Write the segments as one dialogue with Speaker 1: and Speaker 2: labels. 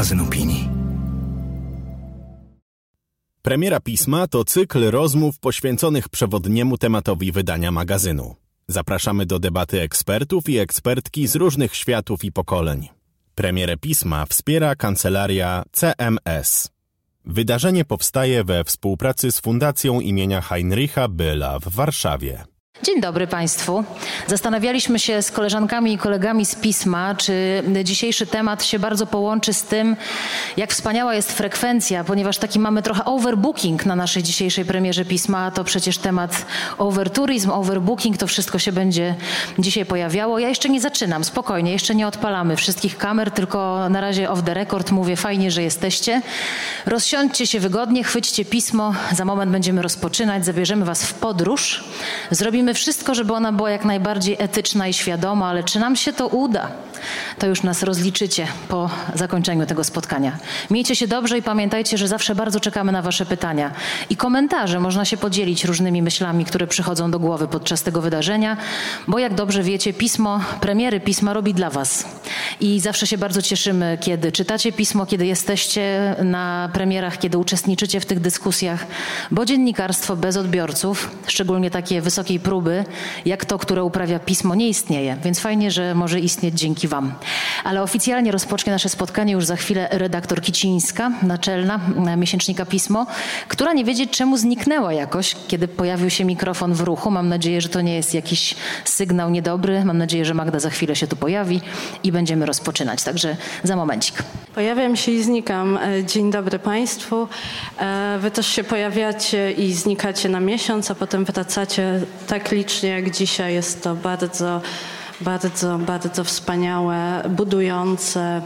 Speaker 1: opinii.
Speaker 2: Premiera pisma to cykl rozmów poświęconych przewodniemu tematowi wydania magazynu. Zapraszamy do debaty ekspertów i ekspertki z różnych światów i pokoleń. Premierę pisma wspiera kancelaria CMS. Wydarzenie powstaje we współpracy z Fundacją imienia Heinricha Byla w Warszawie.
Speaker 3: Dzień dobry Państwu. Zastanawialiśmy się z koleżankami i kolegami z pisma, czy dzisiejszy temat się bardzo połączy z tym, jak wspaniała jest frekwencja, ponieważ taki mamy trochę overbooking na naszej dzisiejszej premierze pisma. To przecież temat overtourism, overbooking, to wszystko się będzie dzisiaj pojawiało. Ja jeszcze nie zaczynam, spokojnie, jeszcze nie odpalamy wszystkich kamer, tylko na razie off the record mówię, fajnie, że jesteście. Rozsiądźcie się wygodnie, chwyćcie pismo, za moment będziemy rozpoczynać, zabierzemy Was w podróż, zrobimy wszystko, żeby ona była jak najbardziej etyczna i świadoma, ale czy nam się to uda? To już nas rozliczycie po zakończeniu tego spotkania. Miejcie się dobrze i pamiętajcie, że zawsze bardzo czekamy na Wasze pytania i komentarze. Można się podzielić różnymi myślami, które przychodzą do głowy podczas tego wydarzenia, bo jak dobrze wiecie, pismo, premiery pisma robi dla Was. I zawsze się bardzo cieszymy, kiedy czytacie pismo, kiedy jesteście na premierach, kiedy uczestniczycie w tych dyskusjach, bo dziennikarstwo bez odbiorców, szczególnie takie wysokiej próby, jak to, które uprawia pismo, nie istnieje. Więc fajnie, że może istnieć dzięki Wam. Ale oficjalnie rozpocznie nasze spotkanie już za chwilę redaktor Kicińska, naczelna miesięcznika Pismo, która nie wiedzieć czemu zniknęła jakoś, kiedy pojawił się mikrofon w ruchu. Mam nadzieję, że to nie jest jakiś sygnał niedobry. Mam nadzieję, że Magda za chwilę się tu pojawi i będziemy rozpoczynać. Także za momencik.
Speaker 4: Pojawiam się i znikam. E, dzień dobry Państwu. E, wy też się pojawiacie i znikacie na miesiąc, a potem wracacie tak licznie jak dzisiaj. Jest to bardzo bardzo, bardzo wspaniałe, budujące.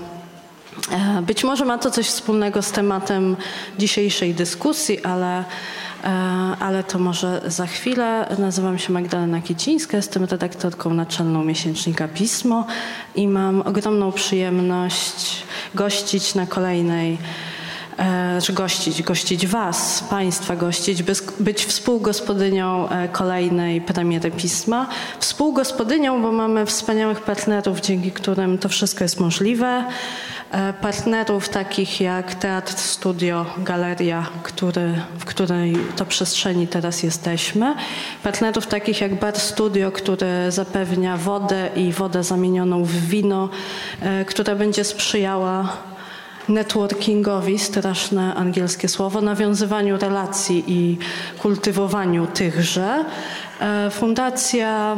Speaker 4: E, być może ma to coś wspólnego z tematem dzisiejszej dyskusji, ale, e, ale to może za chwilę. Nazywam się Magdalena Kicińska, jestem redaktorką naczelną miesięcznika Pismo i mam ogromną przyjemność gościć na kolejnej że gościć, gościć Was, Państwa gościć, być współgospodynią e, kolejnej premiery pisma. Współgospodynią, bo mamy wspaniałych partnerów, dzięki którym to wszystko jest możliwe. E, partnerów takich jak Teatr Studio, Galeria, który, w której to przestrzeni teraz jesteśmy. Partnerów takich jak Bar Studio, który zapewnia wodę i wodę zamienioną w wino, która będzie sprzyjała networkingowi, straszne angielskie słowo, nawiązywaniu relacji i kultywowaniu tychże. E, fundacja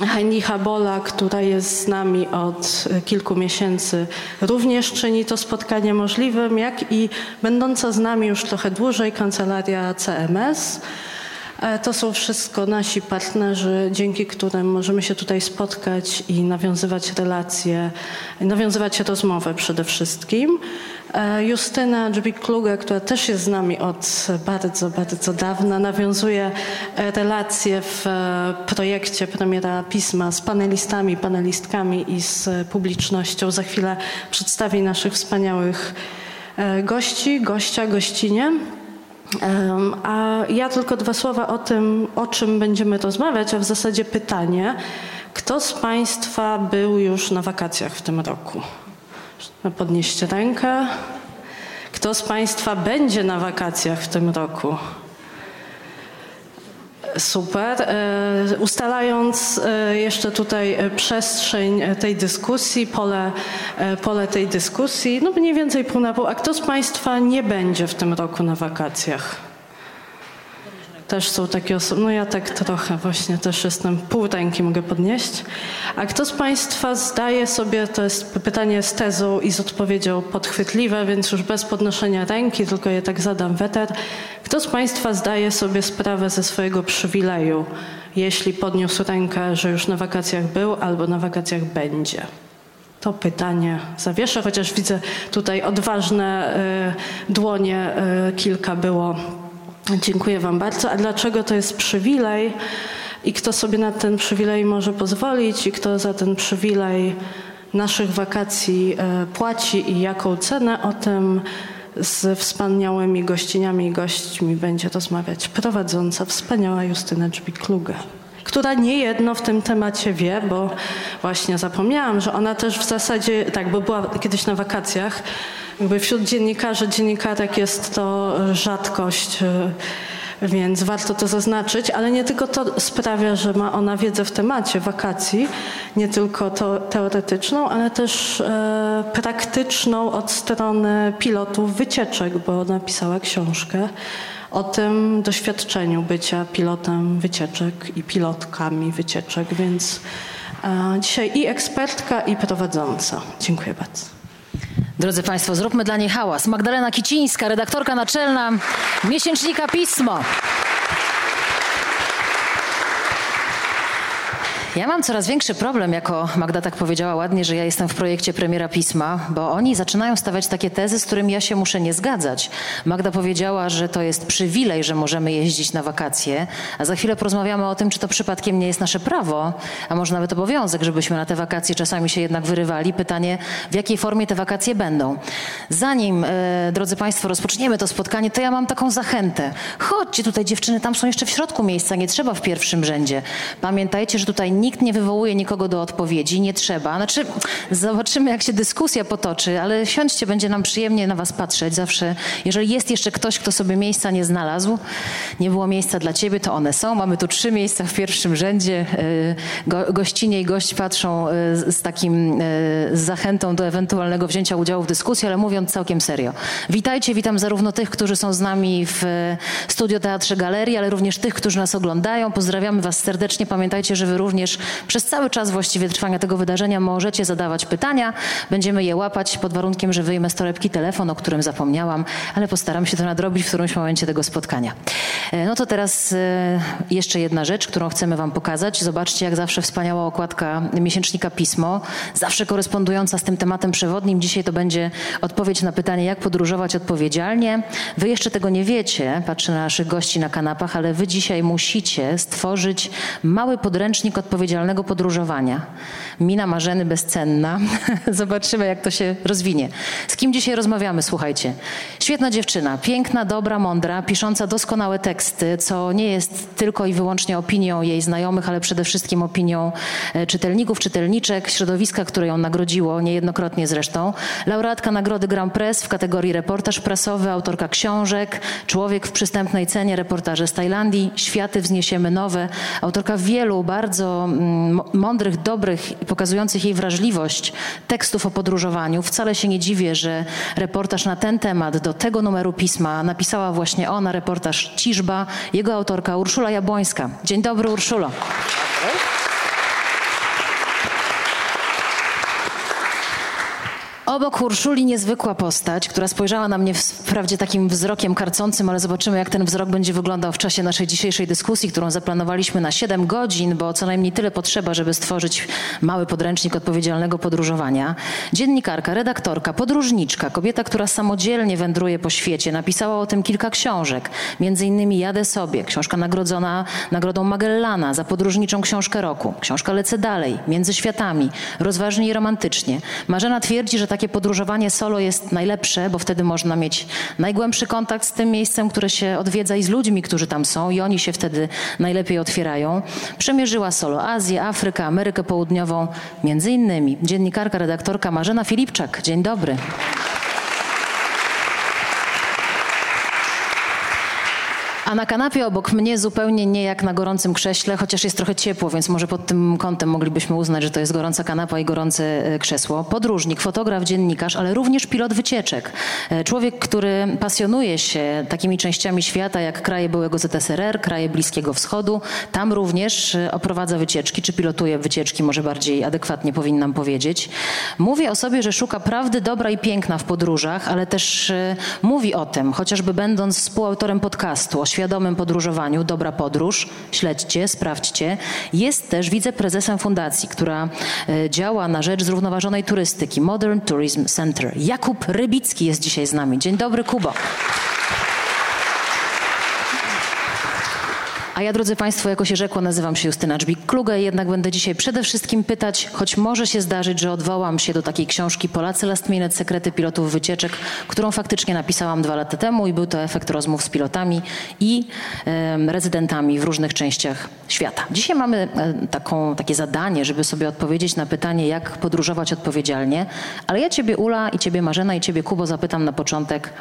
Speaker 4: Heinricha Bola, która jest z nami od kilku miesięcy, również czyni to spotkanie możliwym, jak i będąca z nami już trochę dłużej kancelaria CMS. E, to są wszystko nasi partnerzy, dzięki którym możemy się tutaj spotkać i nawiązywać relacje, nawiązywać rozmowę przede wszystkim. E, Justyna Dżbik-Kluge, która też jest z nami od bardzo, bardzo dawna, nawiązuje e, relacje w projekcie premiera pisma z panelistami, panelistkami i z publicznością. Za chwilę przedstawi naszych wspaniałych gości, gościa, gościnie. A ja tylko dwa słowa o tym, o czym będziemy rozmawiać, a w zasadzie pytanie, kto z Państwa był już na wakacjach w tym roku? Podnieście rękę. Kto z Państwa będzie na wakacjach w tym roku? Super. E, ustalając e, jeszcze tutaj e, przestrzeń tej dyskusji, pole, pole tej dyskusji, no mniej więcej pół na pół. A kto z Państwa nie będzie w tym roku na wakacjach? Też są takie osoby, no ja tak trochę właśnie też jestem, pół ręki mogę podnieść. A kto z Państwa zdaje sobie, to jest pytanie z tezą i z odpowiedzią podchwytliwe, więc już bez podnoszenia ręki, tylko je tak zadam weter. Kto z Państwa zdaje sobie sprawę ze swojego przywileju, jeśli podniósł rękę, że już na wakacjach był albo na wakacjach będzie? To pytanie zawieszę, chociaż widzę tutaj odważne y, dłonie, y, kilka było Dziękuję Wam bardzo. A dlaczego to jest przywilej? I kto sobie na ten przywilej może pozwolić? I kto za ten przywilej naszych wakacji e, płaci? I jaką cenę? O tym z wspaniałymi gościniami i gośćmi będzie rozmawiać prowadząca wspaniała Justyna Dżbik-Kluge która nie jedno w tym temacie wie, bo właśnie zapomniałam, że ona też w zasadzie, tak, bo była kiedyś na wakacjach jakby wśród dziennikarzy, dziennikarek jest to rzadkość więc warto to zaznaczyć, ale nie tylko to sprawia, że ma ona wiedzę w temacie wakacji, nie tylko to teoretyczną, ale też e, praktyczną od strony pilotów wycieczek, bo napisała książkę o tym doświadczeniu bycia pilotem wycieczek i pilotkami wycieczek, więc e, dzisiaj i ekspertka, i prowadząca. Dziękuję bardzo.
Speaker 3: Drodzy Państwo, zróbmy dla niej hałas. Magdalena Kicińska, redaktorka naczelna miesięcznika Pismo. Ja mam coraz większy problem, jako Magda tak powiedziała ładnie, że ja jestem w projekcie premiera pisma, bo oni zaczynają stawiać takie tezy, z którymi ja się muszę nie zgadzać. Magda powiedziała, że to jest przywilej, że możemy jeździć na wakacje, a za chwilę porozmawiamy o tym, czy to przypadkiem nie jest nasze prawo, a może nawet obowiązek, żebyśmy na te wakacje czasami się jednak wyrywali. Pytanie, w jakiej formie te wakacje będą. Zanim, e, drodzy Państwo, rozpoczniemy to spotkanie, to ja mam taką zachętę. Chodźcie tutaj dziewczyny, tam są jeszcze w środku miejsca, nie trzeba w pierwszym rzędzie. Pamiętajcie, że tutaj nikt nie wywołuje nikogo do odpowiedzi, nie trzeba. Znaczy, zobaczymy, jak się dyskusja potoczy, ale siądźcie, będzie nam przyjemnie na was patrzeć. Zawsze, jeżeli jest jeszcze ktoś, kto sobie miejsca nie znalazł, nie było miejsca dla ciebie, to one są. Mamy tu trzy miejsca w pierwszym rzędzie. Y, go, gościnie i gość patrzą y, z takim y, z zachętą do ewentualnego wzięcia udziału w dyskusji, ale mówiąc całkiem serio. Witajcie, witam zarówno tych, którzy są z nami w Studio Teatrze Galerii, ale również tych, którzy nas oglądają. Pozdrawiamy was serdecznie. Pamiętajcie, że wy również przez cały czas właściwie trwania tego wydarzenia możecie zadawać pytania. Będziemy je łapać pod warunkiem, że wyjmę z torebki telefon, o którym zapomniałam, ale postaram się to nadrobić w którymś momencie tego spotkania. E, no to teraz e, jeszcze jedna rzecz, którą chcemy Wam pokazać. Zobaczcie, jak zawsze wspaniała okładka miesięcznika Pismo, zawsze korespondująca z tym tematem przewodnim. Dzisiaj to będzie odpowiedź na pytanie, jak podróżować odpowiedzialnie. Wy jeszcze tego nie wiecie, patrzę na naszych gości na kanapach, ale Wy dzisiaj musicie stworzyć mały podręcznik odpowiedzialności odpowiedzialnego podróżowania. Mina Marzeny bezcenna. Zobaczymy, jak to się rozwinie. Z kim dzisiaj rozmawiamy, słuchajcie. Świetna dziewczyna, piękna, dobra, mądra, pisząca doskonałe teksty, co nie jest tylko i wyłącznie opinią jej znajomych, ale przede wszystkim opinią e, czytelników, czytelniczek, środowiska, które ją nagrodziło, niejednokrotnie zresztą. Laureatka Nagrody Grand Press w kategorii reportaż prasowy, autorka książek, człowiek w przystępnej cenie, reportaże z Tajlandii, światy wzniesiemy nowe, autorka wielu bardzo Mm, mądrych, dobrych i pokazujących jej wrażliwość tekstów o podróżowaniu. Wcale się nie dziwię, że reportaż na ten temat do tego numeru pisma napisała właśnie ona, reportaż Ciżba, jego autorka Urszula Jabłońska. Dzień dobry, Urszulo. Obok Urszuli niezwykła postać, która spojrzała na mnie wprawdzie takim wzrokiem karcącym, ale zobaczymy, jak ten wzrok będzie wyglądał w czasie naszej dzisiejszej dyskusji, którą zaplanowaliśmy na 7 godzin, bo co najmniej tyle potrzeba, żeby stworzyć mały podręcznik odpowiedzialnego podróżowania. Dziennikarka, redaktorka, podróżniczka, kobieta, która samodzielnie wędruje po świecie, napisała o tym kilka książek, między innymi Jadę sobie, książka nagrodzona Nagrodą Magellana za podróżniczą książkę roku, książka Lecę dalej, Między światami, rozważnie i romantycznie. Marzena twierdzi, że takie takie podróżowanie solo jest najlepsze, bo wtedy można mieć najgłębszy kontakt z tym miejscem, które się odwiedza i z ludźmi, którzy tam są i oni się wtedy najlepiej otwierają. Przemierzyła solo Azję, Afrykę, Amerykę Południową, między innymi dziennikarka, redaktorka Marzena Filipczak. Dzień dobry. Na kanapie obok mnie zupełnie nie jak na gorącym krześle, chociaż jest trochę ciepło, więc może pod tym kątem moglibyśmy uznać, że to jest gorąca kanapa i gorące e, krzesło. Podróżnik, fotograf, dziennikarz, ale również pilot wycieczek. E, człowiek, który pasjonuje się takimi częściami świata jak kraje byłego ZSRR, kraje Bliskiego Wschodu. Tam również e, oprowadza wycieczki, czy pilotuje wycieczki, może bardziej adekwatnie powinnam powiedzieć. Mówi o sobie, że szuka prawdy dobra i piękna w podróżach, ale też mówi o tym, chociażby będąc współautorem podcastu o świadomym podróżowaniu, Dobra Podróż, śledźcie, sprawdźcie. Jest też wiceprezesem fundacji, która e, działa na rzecz zrównoważonej turystyki, Modern Tourism Center. Jakub Rybicki jest dzisiaj z nami. Dzień dobry, Kubo. A ja, drodzy Państwo, jako się rzekło, nazywam się Justyna Dżbik-Kluge, jednak będę dzisiaj przede wszystkim pytać, choć może się zdarzyć, że odwołam się do takiej książki Polacy Last Minute, Sekrety pilotów wycieczek, którą faktycznie napisałam dwa lata temu i był to efekt rozmów z pilotami i e, rezydentami w różnych częściach świata. Dzisiaj mamy e, taką, takie zadanie, żeby sobie odpowiedzieć na pytanie, jak podróżować odpowiedzialnie, ale ja Ciebie, Ula, i Ciebie, Marzena, i Ciebie, Kubo, zapytam na początek.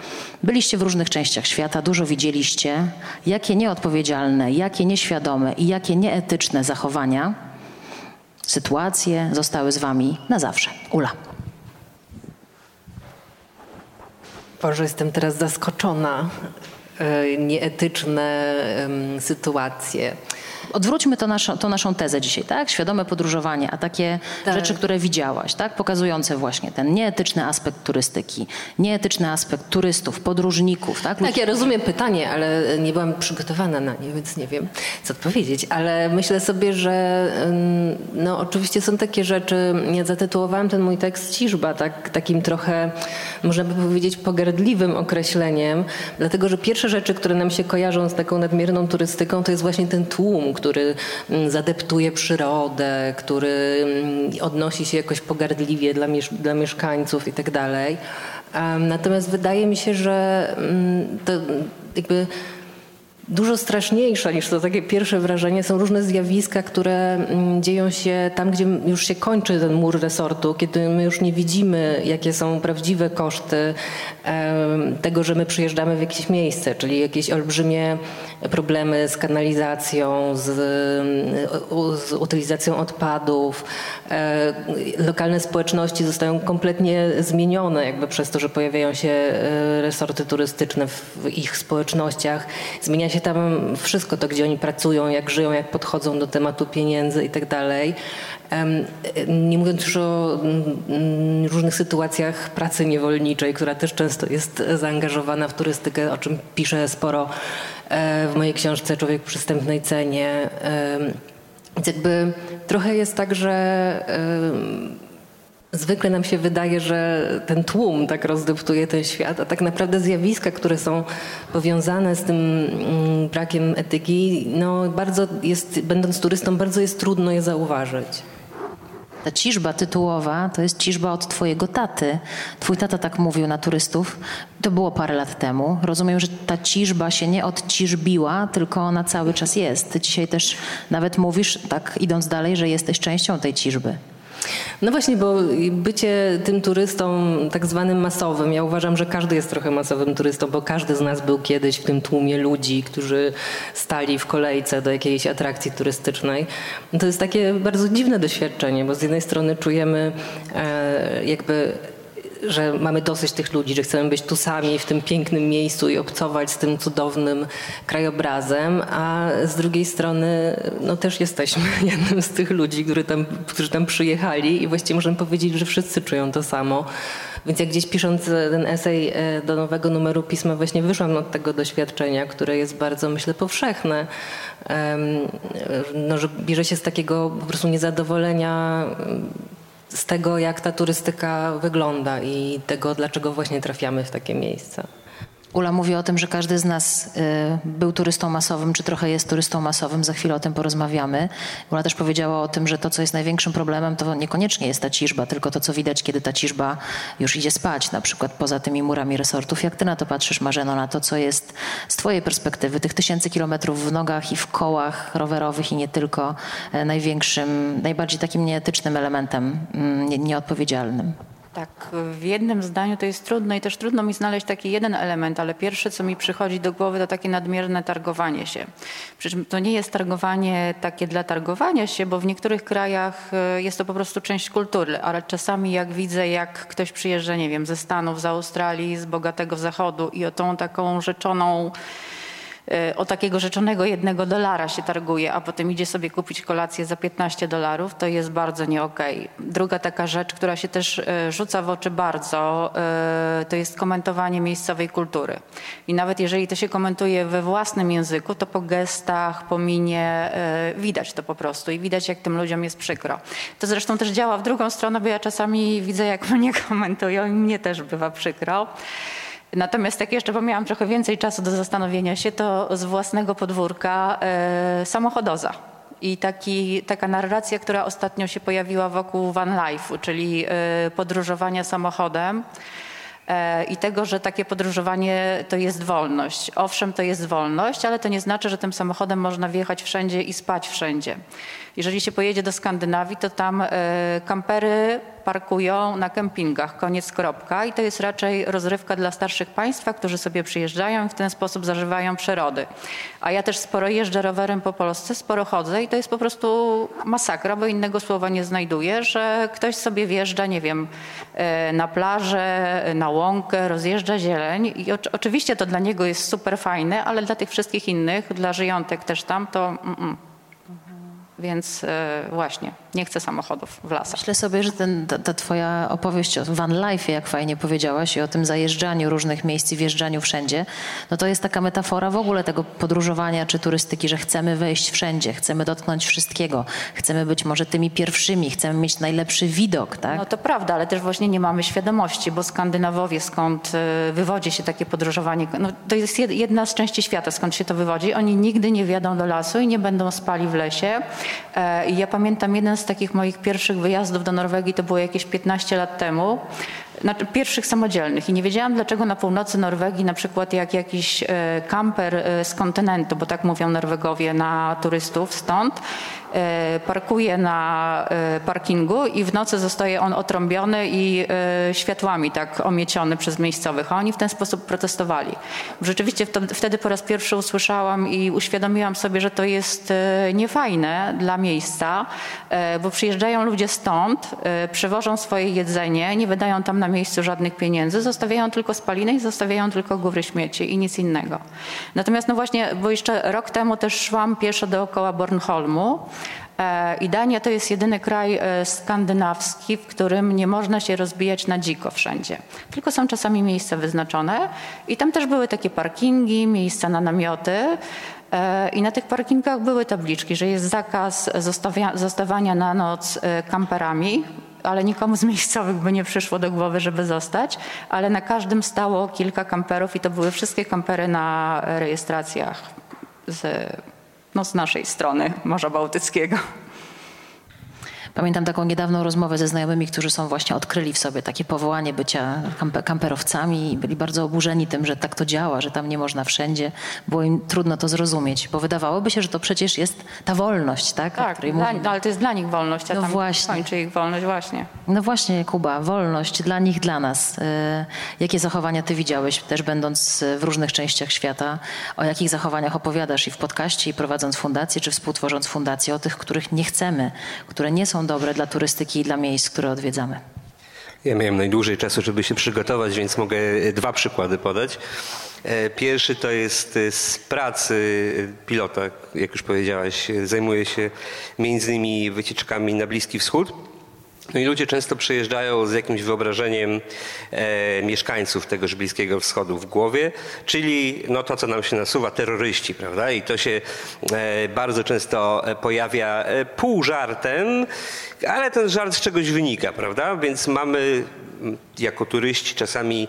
Speaker 3: Byliście w różnych częściach świata, dużo widzieliście. Jakie nieodpowiedzialne, jakie nieświadome i jakie nieetyczne zachowania, sytuacje zostały z Wami na zawsze? Ula.
Speaker 1: Boże, jestem teraz zaskoczona. E, nieetyczne sytuacje.
Speaker 3: Odwróćmy to naszą, to naszą tezę dzisiaj, tak? Świadome podróżowanie, a takie tak. rzeczy, które widziałaś, tak? Pokazujące właśnie ten nieetyczny aspekt turystyki, nieetyczny aspekt turystów, podróżników, tak?
Speaker 1: Tak, ja rozumiem pytanie, ale nie byłam przygotowana na nie, więc nie wiem, co odpowiedzieć. Ale myślę sobie, że no oczywiście są takie rzeczy, ja zatytułowałam ten mój tekst ciżba, tak? Takim trochę, można by powiedzieć, pogardliwym określeniem, dlatego, że pierwsze rzeczy, które nam się kojarzą z taką nadmierną turystyką, to jest właśnie ten tłum, który mm, zadeptuje przyrodę, który mm, odnosi się jakoś pogardliwie dla, miesz dla mieszkańców i tak. Natomiast wydaje mi się, że mm, to jakby Dużo straszniejsze niż to takie pierwsze wrażenie są różne zjawiska, które dzieją się tam, gdzie już się kończy ten mur resortu, kiedy my już nie widzimy, jakie są prawdziwe koszty tego, że my przyjeżdżamy w jakieś miejsce, czyli jakieś olbrzymie problemy z kanalizacją, z, z utylizacją odpadów. E, lokalne społeczności zostają kompletnie zmienione jakby przez to, że pojawiają się e, resorty turystyczne w ich społecznościach. Zmienia się tam wszystko to, gdzie oni pracują, jak żyją, jak podchodzą do tematu pieniędzy i tak. Nie mówiąc już o mm, różnych sytuacjach pracy niewolniczej, która też często jest zaangażowana w turystykę, o czym piszę sporo e, w mojej książce Człowiek w przystępnej cenie. Więc jakby trochę jest tak, że Zwykle nam się wydaje, że ten tłum tak rozdeptuje ten świat, a tak naprawdę zjawiska, które są powiązane z tym mm, brakiem etyki, no bardzo jest, będąc turystą, bardzo jest trudno je zauważyć.
Speaker 3: Ta ciżba tytułowa to jest ciżba od twojego taty. Twój tata tak mówił na turystów. To było parę lat temu. Rozumiem, że ta ciżba się nie odciżbiła, tylko ona cały czas jest. Ty dzisiaj też nawet mówisz, tak idąc dalej, że jesteś częścią tej ciżby.
Speaker 1: No właśnie, bo bycie tym turystą tak zwanym masowym, ja uważam, że każdy jest trochę masowym turystą, bo każdy z nas był kiedyś w tym tłumie ludzi, którzy stali w kolejce do jakiejś atrakcji turystycznej. To jest takie bardzo dziwne doświadczenie, bo z jednej strony czujemy e, jakby że mamy dosyć tych ludzi, że chcemy być tu sami w tym pięknym miejscu i obcować z tym cudownym krajobrazem, a z drugiej strony no też jesteśmy jednym z tych ludzi, którzy tam, którzy tam przyjechali i właściwie możemy powiedzieć, że wszyscy czują to samo. Więc jak gdzieś pisząc ten esej e, do nowego numeru pisma właśnie wyszłam od tego doświadczenia, które jest bardzo myślę powszechne, no, że bierze się z takiego po prostu niezadowolenia z tego, jak ta turystyka wygląda i tego, dlaczego właśnie trafiamy w takie miejsca.
Speaker 3: Ula mówi o tym, że każdy z nas y, był turystą masowym, czy trochę jest turystą masowym. Za chwilę o tym porozmawiamy. Ula też powiedziała o tym, że to, co jest największym problemem, to niekoniecznie jest ta ciżba, tylko to, co widać, kiedy ta ciżba już idzie spać, na przykład poza tymi murami resortów. Jak ty na to patrzysz, Marzeno, na to, co jest z twojej perspektywy, tych tysięcy kilometrów w nogach i w kołach rowerowych i nie tylko, e, największym, najbardziej takim nieetycznym elementem, mm, nieodpowiedzialnym?
Speaker 5: Tak, w jednym zdaniu to jest trudno i też trudno mi znaleźć taki jeden element, ale pierwsze, co mi przychodzi do głowy, to takie nadmierne targowanie się. Przy czym to nie jest targowanie takie dla targowania się, bo w niektórych krajach e, jest to po prostu część kultury, ale czasami jak widzę, jak ktoś przyjeżdża, nie wiem, ze Stanów, z Australii, z bogatego zachodu i o tą taką rzeczoną o takiego rzeczonego jednego dolara się targuje, a potem idzie sobie kupić kolację za 15 dolarów, to jest bardzo nie. Okay. Druga taka rzecz, która się też e, rzuca w oczy bardzo, e, to jest komentowanie miejscowej kultury. I nawet jeżeli to się komentuje we własnym języku, to po gestach, po minie widać to po prostu i widać, jak tym ludziom jest przykro. To zresztą też działa w drugą stronę, bo ja czasami widzę, jak mnie komentują i mnie też bywa przykro. Natomiast jak jeszcze miałam trochę więcej czasu do zastanowienia się, to z własnego podwórka e, samochodoza. I taki, taka narracja, która ostatnio się pojawiła wokół van life, czyli e, podróżowania samochodem e, i tego, że takie podróżowanie to jest wolność. Owszem, to jest wolność, ale to nie znaczy, że tym samochodem można wjechać wszędzie i spać wszędzie. Jeżeli się pojedzie do Skandynawii, to tam kampery parkują na kempingach, koniec kropka. I to jest raczej rozrywka dla starszych państwa, którzy sobie przyjeżdżają i w ten sposób zażywają przyrody. A ja też sporo jeżdżę rowerem po Polsce, sporo chodzę i to jest po prostu masakra, bo innego słowa nie znajduję, że ktoś sobie wjeżdża, nie wiem, e, na plażę, na łąkę, rozjeżdża zieleń i oczywiście to dla niego jest super fajne, ale dla tych wszystkich innych, dla żyjątek też tam, to mm, mm. Więc e, właśnie, nie chcę samochodów w lasach.
Speaker 3: Myślę sobie, że ten, ta, ta, twoja opowieść o van life, jak fajnie powiedziałaś, i o tym zajeżdżaniu różnych miejsc i wjeżdżaniu wszędzie, no to jest taka metafora w ogóle tego podróżowania czy turystyki, że chcemy wejść wszędzie, chcemy dotknąć wszystkiego, chcemy być może tymi pierwszymi, chcemy mieć najlepszy widok, tak?
Speaker 5: No to prawda, ale też właśnie nie mamy świadomości, bo Skandynawowie, skąd e, wywodzi się takie podróżowanie, no to jest jedna z części świata, skąd się to wywodzi. Oni nigdy nie wjadą do lasu i nie będą spali w lesie. E, I ja pamiętam jeden z takich moich pierwszych wyjazdów do Norwegii, to było jakieś 15 lat temu, znaczy pierwszych samodzielnych. I nie wiedziałam dlaczego na północy Norwegii na przykład jak jakiś e, kamper e, z kontynentu, bo tak mówią Norwegowie na turystów stąd, parkuje na e, parkingu i w nocy zostaje on otrąbiony i e, światłami tak omieciony przez miejscowych. A oni w ten sposób protestowali. Rzeczywiście wtedy po raz pierwszy usłyszałam i uświadomiłam sobie, że to jest niefajne dla miejsca, bo przyjeżdżają ludzie stąd, przewożą swoje jedzenie, nie wydają tam na miejscu żadnych pieniędzy, zostawiają tylko spaliny i zostawiają tylko góry śmieci i nic innego. Natomiast no właśnie, bo jeszcze rok temu też szłam pieszo dookoła Bornholmu E, I Dania to jest jedyny kraj e, skandynawski, w którym nie można się rozbijać na dziko wszędzie. Tylko są czasami miejsca wyznaczone i tam też były takie parkingi, miejsca na namioty. E, I na tych parkingach były tabliczki, że jest zakaz zostawania na noc kamperami, ale nikomu z miejscowych by nie przyszło do głowy, żeby zostać, ale na każdym stało kilka kamperów i to były wszystkie kampery na rejestracjach z no, z naszej strony Morza Bałtyckiego.
Speaker 3: Pamiętam taką niedawną rozmowę ze znajomymi, którzy są właśnie odkryli w sobie takie powołanie bycia kamperowcami i byli bardzo oburzeni tym, że tak to działa, że tam nie można wszędzie. Było im trudno to zrozumieć, bo wydawałoby się, że to przecież jest ta wolność, tak?
Speaker 5: Tak, dla, no, ale to jest dla nich wolność, a no tam właśnie. kończy ich wolność właśnie.
Speaker 3: No właśnie, Kuba, wolność dla nich, dla nas. Y, jakie zachowania ty widziałeś, też będąc w różnych częściach świata? O jakich zachowaniach opowiadasz i w podcaście, i prowadząc fundację, czy współtworząc fundację? O tych, których nie chcemy, które nie są dobre dla turystyki i dla miejsc, które odwiedzamy?
Speaker 6: Ja miałem najdłużej czasu, żeby się przygotować, więc mogę dwa przykłady podać. E, pierwszy to jest e, z pracy pilota, jak już powiedziałaś, zajmuje się między innymi wycieczkami na Bliski Wschód. No i ludzie często przyjeżdżają z jakimś wyobrażeniem e, mieszkańców tegoż Bliskiego Wschodu w głowie, czyli no to, co nam się nasuwa, terroryści, prawda? I to się e, bardzo często pojawia e, pół żartem, ale ten żart z czegoś wynika, prawda? Więc mamy jako turyści czasami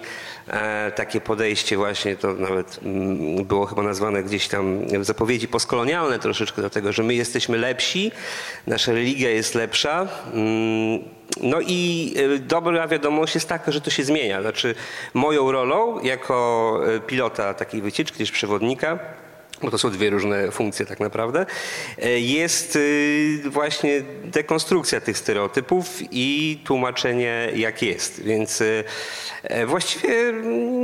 Speaker 6: e, takie podejście właśnie, to nawet mm, było chyba nazwane gdzieś tam w zapowiedzi postkolonialne troszeczkę do tego, że my jesteśmy lepsi, nasza religia jest lepsza. Mm, no i e, dobra wiadomość jest taka, że to się zmienia. Znaczy moją rolą jako e, pilota takiej wycieczki, też przewodnika, bo to są dwie różne funkcje tak naprawdę, e, jest y, właśnie dekonstrukcja tych stereotypów i tłumaczenie jak jest. Więc y, e, właściwie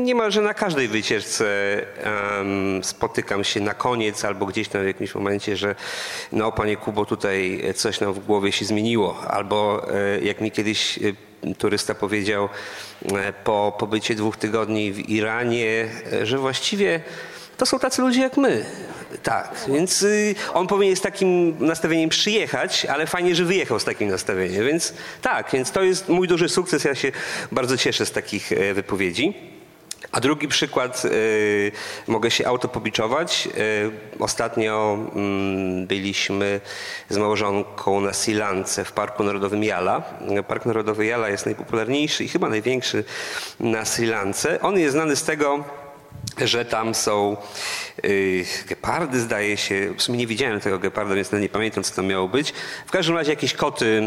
Speaker 6: niemalże na każdej wycieczce spotykam się na koniec albo gdzieś w jakimś momencie, że no panie Kubo tutaj coś nam w głowie się zmieniło. Albo e, jak mi kiedyś turysta powiedział po pobycie dwóch tygodni w Iranie, że właściwie to są tacy ludzie jak my. Tak, więc y, on powinien z takim nastawieniem przyjechać, ale fajnie, że wyjechał z takim nastawieniem. Więc tak, więc to jest mój duży sukces. Ja się bardzo cieszę z takich e, wypowiedzi. A drugi przykład, y, mogę się autopobiczować. Y, ostatnio y, byliśmy z małżonką na Silance w Parku Narodowym Jala. Park Narodowy Jala jest najpopularniejszy i chyba największy na Sri Lance. On jest znany z tego, że tam są gepardy, zdaje się. W sumie nie widziałem tego geparda, więc nie pamiętam, co to miało być. W każdym razie jakieś koty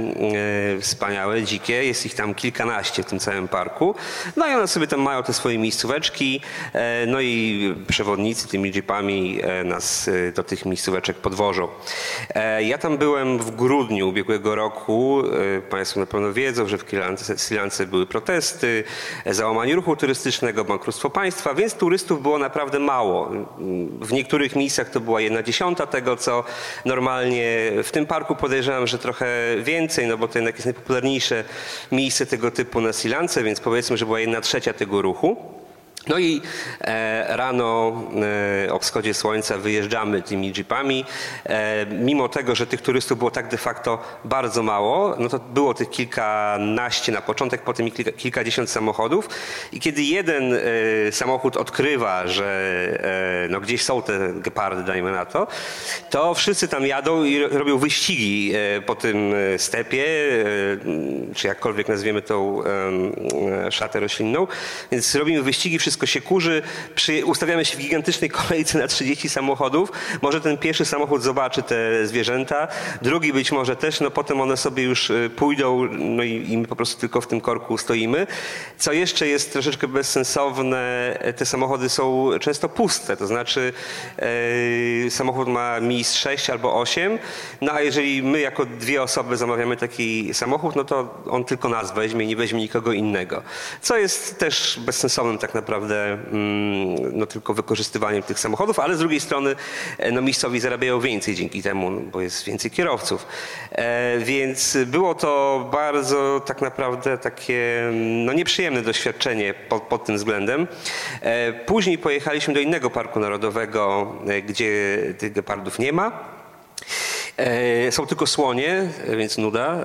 Speaker 6: y, wspaniałe, dzikie. Jest ich tam kilkanaście w tym całym parku. No i one sobie tam mają te swoje miejscóweczki. E, no i przewodnicy tymi jeepami nas do tych miejscóweczek podwożą. Ja tam byłem w grudniu ubiegłego roku. Państwo na pewno wiedzą, że w Sri Lance były protesty, załamanie ruchu turystycznego, bankructwo państwa, więc turystów było naprawdę mało. W niektórych miejscach to była jedna dziesiąta tego, co normalnie w tym parku podejrzewam, że trochę więcej, no bo to jednak jest najpopularniejsze miejsce tego typu na Silance, więc powiedzmy, że była jedna trzecia tego ruchu. No i e, rano e, o wschodzie słońca wyjeżdżamy tymi jeepami. E, mimo tego, że tych turystów było tak de facto bardzo mało, no to było tych kilkanaście na początek, potem kilka, kilkadziesiąt samochodów. I kiedy jeden e, samochód odkrywa, że e, no gdzieś są te gepardy, dajmy na to, to wszyscy tam jadą i robią wyścigi e, po tym stepie, czy jakkolwiek nazwiemy tą szatę roślinną. Więc robimy wyścigi, wszyscy wszystko się kurzy, przy, ustawiamy się w gigantycznej kolejce na 30 samochodów. Może ten pierwszy samochód zobaczy te zwierzęta, drugi być może też, no potem one sobie już y, pójdą, no i, i my po prostu tylko w tym korku stoimy. Co jeszcze jest troszeczkę bezsensowne, te samochody są często puste, to znaczy e, samochód ma miejsc 6 albo 8, no a jeżeli my jako dwie osoby zamawiamy taki samochód, no to on tylko nas weźmie, nie weźmie nikogo innego. Co jest też bezsensownym tak naprawdę naprawdę mm, no, tylko wykorzystywaniem tych samochodów, ale z drugiej strony e, no, miejscowi zarabiają więcej dzięki temu, no, bo jest więcej kierowców. E, więc było to bardzo tak naprawdę takie no, nieprzyjemne doświadczenie pod, pod tym względem. E, później pojechaliśmy do innego parku narodowego, gdzie tych gepardów nie ma. Są tylko słonie, więc nuda.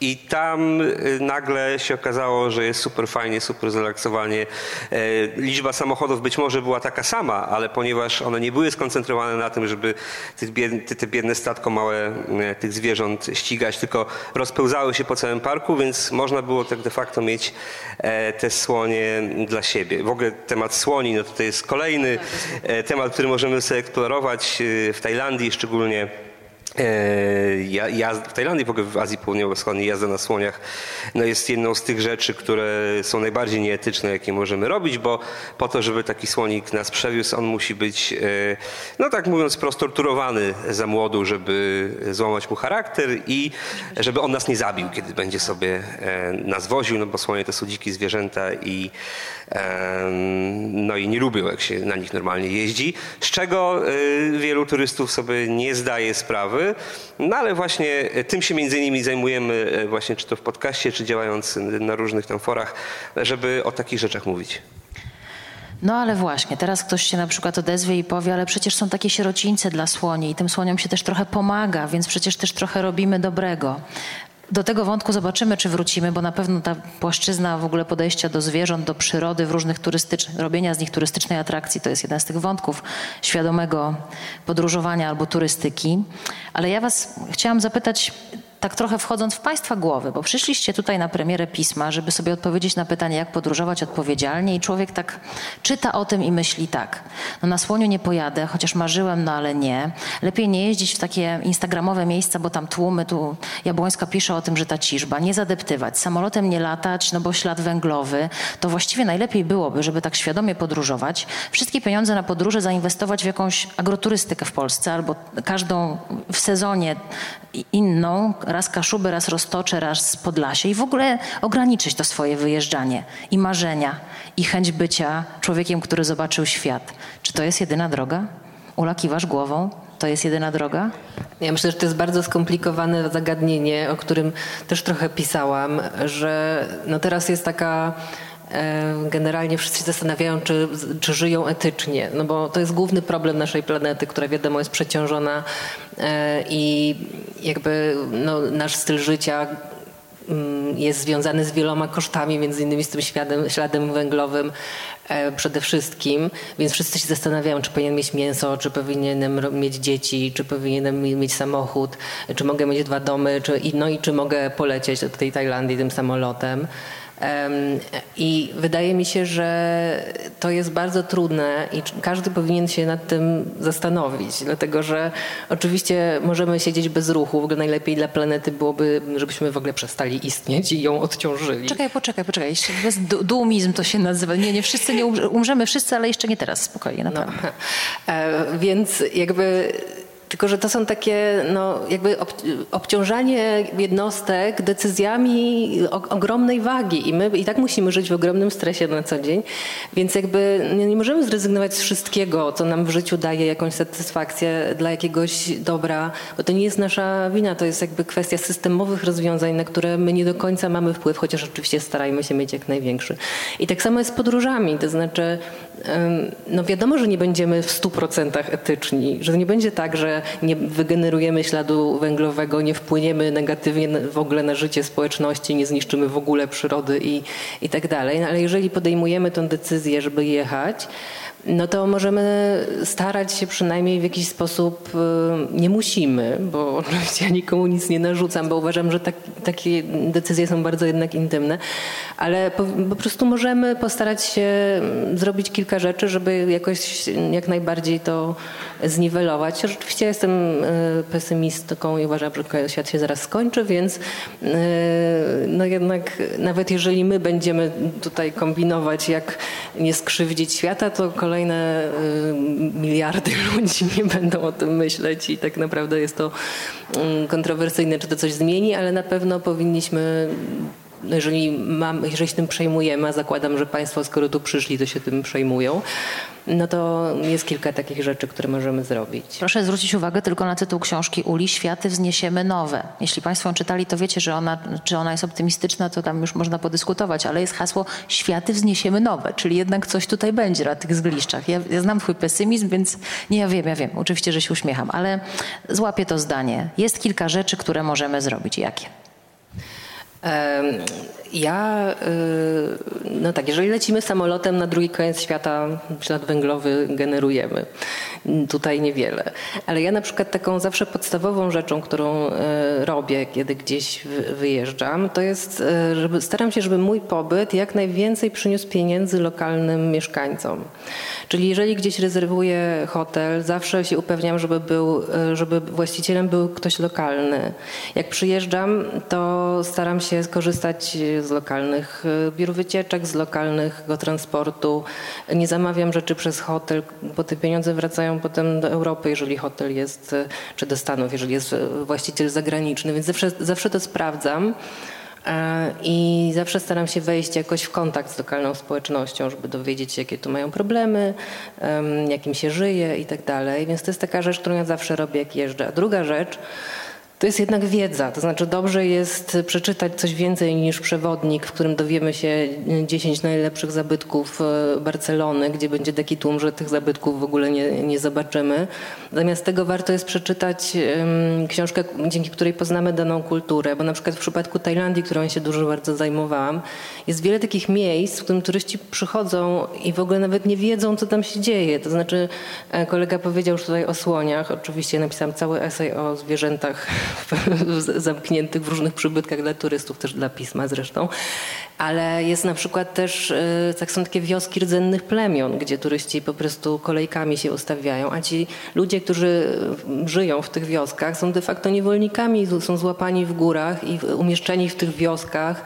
Speaker 6: I tam y, nagle się okazało, że jest super fajnie, super zrelaksowanie. E, liczba samochodów być może była taka sama, ale ponieważ one nie były skoncentrowane na tym, żeby te biedne statko małe e, tych zwierząt ścigać, tylko rozpełzały się po całym parku, więc można było tak de facto mieć e, te słonie dla siebie. W ogóle temat słoni, no to jest kolejny temat, który możemy sobie eksplorować w Tajlandii szczególnie ja, ja, w Tajlandii, w ogóle w Azji Południowo-Wschodniej jazda na słoniach. No jest jedną z tych rzeczy, które są najbardziej nieetyczne, jakie możemy robić, bo po to, żeby taki słonik nas przewiózł, on musi być, e, no tak mówiąc, prostorturowany za młodu, żeby złamać mu charakter i żeby on nas nie zabił, kiedy będzie sobie e, nas woził, no bo słonie to są dzikie zwierzęta i no i nie lubią, jak się na nich normalnie jeździ, z czego wielu turystów sobie nie zdaje sprawy, no ale właśnie e, tym się między innymi zajmujemy e, właśnie czy to w podcaście, czy działając na różnych tam forach, żeby o takich rzeczach mówić.
Speaker 3: No ale właśnie, teraz ktoś się na przykład odezwie i powie, ale przecież są takie sierocińce dla słoni i tym słoniom się też trochę pomaga, więc przecież też trochę robimy dobrego. Do tego wątku zobaczymy, czy wrócimy, bo na pewno ta płaszczyzna w ogóle podejścia do zwierząt, do przyrody, w różnych turystycznych, robienia z nich turystycznej atrakcji, to jest jeden z tych wątków świadomego podróżowania albo turystyki. Ale ja was chciałam zapytać, tak trochę wchodząc w Państwa głowy, bo przyszliście tutaj na premierę pisma, żeby sobie odpowiedzieć na pytanie, jak podróżować odpowiedzialnie i człowiek tak czyta o tym i myśli tak, no na słoniu nie pojadę, chociaż marzyłem, no ale nie. Lepiej nie jeździć w takie instagramowe miejsca, bo tam tłumy, tu Jabłońska pisze o tym, że ta ciżba, nie zadeptywać, samolotem nie latać, no bo ślad węglowy. To właściwie najlepiej byłoby, żeby tak świadomie podróżować, wszystkie pieniądze na podróże zainwestować w jakąś agroturystykę w Polsce albo każdą w sezonie inną, raz Kaszuby, raz Roztocze, raz Podlasie i w ogóle ograniczyć to swoje wyjeżdżanie i marzenia i chęć bycia człowiekiem, który zobaczył świat. Czy to jest jedyna droga? Ula, kiwasz głową? To jest jedyna droga?
Speaker 1: Ja myślę, że to jest bardzo skomplikowane zagadnienie, o którym też trochę pisałam, że no teraz jest taka generalnie wszyscy się zastanawiają, czy, czy żyją etycznie, no bo to jest główny problem naszej planety, która wiadomo jest przeciążona e, i jakby no, nasz styl życia mm, jest związany z wieloma kosztami, między innymi z tym śladem, śladem węglowym e, przede wszystkim, więc wszyscy się zastanawiają, czy powinien mieć mięso, czy powinienem mieć dzieci, czy powinienem mieć samochód, czy mogę mieć dwa domy, czy, no i czy mogę polecieć do tej Tajlandii tym samolotem. I wydaje mi się, że to jest bardzo trudne i każdy powinien się nad tym zastanowić, dlatego że oczywiście możemy siedzieć bez ruchu. W ogóle najlepiej dla planety byłoby, żebyśmy w ogóle przestali istnieć i ją odciążyli.
Speaker 3: Czekaj, poczekaj, poczekaj. Bez duumizm to się nazywa. Nie, nie wszyscy nie umrzemy, wszyscy, ale jeszcze nie teraz. Spokojnie, naprawdę. No.
Speaker 1: E, więc jakby tylko, że to są takie no, jakby obciążanie jednostek decyzjami ogromnej wagi. I my i tak musimy żyć w ogromnym stresie na co dzień, więc jakby nie, nie możemy zrezygnować z wszystkiego, co nam w życiu daje jakąś satysfakcję dla jakiegoś dobra, bo to nie jest nasza wina, to jest jakby kwestia systemowych rozwiązań, na które my nie do końca mamy wpływ, chociaż oczywiście starajmy się mieć jak największy. I tak samo jest z podróżami, to znaczy no wiadomo, że nie będziemy w 100% etyczni, że nie będzie tak, że nie wygenerujemy śladu węglowego, nie wpłyniemy negatywnie w ogóle na życie społeczności, nie zniszczymy w ogóle przyrody i, i tak dalej. No, ale jeżeli podejmujemy tę decyzję, żeby jechać, no to możemy starać się przynajmniej w jakiś sposób, y, nie musimy, bo oczywiście ja nikomu nic nie narzucam, bo uważam, że tak, takie decyzje są bardzo jednak intymne, ale po, po, prostu możemy postarać się mm, zrobić kilka rzeczy, żeby jakoś jak najbardziej to zniwelować. Rzeczywiście jestem y, pesymistką i uważam, że świat się zaraz skończy, więc y, no jednak nawet jeżeli my będziemy tutaj kombinować, jak nie skrzywdzić świata, to kolejne y, miliardy ludzi nie będą o tym myśleć i tak naprawdę jest to mm, kontrowersyjne, czy to coś zmieni, ale na pewno powinniśmy no jeżeli, mam, jeżeli się tym przejmujemy, a zakładam, że Państwo skoro tu przyszli, to się tym przejmują, no to jest kilka takich rzeczy, które możemy zrobić.
Speaker 3: Proszę zwrócić uwagę tylko na tytuł książki Uli Światy wzniesiemy nowe. Jeśli Państwo czytali, to wiecie, że ona, czy ona jest optymistyczna, to tam już można podyskutować, ale jest hasło Światy wzniesiemy nowe, czyli jednak coś tutaj będzie na tych zgliszczach. Ja, ja znam Twój pesymizm, więc nie, ja wiem, ja wiem, oczywiście, że się uśmiecham, ale złapię to zdanie. Jest kilka rzeczy, które możemy zrobić. Jakie?
Speaker 1: Ja, y, no tak, jeżeli lecimy samolotem na drugi koniec świata, ślad węglowy generujemy. Tutaj niewiele. Ale ja na przykład taką zawsze podstawową rzeczą, którą y, robię, kiedy gdzieś wyjeżdżam, to jest, y, żeby staram się, żeby mój pobyt jak najwięcej przyniósł pieniędzy lokalnym mieszkańcom. Czyli jeżeli gdzieś rezerwuję hotel, zawsze się upewniam, żeby, był, żeby właścicielem był ktoś lokalny. Jak przyjeżdżam, to staram się skorzystać z lokalnych e, biur wycieczek, z lokalnego transportu. Nie zamawiam rzeczy przez hotel, bo te pieniądze wracają potem do Europy, jeżeli hotel jest, e, czy do Stanów, jeżeli jest e, właściciel zagraniczny, więc zawsze, zawsze to sprawdzam. I zawsze staram się wejść jakoś w kontakt z lokalną społecznością, żeby dowiedzieć się, jakie tu mają problemy, jakim się żyje i tak dalej. Więc to jest taka rzecz, którą ja zawsze robię, jak jeżdżę. A druga rzecz, to jest jednak wiedza, to znaczy dobrze jest przeczytać coś więcej niż przewodnik, w którym dowiemy się 10 najlepszych zabytków e, Barcelony, gdzie będzie taki tłum, że tych zabytków w ogóle nie, nie zobaczymy. Zamiast tego warto jest przeczytać um, książkę, dzięki której poznamy daną kulturę, bo na przykład w przypadku Tajlandii, którą się dużo bardzo zajmowałam, jest wiele takich miejsc, w którym turyści przychodzą i w ogóle nawet nie wiedzą, co tam się dzieje. To znaczy kolega powiedział już tutaj o słoniach, oczywiście napisałam cały esej o zwierzętach zamkniętych w różnych przybytkach dla turystów, też dla pisma zresztą. Ale jest na przykład też, e, tak są takie wioski rdzennych plemion, gdzie turyści po prostu kolejkami się ustawiają, a ci ludzie, którzy żyją w tych wioskach są de facto niewolnikami, są złapani w górach i umieszczeni w tych wioskach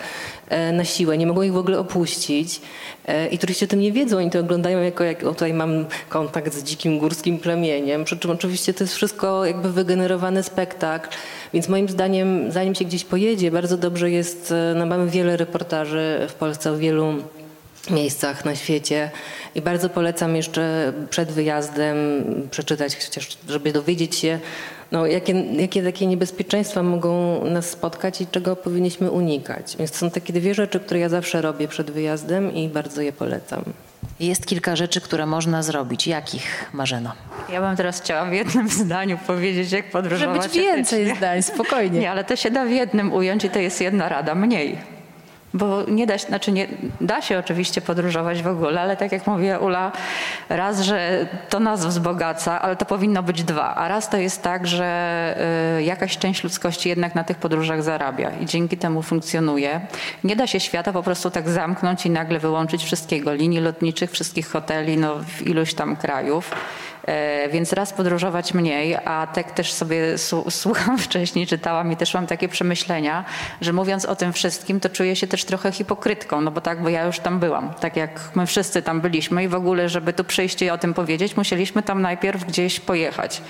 Speaker 1: na siłę, nie mogą ich w ogóle opuścić. E, I turyści o tym nie wiedzą, oni to oglądają jako, jak tutaj mam kontakt z dzikim górskim plemieniem, przy czym oczywiście to jest wszystko jakby wygenerowany spektakl, więc moim zdaniem, zanim się gdzieś pojedzie, bardzo dobrze jest, e, no mamy wiele reportaży w Polsce o wielu miejscach na świecie. I bardzo polecam jeszcze przed wyjazdem przeczytać, chociaż żeby dowiedzieć się, no, jakie, jakie takie niebezpieczeństwa mogą nas spotkać i czego powinniśmy unikać. Więc są takie dwie rzeczy, które ja zawsze robię przed wyjazdem i bardzo je polecam.
Speaker 3: Jest kilka rzeczy, które można zrobić. Jakich, Marzeno?
Speaker 5: Ja bym teraz chciała w jednym zdaniu powiedzieć, jak podróżować.
Speaker 3: Może być więcej zdań, spokojnie.
Speaker 5: Nie, ale to się da w jednym ująć i to jest jedna rada, mniej. Bo nie da się, znaczy nie, da się oczywiście podróżować w ogóle, ale tak jak mówiła Ula, raz, że to nas wzbogaca, ale to powinno być dwa. A raz to jest tak, że y, jakaś część ludzkości jednak na tych podróżach zarabia i dzięki temu funkcjonuje. Nie da się świata po prostu tak zamknąć i nagle wyłączyć wszystkiego, linii lotniczych, wszystkich hoteli, no w iluś tam krajów. E, Więc raz podróżować mniej, a tak też sobie słucham wcześniej, czytałam i też mam takie przemyślenia, że mówiąc o tym wszystkim, to czuję się też trochę hipokrytką, no bo tak, bo ja już tam byłam, tak jak my wszyscy tam byliśmy i w ogóle, żeby tu przyjść i o tym powiedzieć, musieliśmy tam najpierw gdzieś pojechać.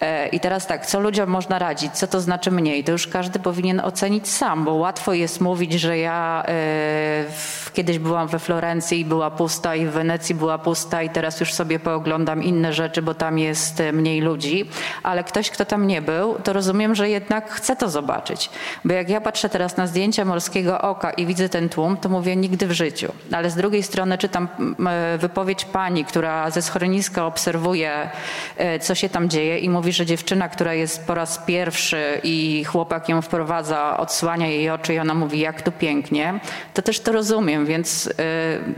Speaker 5: E, I teraz tak, co ludziom można radzić? Co to znaczy mniej? To już każdy powinien ocenić sam, bo łatwo jest mówić, że ja e, kiedyś byłam we Florencji i była pusta i w Wenecji była pusta i teraz już sobie pooglądam inne rzeczy, bo tam jest e, mniej ludzi, ale ktoś, kto tam nie był, to rozumiem, że jednak chce to zobaczyć. Bo jak ja patrzę teraz na zdjęcia Morskiego Oka i widzę ten tłum, to mówię nigdy w życiu. Ale z drugiej strony czytam e, wypowiedź pani, która ze schroniska obserwuje, e, co się tam dzieje i mówi, że dziewczyna, która jest po raz pierwszy i chłopak ją wprowadza, odsłania jej oczy i ona mówi, jak tu pięknie, to też to rozumiem, więc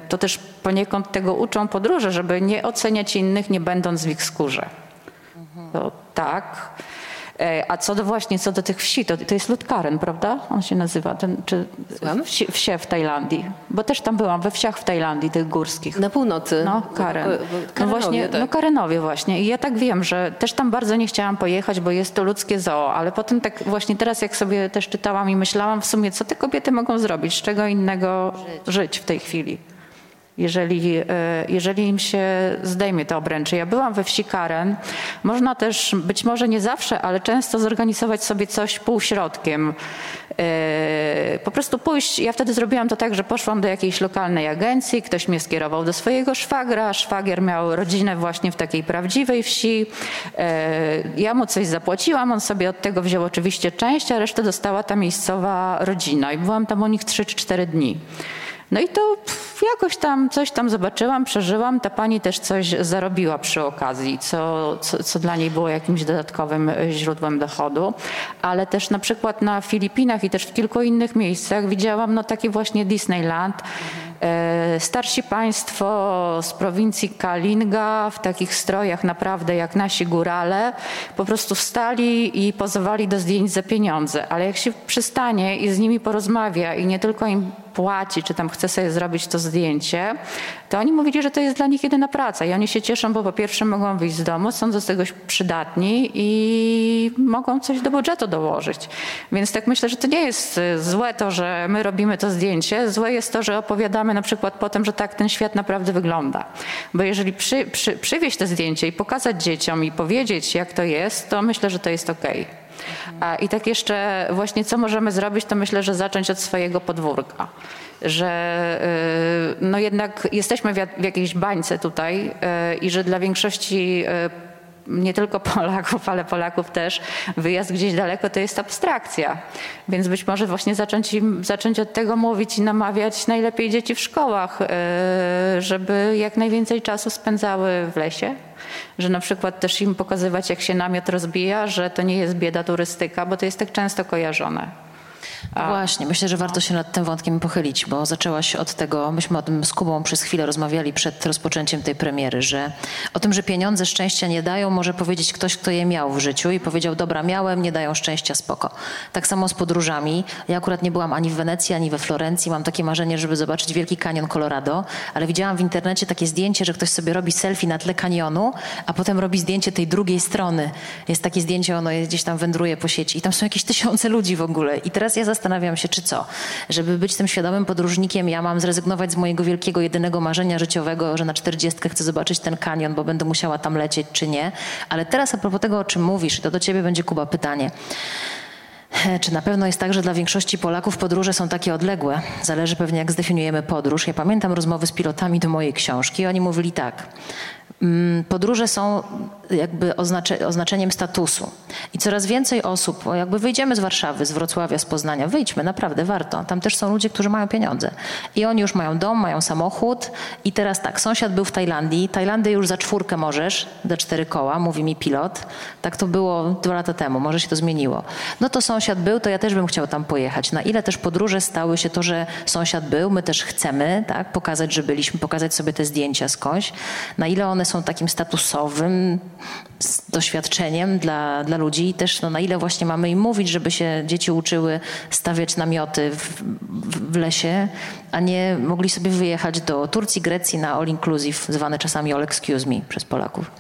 Speaker 5: to też poniekąd tego uczą podróże, żeby nie oceniać innych, nie będąc w ich skórze. To tak. E, A co do właśnie, co do tych wsi, to, to jest Lutkaren, prawda? On się nazywa, ten, czy wsi, wsie w Tajlandii. Bo też tam byłam, we wsiach w Tajlandii, tych górskich.
Speaker 1: Na północy.
Speaker 5: No, Karen. No
Speaker 1: Karenowie,
Speaker 5: właśnie,
Speaker 1: tak.
Speaker 5: no Karenowie właśnie. I ja tak wiem, że też tam bardzo nie chciałam pojechać, bo jest to ludzkie zoo, ale potem tak właśnie teraz jak sobie też czytałam i myślałam w sumie, co te kobiety mogą zrobić, z czego innego żyć, w tej chwili. Jeżeli, e, jeżeli im się zdejmie te obręcze. Ja byłam we wsi Karen. Można też, być może nie zawsze, ale często zorganizować sobie coś półśrodkiem. E, Po prostu pójść, ja wtedy zrobiłam to tak, że poszłam do jakiejś lokalnej agencji, ktoś mnie skierował do swojego szwagra, szwagier miał rodzinę właśnie w takiej prawdziwej wsi. E, Ja mu coś zapłaciłam, on sobie od tego wziął oczywiście część, a resztę dostała ta miejscowa rodzina i byłam tam u nich 3 czy 4 dni. No i to jakoś tam coś tam zobaczyłam, przeżyłam. Ta pani też coś zarobiła przy okazji, co, co, co dla niej było jakimś dodatkowym e, źródłem dochodu. Ale też na przykład na Filipinach i też w kilku innych miejscach widziałam no taki właśnie Disneyland. E, Starsi państwo z prowincji Kalinga w takich strojach naprawdę jak nasi górale po prostu wstali i pozowali do zdjęć za pieniądze. Ale jak się przystanie i z nimi porozmawia i nie tylko im płaci, czy tam chce sobie zrobić to zdjęcie, to oni mówili, że to jest dla nich jedyna praca i oni się cieszą, bo po pierwsze mogą wyjść z domu, są do tego przydatni i mogą coś do budżetu dołożyć. Więc tak myślę, że to nie jest y, złe to, że my robimy to zdjęcie, złe jest to, że opowiadamy na przykład potem, że tak ten świat naprawdę wygląda. Bo jeżeli przy, przy, przywieźć to zdjęcie i pokazać dzieciom i powiedzieć, jak to jest, to myślę, że to jest okej. A, I tak jeszcze właśnie co możemy zrobić, to myślę, że zacząć od swojego podwórka. Że y, no jednak jesteśmy w, jak- w jakiejś bańce tutaj y, i że dla większości y, nie tylko Polaków, ale Polaków też, wyjazd gdzieś daleko to jest abstrakcja. Więc być może właśnie zacząć, im, zacząć od tego mówić i namawiać najlepiej dzieci w szkołach, żeby jak najwięcej czasu spędzały w lesie. Że na przykład też im pokazywać, jak się namiot rozbija, że to nie jest bieda turystyka, bo to jest tak często kojarzone.
Speaker 3: No Właśnie, myślę, że warto się nad tym wątkiem pochylić, bo zaczęłaś od tego, myśmy o tym z Kubą przez chwilę rozmawiali przed rozpoczęciem tej premiery, że o tym, że pieniądze szczęścia nie dają, może powiedzieć ktoś, kto je miał w życiu i powiedział, dobra, miałem, nie dają szczęścia, spoko. Tak samo z podróżami. Ja akurat nie byłam ani w Wenecji, ani we Florencji. Mam takie marzenie, żeby zobaczyć Wielki Kanion Colorado, ale widziałam w internecie takie zdjęcie, że ktoś sobie robi selfie na tle kanionu, a potem robi zdjęcie tej drugiej strony. Jest takie zdjęcie, ono gdzieś tam wędruje po sieci i tam są jakieś tysiące ludzi w ogóle. I teraz ja zastanawiam się, czy co? Żeby być tym świadomym podróżnikiem, ja mam zrezygnować z mojego wielkiego, jedynego marzenia życiowego, że na czterdziestkę chcę zobaczyć ten kanion, bo będę musiała tam lecieć, czy nie. Ale teraz a propos tego, o czym mówisz, to do ciebie będzie, Kuba, pytanie. Czy na pewno jest tak, że dla większości Polaków podróże są takie odległe? Zależy pewnie, jak zdefiniujemy podróż. Ja pamiętam rozmowy z pilotami do mojej książki. Oni mówili tak. Mm, podróże są jakby oznacze, oznaczeniem statusu. I coraz więcej osób, jakby wyjdziemy z Warszawy, z Wrocławia, z Poznania, wyjdźmy, naprawdę warto. Tam też są ludzie, którzy mają pieniądze. I oni już mają dom, mają samochód. I teraz tak, sąsiad był w Tajlandii. Tajlandię już za czwórkę możesz, za cztery koła, mówi mi pilot. Tak to było dwa lata temu, może się to zmieniło. No to sąsiad był, to ja też bym chciał tam pojechać. Na ile też podróże stały się to, że sąsiad był, my też chcemy, tak, pokazać, że byliśmy, pokazać sobie te zdjęcia skądś. Na ile one są takim statusowym doświadczeniem dla, dla ludzi i też no, na ile właśnie mamy im mówić, żeby się dzieci uczyły stawiać namioty w, w, lesie, a nie mogli sobie wyjechać do Turcji, Grecji na all inclusive, zwane czasami all excuse me przez Polaków.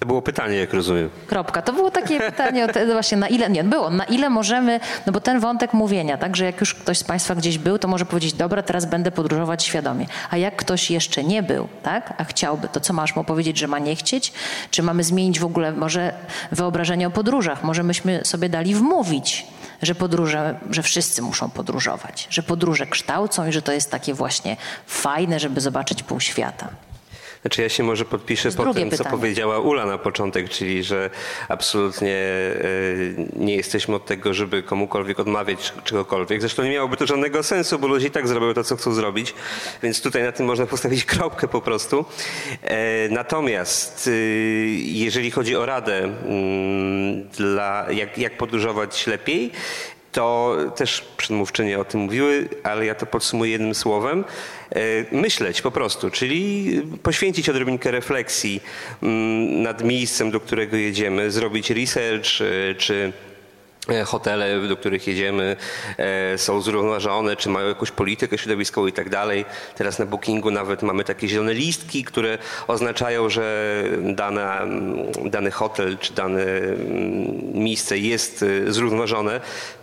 Speaker 6: To było pytanie, jak rozumiem.
Speaker 3: Kropka. To było takie pytanie właśnie na ile, nie, było, na ile możemy, no bo ten wątek mówienia, tak, że jak już ktoś z Państwa gdzieś był, to może powiedzieć, dobra, teraz będę podróżować świadomie. A jak ktoś jeszcze nie był, tak, a chciałby, to co masz mu powiedzieć, że ma nie chcieć? Czy mamy zmienić w ogóle może wyobrażenie o podróżach? Może myśmy sobie dali wmówić, że podróże, że wszyscy muszą podróżować, że podróże kształcą i że to jest takie właśnie fajne, żeby zobaczyć pół świata.
Speaker 6: Znaczy ja się może podpiszę po tym, co powiedziała Ula na początek, czyli że absolutnie e, nie jesteśmy od tego, żeby komukolwiek odmawiać czegokolwiek. Zresztą nie miałoby to żadnego sensu, bo ludzie i tak zrobią to, co chcą zrobić, więc tutaj na tym można postawić kropkę po prostu. E, natomiast e, jeżeli chodzi o radę, mm, dla, jak, jak podróżować lepiej, to też przedmówczynie o tym mówiły, ale ja to podsumuję jednym słowem. E, myśleć po prostu, czyli poświęcić odrobinkę refleksji mm, nad miejscem, do którego jedziemy, zrobić research e, czy E, hotele, do których jedziemy, są zrównoważone, czy mają jakąś politykę środowiskową i tak dalej. Teraz na Bookingu nawet mamy takie zielone listki, które oznaczają, że dana, dany hotel czy dane miejsce jest zrównoważone.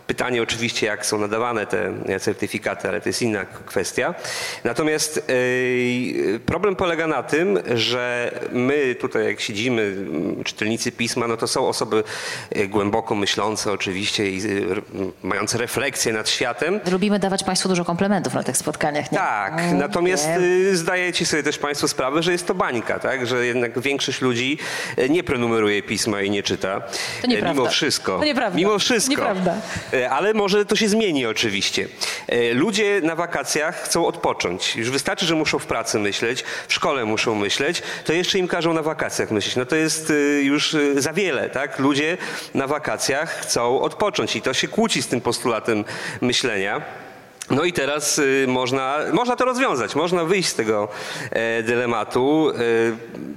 Speaker 6: Pytanie oczywiście, jak są nadawane te certyfikaty, ale to jest inna kwestia. Natomiast problem polega na tym, że my tutaj jak siedzimy, czytelnicy pisma, no to są osoby głęboko myślące oczywiście, i mające refleksję nad światem.
Speaker 3: Lubimy dawać Państwu dużo komplementów na tych spotkaniach. Nie?
Speaker 6: Tak, mm, natomiast y, zdajecie sobie też Państwo sprawę, że jest to bańka, tak? że jednak większość ludzi nie prenumeruje pisma i nie czyta.
Speaker 3: To nieprawda.
Speaker 6: Mimo wszystko.
Speaker 3: To nieprawda.
Speaker 6: Mimo wszystko.
Speaker 3: Nieprawda.
Speaker 6: Ale może to się zmieni oczywiście. Ludzie na wakacjach chcą odpocząć. Już wystarczy, że muszą w pracy myśleć, w szkole muszą myśleć, to jeszcze im każą na wakacjach myśleć. No to jest już za wiele, tak? Ludzie na wakacjach chcą odpocząć i to się kłóci z tym postulatem myślenia. No i teraz y, można, można to rozwiązać, można wyjść z tego e, dylematu, e,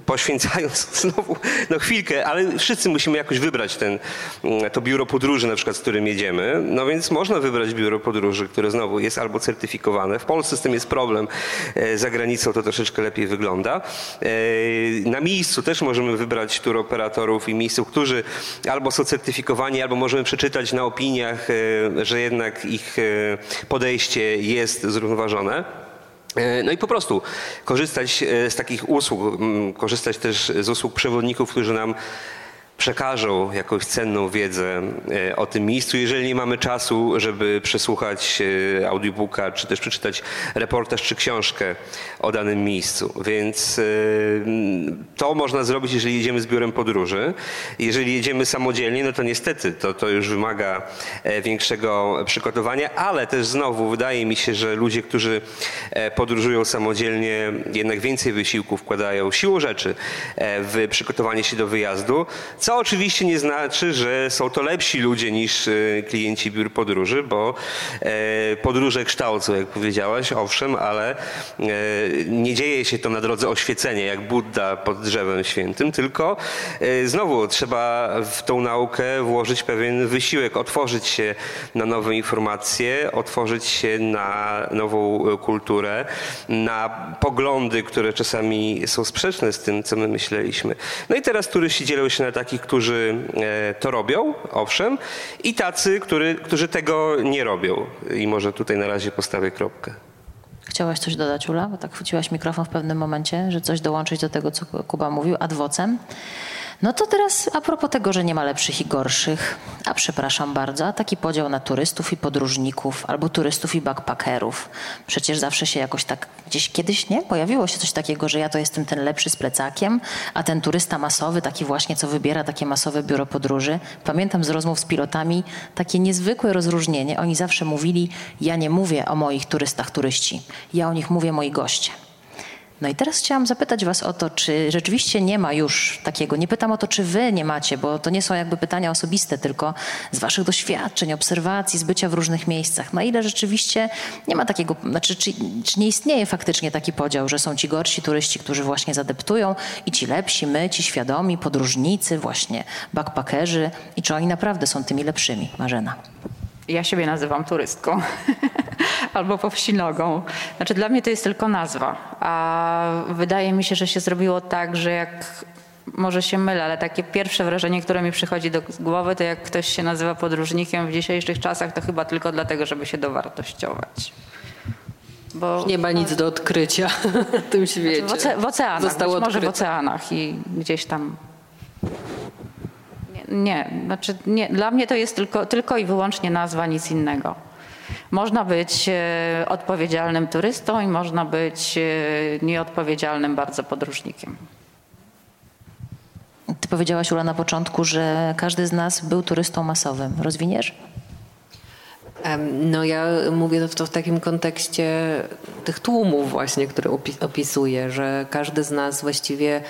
Speaker 6: poświęcając znowu no chwilkę, ale wszyscy musimy jakoś wybrać ten, mm, to biuro podróży na przykład, z którym jedziemy. No więc można wybrać biuro podróży, które znowu jest albo certyfikowane. W Polsce z tym jest problem, e, za granicą to troszeczkę lepiej wygląda. Na miejscu też możemy wybrać tur operatorów i miejsców, którzy albo są certyfikowani, albo możemy przeczytać na opiniach, że jednak ich podejście podejście jest zrównoważone. E, no i po prostu korzystać e, z takich usług, korzystać też z usług przewodników, którzy nam przekażą jakąś cenną wiedzę e, o tym miejscu, jeżeli nie mamy czasu, żeby przesłuchać e, audiobooka, czy też przeczytać reportaż czy książkę o danym miejscu. Więc e, to można zrobić, jeżeli jedziemy z biurem podróży. Jeżeli jedziemy samodzielnie, no to niestety to, to już wymaga większego przygotowania, ale też znowu wydaje mi się, że ludzie, którzy podróżują samodzielnie, jednak więcej wysiłku wkładają siłą rzeczy w przygotowanie się do wyjazdu, co co oczywiście nie znaczy, że są to lepsi ludzie niż e, klienci biur podróży, bo e, podróże kształcą, jak powiedziałaś, owszem, ale e, nie dzieje się to na drodze oświecenia, jak Buddha pod drzewem świętym, tylko znowu trzeba w tą naukę włożyć pewien wysiłek, otworzyć się na nowe informacje, otworzyć się na nową kulturę, na poglądy, które czasami są sprzeczne z tym, co my myśleliśmy. No i teraz turyści dzielą się na takich, którzy e, to robią, owszem, i tacy, który, którzy tego nie robią. I może tutaj na razie postawię kropkę.
Speaker 3: Chciałaś coś dodać, Ula? Bo tak chwyciłaś mikrofon w pewnym momencie, że coś dołączyć do tego, co Kuba mówił, adwocem. No to teraz a propos tego, że nie ma lepszych i gorszych, a przepraszam bardzo, a taki podział na turystów i podróżników, albo turystów i backpackerów. Przecież zawsze się jakoś tak gdzieś kiedyś, nie? Pojawiło się coś takiego, że ja to jestem ten lepszy z plecakiem, a ten turysta masowy, taki właśnie, co wybiera takie masowe biuro podróży. Pamiętam z rozmów z pilotami takie niezwykłe rozróżnienie. Oni zawsze mówili, ja nie mówię o moich turystach turyści, ja o nich mówię moi goście. No i teraz chciałam zapytać Was o to, czy rzeczywiście nie ma już takiego, nie pytam o to, czy Wy nie macie, bo to nie są jakby pytania osobiste, tylko z Waszych doświadczeń, obserwacji, z bycia w różnych miejscach. Na ile rzeczywiście nie ma takiego, znaczy, czy, czy nie istnieje faktycznie taki podział, że są ci gorsi turyści, którzy właśnie zadeptują i ci lepsi, my, ci świadomi, podróżnicy, właśnie backpackerzy i czy oni naprawdę są tymi lepszymi? Marzena.
Speaker 5: Ja siebie nazywam turystką albo powsinogą. Znaczy dla mnie to jest tylko nazwa, a wydaje mi się, że się zrobiło tak, że jak może się mylę, ale takie pierwsze wrażenie, które mi przychodzi do głowy, to jak ktoś się nazywa podróżnikiem w dzisiejszych czasach, to chyba tylko dlatego, żeby się dowartościować.
Speaker 1: Bo nie ma nic do odkrycia w tym świecie.
Speaker 5: Znaczy w, oce w oceanach, Zostało może w oceanach i gdzieś tam nie, znaczy nie, dla mnie to jest tylko, tylko i wyłącznie nazwa, nic innego. Można być e, odpowiedzialnym turystą i można być e, nieodpowiedzialnym bardzo podróżnikiem.
Speaker 3: Ty powiedziałaś, Ula, na początku, że każdy z nas był turystą masowym. Rozwiniesz?
Speaker 1: No ja mówię to w takim kontekście tych tłumów właśnie, które opisuję, że każdy z nas właściwie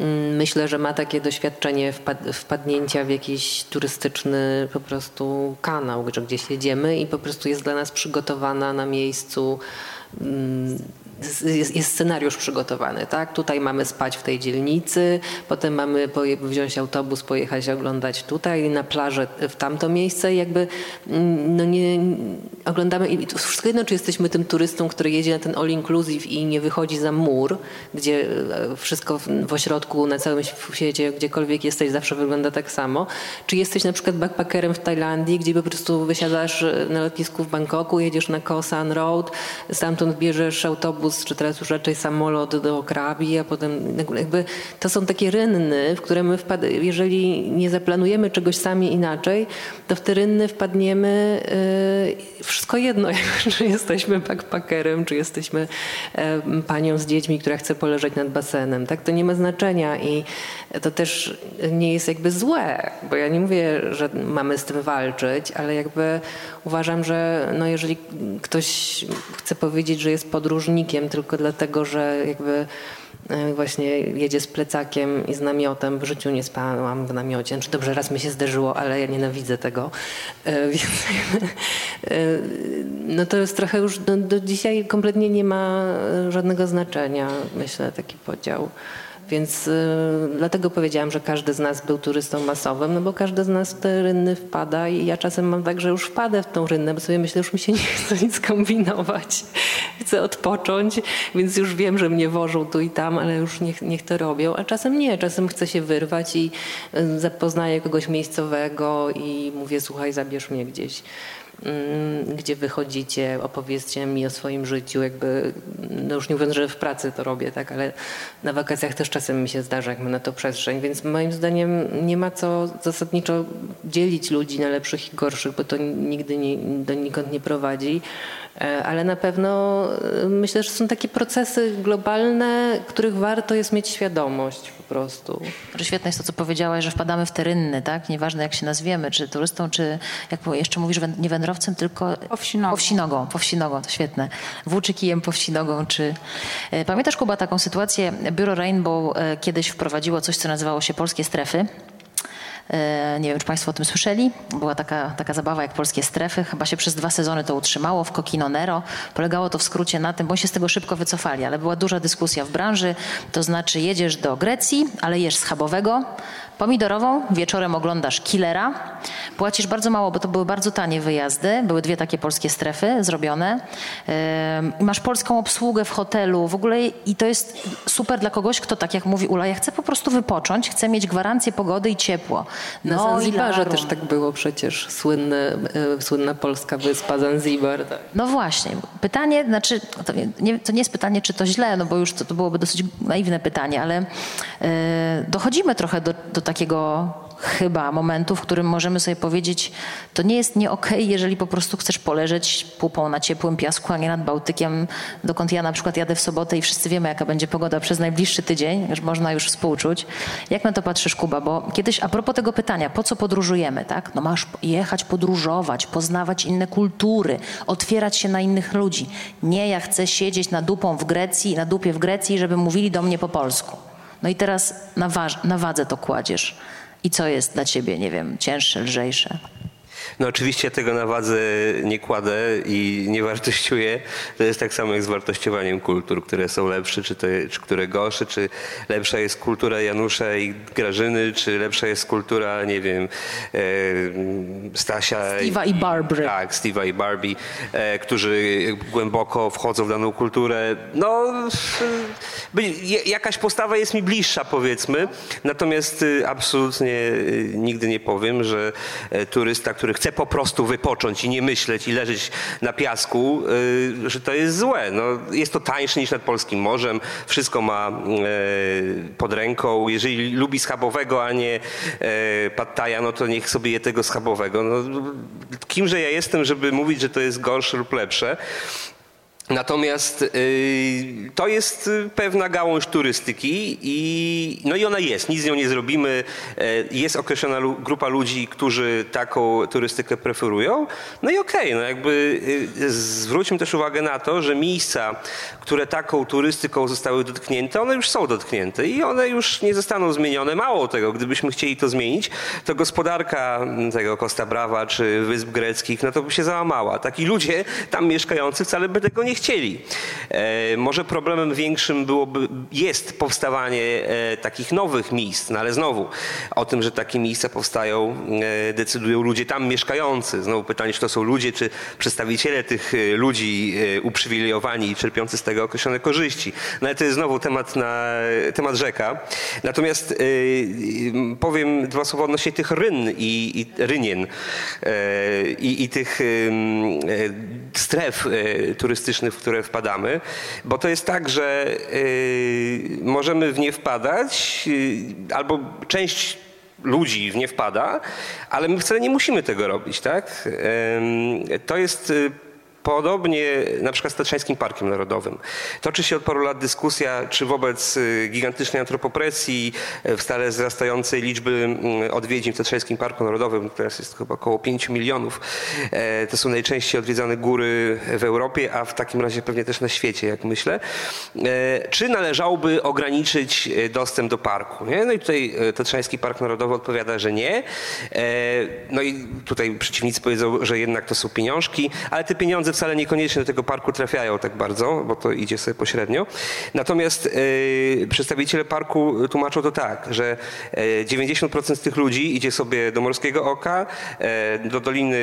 Speaker 1: mm, myślę, że ma takie doświadczenie wpadnięcia w jakiś turystyczny po prostu kanał, że gdzieś jedziemy i po prostu jest dla nas przygotowana na miejscu mm, jest, jest, scenariusz przygotowany, tak? Tutaj mamy spać w tej dzielnicy, potem mamy wziąć autobus, pojechać oglądać tutaj, na plażę w tamto miejsce i jakby mm, no nie oglądamy i wszystko jedno, czy jesteśmy tym turystą, który jedzie na ten all inclusive i nie wychodzi za mur, gdzie e, wszystko w ośrodku, na całym świecie, gdziekolwiek jesteś, zawsze wygląda tak samo, czy jesteś na przykład backpackerem w Tajlandii, gdzie po prostu wysiadasz na lotnisku w Bangkoku, jedziesz na Koh San Road, stamtąd bierzesz autobus autobus, czy teraz już raczej samolot do Krabi, a potem jakby to są takie rynny, w które my wpad- jeżeli nie zaplanujemy czegoś sami inaczej, to w te rynny wpadniemy yy, wszystko jedno, czy jesteśmy backpackerem, czy jesteśmy yy, panią z dziećmi, która chce poleżeć nad basenem. Tak? To nie ma znaczenia i to też nie jest jakby złe, bo ja nie mówię, że mamy z tym walczyć, ale jakby uważam, że no jeżeli ktoś chce powiedzieć, że jest podróżnikiem tylko dlatego, że jakby e, właśnie jedzie z plecakiem i z namiotem. W życiu nie spałam w namiocie. Znaczy dobrze, raz mi się zdarzyło, ale ja nienawidzę tego. E, więc e, no to jest trochę już do, do dzisiaj kompletnie nie ma żadnego znaczenia, myślę, taki podział. Więc y, dlatego powiedziałam, że każdy z nas był turystą masowym, no bo każdy z nas w te rynny wpada i ja czasem mam tak, że już wpadę w tą rynnę, bo sobie myślę, że już mi się nie chce nic kombinować. Chcę odpocząć, więc już wiem, że mnie wożą tu i tam, ale już niech, niech to robią. A czasem nie, czasem chcę się wyrwać i y, zapoznaję kogoś miejscowego i mówię, słuchaj, zabierz mnie gdzieś. Mm, gdzie wychodzicie, opowiedzcie mi o swoim życiu, jakby, no już nie mówiąc, że w pracy to robię, tak, ale na wakacjach też czasem mi się zdarza, jak mam na to przestrzeń, więc moim zdaniem nie ma co zasadniczo dzielić ludzi na lepszych i gorszych, bo to nigdy nie, donikąd nie prowadzi. E, ale na pewno e, myślę, że są takie procesy globalne, których warto jest mieć świadomość prostu.
Speaker 3: Świetne jest to, co powiedziałaś, że wpadamy w te rynny, tak? Nieważne jak się nazwiemy, czy turystą, czy jak jeszcze mówisz, nie wędrowcem, tylko powsinogą. Powsinogą, powsinogą to świetne. Włóczykijem, powsinogą, czy... E, pamiętasz, Kuba, taką sytuację? Biuro Rainbow kiedyś wprowadziło coś, co nazywało się Polskie Strefy. E, nie wiem, czy Państwo o tym słyszeli. Była taka, taka zabawa jak Polskie Strefy. Chyba się przez dwa sezony to utrzymało w Kokino Nero. Polegało to w skrócie na tym, bo się z tego szybko wycofali, ale była duża dyskusja w branży. To znaczy jedziesz do Grecji, ale jesz schabowego, pomidorową, wieczorem oglądasz Killera, płacisz bardzo mało, bo to były bardzo tanie wyjazdy, były dwie takie polskie strefy zrobione. Masz polską obsługę w hotelu w ogóle i to jest super dla kogoś, kto tak jak mówi Ula, ja chcę po prostu wypocząć, chcę mieć gwarancję pogody i ciepło.
Speaker 1: Na no, Zanzibarze też tak było przecież, słynny, e, słynna polska wyspa Zanzibar. Tak.
Speaker 3: No właśnie, pytanie, znaczy, to nie, to nie jest pytanie, czy to źle, no bo już to, to byłoby dosyć naiwne pytanie, ale e, dochodzimy trochę do, do takiego chyba momentu, w którym możemy sobie powiedzieć, to nie jest nie okej, okay, jeżeli po prostu chcesz poleżeć pupą na ciepłym piasku, a nie nad Bałtykiem, dokąd ja na przykład jadę w sobotę i wszyscy wiemy, jaka będzie pogoda przez najbliższy tydzień, że można już współczuć. Jak na to patrzysz, Kuba? Bo kiedyś a propos tego pytania, po co podróżujemy, tak? No masz jechać, podróżować, poznawać inne kultury, otwierać się na innych ludzi. Nie, ja chcę siedzieć na dupą w Grecji, na dupie w Grecji, żeby mówili do mnie po polsku. No i teraz na, na wadze to kładziesz. I co jest dla ciebie, nie wiem, cięższe, lżejsze?
Speaker 6: No oczywiście tego na wadze nie kładę i nie wartościuję. To jest tak samo jak z wartościowaniem kultur, które są lepsze, czy, czy które gorsze, czy lepsza jest kultura Janusza i Grażyny, czy lepsza jest kultura, nie wiem, e, Stasia.
Speaker 3: Steve'a i Barbary.
Speaker 6: Tak, Steve'a i Barbie, e, którzy głęboko wchodzą w daną kulturę. No, by, jakaś postawa jest mi bliższa, powiedzmy. Natomiast y, absolutnie y, nigdy nie powiem, że e, turysta, który chce po prostu wypocząć i nie myśleć i leżeć na piasku, y, że to jest złe. No, jest to tańsze niż nad polskim morzem, wszystko ma y, pod ręką. Jeżeli lubi schabowego, a nie y, pattaja, no to niech sobie je tego schabowego. No, kimże ja jestem, żeby mówić, że to jest gorsze lub lepsze. Natomiast y, to jest pewna gałąź turystyki i, no i ona jest, nic z nią nie zrobimy. E, jest określona grupa ludzi, którzy taką turystykę preferują. No i okej, okay, no jakby y, zwróćmy też uwagę na to, że miejsca, które taką turystyką zostały dotknięte, one już są dotknięte i one już nie zostaną zmienione. Mało tego, gdybyśmy chcieli to zmienić, to gospodarka tego Costa Brava czy Wysp Greckich, no to by się załamała. Taki ludzie tam mieszkający wcale by tego nie chcieli. E, może problemem większym byłoby, jest powstawanie e, takich nowych miejsc, no ale znowu o tym, że takie miejsca powstają, e, decydują ludzie tam mieszkający. Znowu pytanie, czy to są ludzie, czy przedstawiciele tych ludzi uprzywilejowani i czerpiący z tego określone korzyści. No ale to jest znowu temat, na, temat rzeka. Natomiast powiem dwa słowa odnośnie tych ryn i, i rynien i, i tych stref turystycznych w które wpadamy, bo to jest tak, że yy, możemy w nie wpadać, yy, albo część ludzi w nie wpada, ale my wcale nie musimy tego robić, tak? To jest y, Podobnie na przykład z Tatrzańskim Parkiem Narodowym. Toczy się od paru lat dyskusja, czy wobec y, gigantycznej antropopresji, y, w stale wzrastającej liczby mm, odwiedzin w Tatrzańskim Parku Narodowym, teraz jest chyba około 5 milionów, e, to są najczęściej odwiedzane góry w Europie, a w takim razie pewnie też na świecie, jak myślę. E, czy należałoby ograniczyć e, dostęp do parku? Nie? No i tutaj Tatrzański Park Narodowy odpowiada, że nie. No i tutaj przeciwnicy powiedzą, że jednak to są pieniążki, ale te pieniądze wcale niekoniecznie do tego parku trafiają tak bardzo, bo to idzie sobie pośrednio. Natomiast yy, przedstawiciele parku tłumaczą to tak, że 90% e, z tych ludzi idzie sobie do Morskiego Oka, e, do Doliny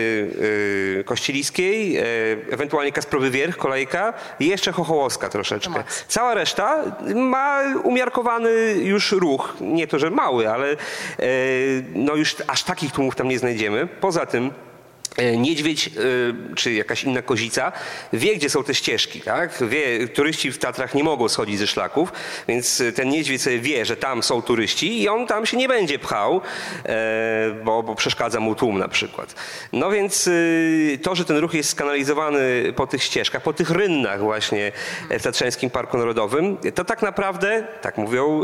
Speaker 6: Kościeliskiej, ewentualnie Kasprowy Wierch, kolejka i jeszcze Chochołowska troszeczkę. Cała reszta ma umiarkowany już ruch. Nie to, że mały, ale no już aż takich tłumów tam nie znajdziemy. Poza tym niedźwiedź e, czy jakaś inna kozica wie, gdzie są te ścieżki. Tak? Wie, turyści w Tatrach nie mogą schodzić ze szlaków, więc ten niedźwiedź wie, że tam są turyści i on tam się nie będzie pchał, e, bo, bo przeszkadza mu tłum na przykład. No więc to, że ten ruch jest skanalizowany po tych ścieżkach, po tych rynnach właśnie w Tatrzańskim Parku Narodowym, to tak naprawdę, tak mówią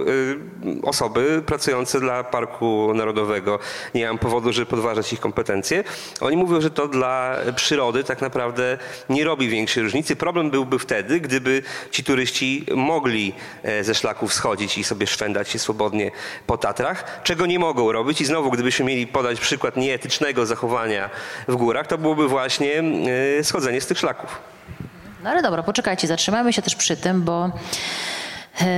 Speaker 6: osoby pracujące dla Parku Narodowego. Nie mam powodu, żeby podważać ich kompetencje. Oni mówią, że to dla przyrody tak naprawdę nie robi większej różnicy. Problem byłby wtedy, gdyby ci turyści mogli e, ze szlaków schodzić i sobie szwendać się swobodnie po Tatrach, czego nie mogą robić. I znowu, gdybyśmy mieli podać przykład nieetycznego zachowania w górach, to byłoby właśnie e, schodzenie z tych szlaków.
Speaker 3: No ale dobra, poczekajcie, zatrzymajmy się też przy tym, bo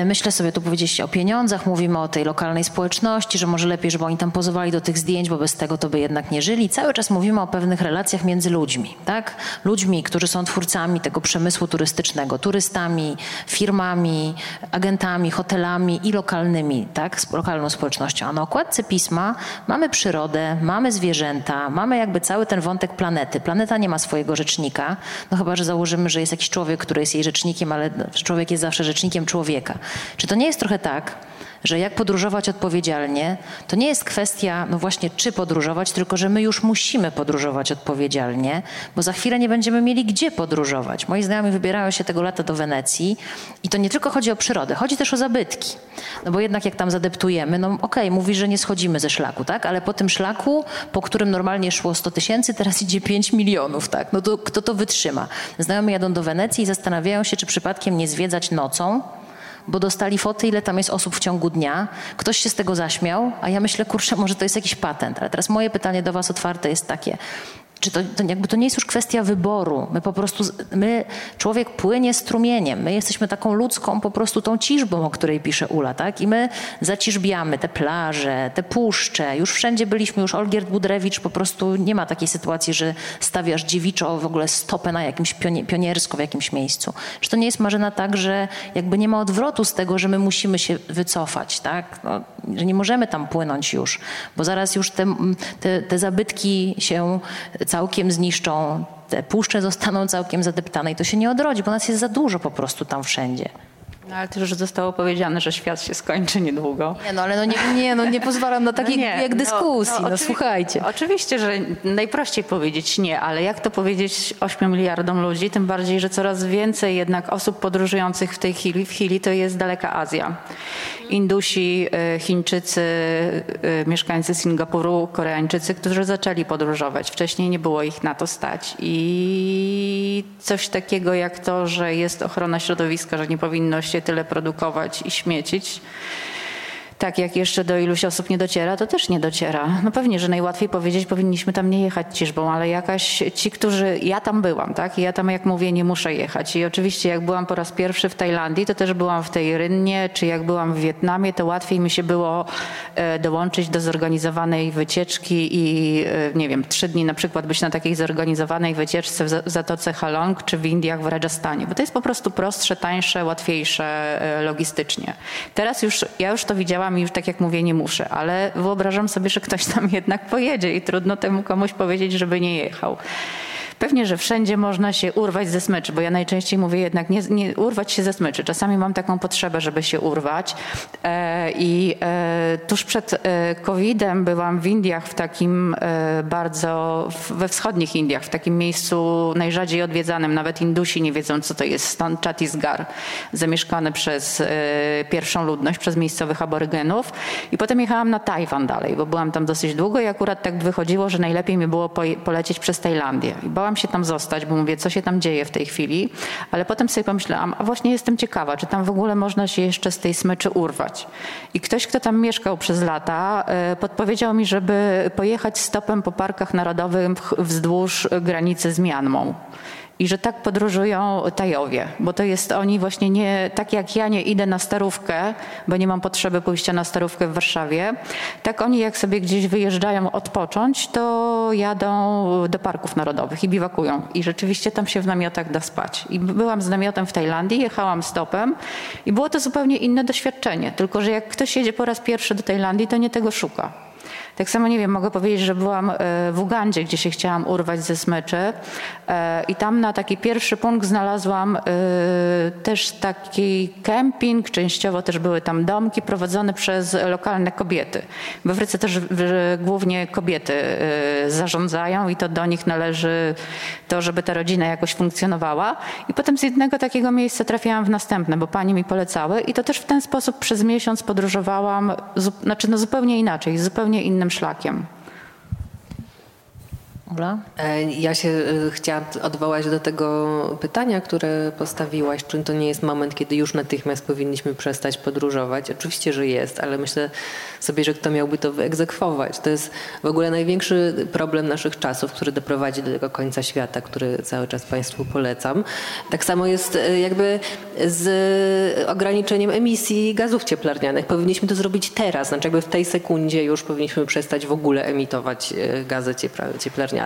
Speaker 3: myślę sobie, tu powiedzieliście o pieniądzach, mówimy o tej lokalnej społeczności, że może lepiej, żeby oni tam pozowali do tych zdjęć, bo bez tego to by jednak nie żyli. Cały czas mówimy o pewnych relacjach między ludźmi, tak? Ludźmi, którzy są twórcami tego przemysłu turystycznego, turystami, firmami, agentami, hotelami i lokalnymi, tak? Z lokalną społecznością. A na okładce pisma mamy przyrodę, mamy zwierzęta, mamy jakby cały ten wątek planety. Planeta nie ma swojego rzecznika, no chyba, że założymy, że jest jakiś człowiek, który jest jej rzecznikiem, ale człowiek jest zawsze rzecznikiem człowieka. Czy to nie jest trochę tak, że jak podróżować odpowiedzialnie, to nie jest kwestia, no właśnie, czy podróżować, tylko że my już musimy podróżować odpowiedzialnie, bo za chwilę nie będziemy mieli gdzie podróżować. Moi znajomi wybierają się tego lata do Wenecji i to nie tylko chodzi o przyrodę, chodzi też o zabytki. No bo jednak jak tam zadeptujemy, no okej, okay, mówi, że nie schodzimy ze szlaku, tak? Ale po tym szlaku, po którym normalnie szło 100 tysięcy, teraz idzie 5 milionów, tak? No to kto to wytrzyma? Znajomi jadą do Wenecji i zastanawiają się, czy przypadkiem nie zwiedzać nocą, bo dostali foty, ile tam jest osób w ciągu dnia. Ktoś się z tego zaśmiał, a ja myślę, kurczę, może to jest jakiś patent. Ale teraz moje pytanie do Was otwarte jest takie czy to, to, jakby to nie jest już kwestia wyboru. My po prostu, my, człowiek płynie strumieniem. My jesteśmy taką ludzką po prostu tą ciżbą, o której pisze Ula, tak? I my zaciżbiamy te plaże, te puszcze. Już wszędzie byliśmy, już Olgierd Budrewicz po prostu nie ma takiej sytuacji, że stawiasz dziewiczo w ogóle stopę na jakimś pioniersko w jakimś miejscu. Czy to nie jest Marzena tak, że jakby nie ma odwrotu z tego, że my musimy się wycofać, tak? No, że nie możemy tam płynąć już, bo zaraz już te, te, te zabytki się całkiem zniszczą, te puszcze zostaną całkiem zadeptane i to się nie odrodzi, bo nas jest za dużo po prostu tam wszędzie.
Speaker 5: No, ale też już zostało powiedziane, że świat się skończy niedługo.
Speaker 3: Nie, no ale no nie, nie, no nie pozwalam na takiej no jak no, dyskusji, no, no, no słuchajcie.
Speaker 5: Oczywiście, że najprościej powiedzieć nie, ale jak to powiedzieć 8 miliardom ludzi, tym bardziej, że coraz więcej jednak osób podróżujących w tej chwili, w chwili to jest daleka Azja. Indusi, e, Chińczycy, e, mieszkańcy Singapuru, Koreańczycy, którzy zaczęli podróżować. Wcześniej nie było ich na to stać. I coś takiego jak to, że jest ochrona środowiska, że nie powinno się tyle produkować i śmiecić tak jak jeszcze do iluś osób nie dociera, to też nie dociera. No pewnie, że najłatwiej powiedzieć, powinniśmy tam nie jechać ciżbą, ale jakaś ci, którzy, ja tam byłam, tak? I ja tam, jak mówię, nie muszę jechać. I oczywiście, jak byłam po raz pierwszy w Tajlandii, to też byłam w tej Rynnie, czy jak byłam w Wietnamie, to łatwiej mi się było e, dołączyć do zorganizowanej wycieczki i, e, nie wiem, trzy dni na przykład być na takiej zorganizowanej wycieczce w Zatoce Halong, czy w Indiach, w Rajasthanie, bo to jest po prostu prostsze, tańsze, łatwiejsze e, logistycznie. Teraz już, ja już to widziałam i już tak jak mówię, nie muszę, ale wyobrażam sobie, że ktoś tam jednak pojedzie i trudno temu komuś powiedzieć, żeby nie jechał. Pewnie, że wszędzie można się urwać ze smyczy, bo ja najczęściej mówię jednak nie, nie urwać się ze smyczy. Czasami mam taką potrzebę, żeby się urwać. E, I e, tuż przed e, COVID-em byłam w Indiach, w takim bardzo, we wschodnich Indiach, w takim miejscu najrzadziej odwiedzanym. Nawet Indusi nie wiedzą, co to jest stan Chhattisgarh, zamieszkany przez pierwszą ludność, przez miejscowych aborygenów. I potem jechałam na Tajwan dalej, bo byłam tam dosyć długo i akurat tak wychodziło, że najlepiej mi było polecieć przez Tajlandię. I bałam się tam zostać, bo mówię, co się tam dzieje w tej chwili, ale potem sobie pomyślałam, a właśnie jestem ciekawa, czy tam w ogóle można się jeszcze z tej smyczy urwać. I ktoś, kto tam mieszkał przez lata, e, podpowiedział mi, żeby pojechać stopem po parkach narodowych wzdłuż granicy z Mianmą i że tak podróżują Tajowie, bo to jest oni właśnie nie, tak jak ja nie idę na starówkę, bo nie mam potrzeby pójścia na starówkę w Warszawie, tak oni jak sobie gdzieś wyjeżdżają odpocząć, to jadą do parków narodowych i biwakują. I rzeczywiście tam się w namiotach da spać. I byłam z namiotem w Tajlandii, jechałam stopem i było to zupełnie inne doświadczenie. Tylko, że jak ktoś jedzie po raz pierwszy do Tajlandii, to nie tego szuka. Tak samo, nie wiem, mogę powiedzieć, że byłam e, w Ugandzie, gdzie się chciałam urwać ze smyczy e, i tam na taki pierwszy punkt znalazłam e, też taki kemping, częściowo też były tam domki prowadzone przez lokalne kobiety. W Afryce też głównie kobiety zarządzają i to do nich należy to, żeby ta rodzina jakoś funkcjonowała. I potem z jednego takiego miejsca trafiałam w następne, bo pani mi polecały i to też w ten sposób przez miesiąc podróżowałam, znaczy no zupełnie inaczej, zupełnie innym szlakiem.
Speaker 1: E, ja się e, chciałam odwołać do tego pytania, które postawiłaś. Czy to nie jest moment, kiedy już natychmiast powinniśmy przestać podróżować? Oczywiście, że jest, ale myślę sobie, że kto miałby to wyegzekwować? To jest w ogóle największy problem naszych czasów, który doprowadzi do tego końca świata, który cały czas Państwu polecam. Tak samo jest e, jakby z ograniczeniem emisji gazów cieplarnianych. Powinniśmy to zrobić teraz, znaczy jakby w tej sekundzie już powinniśmy przestać w ogóle emitować gazy cieplarniane.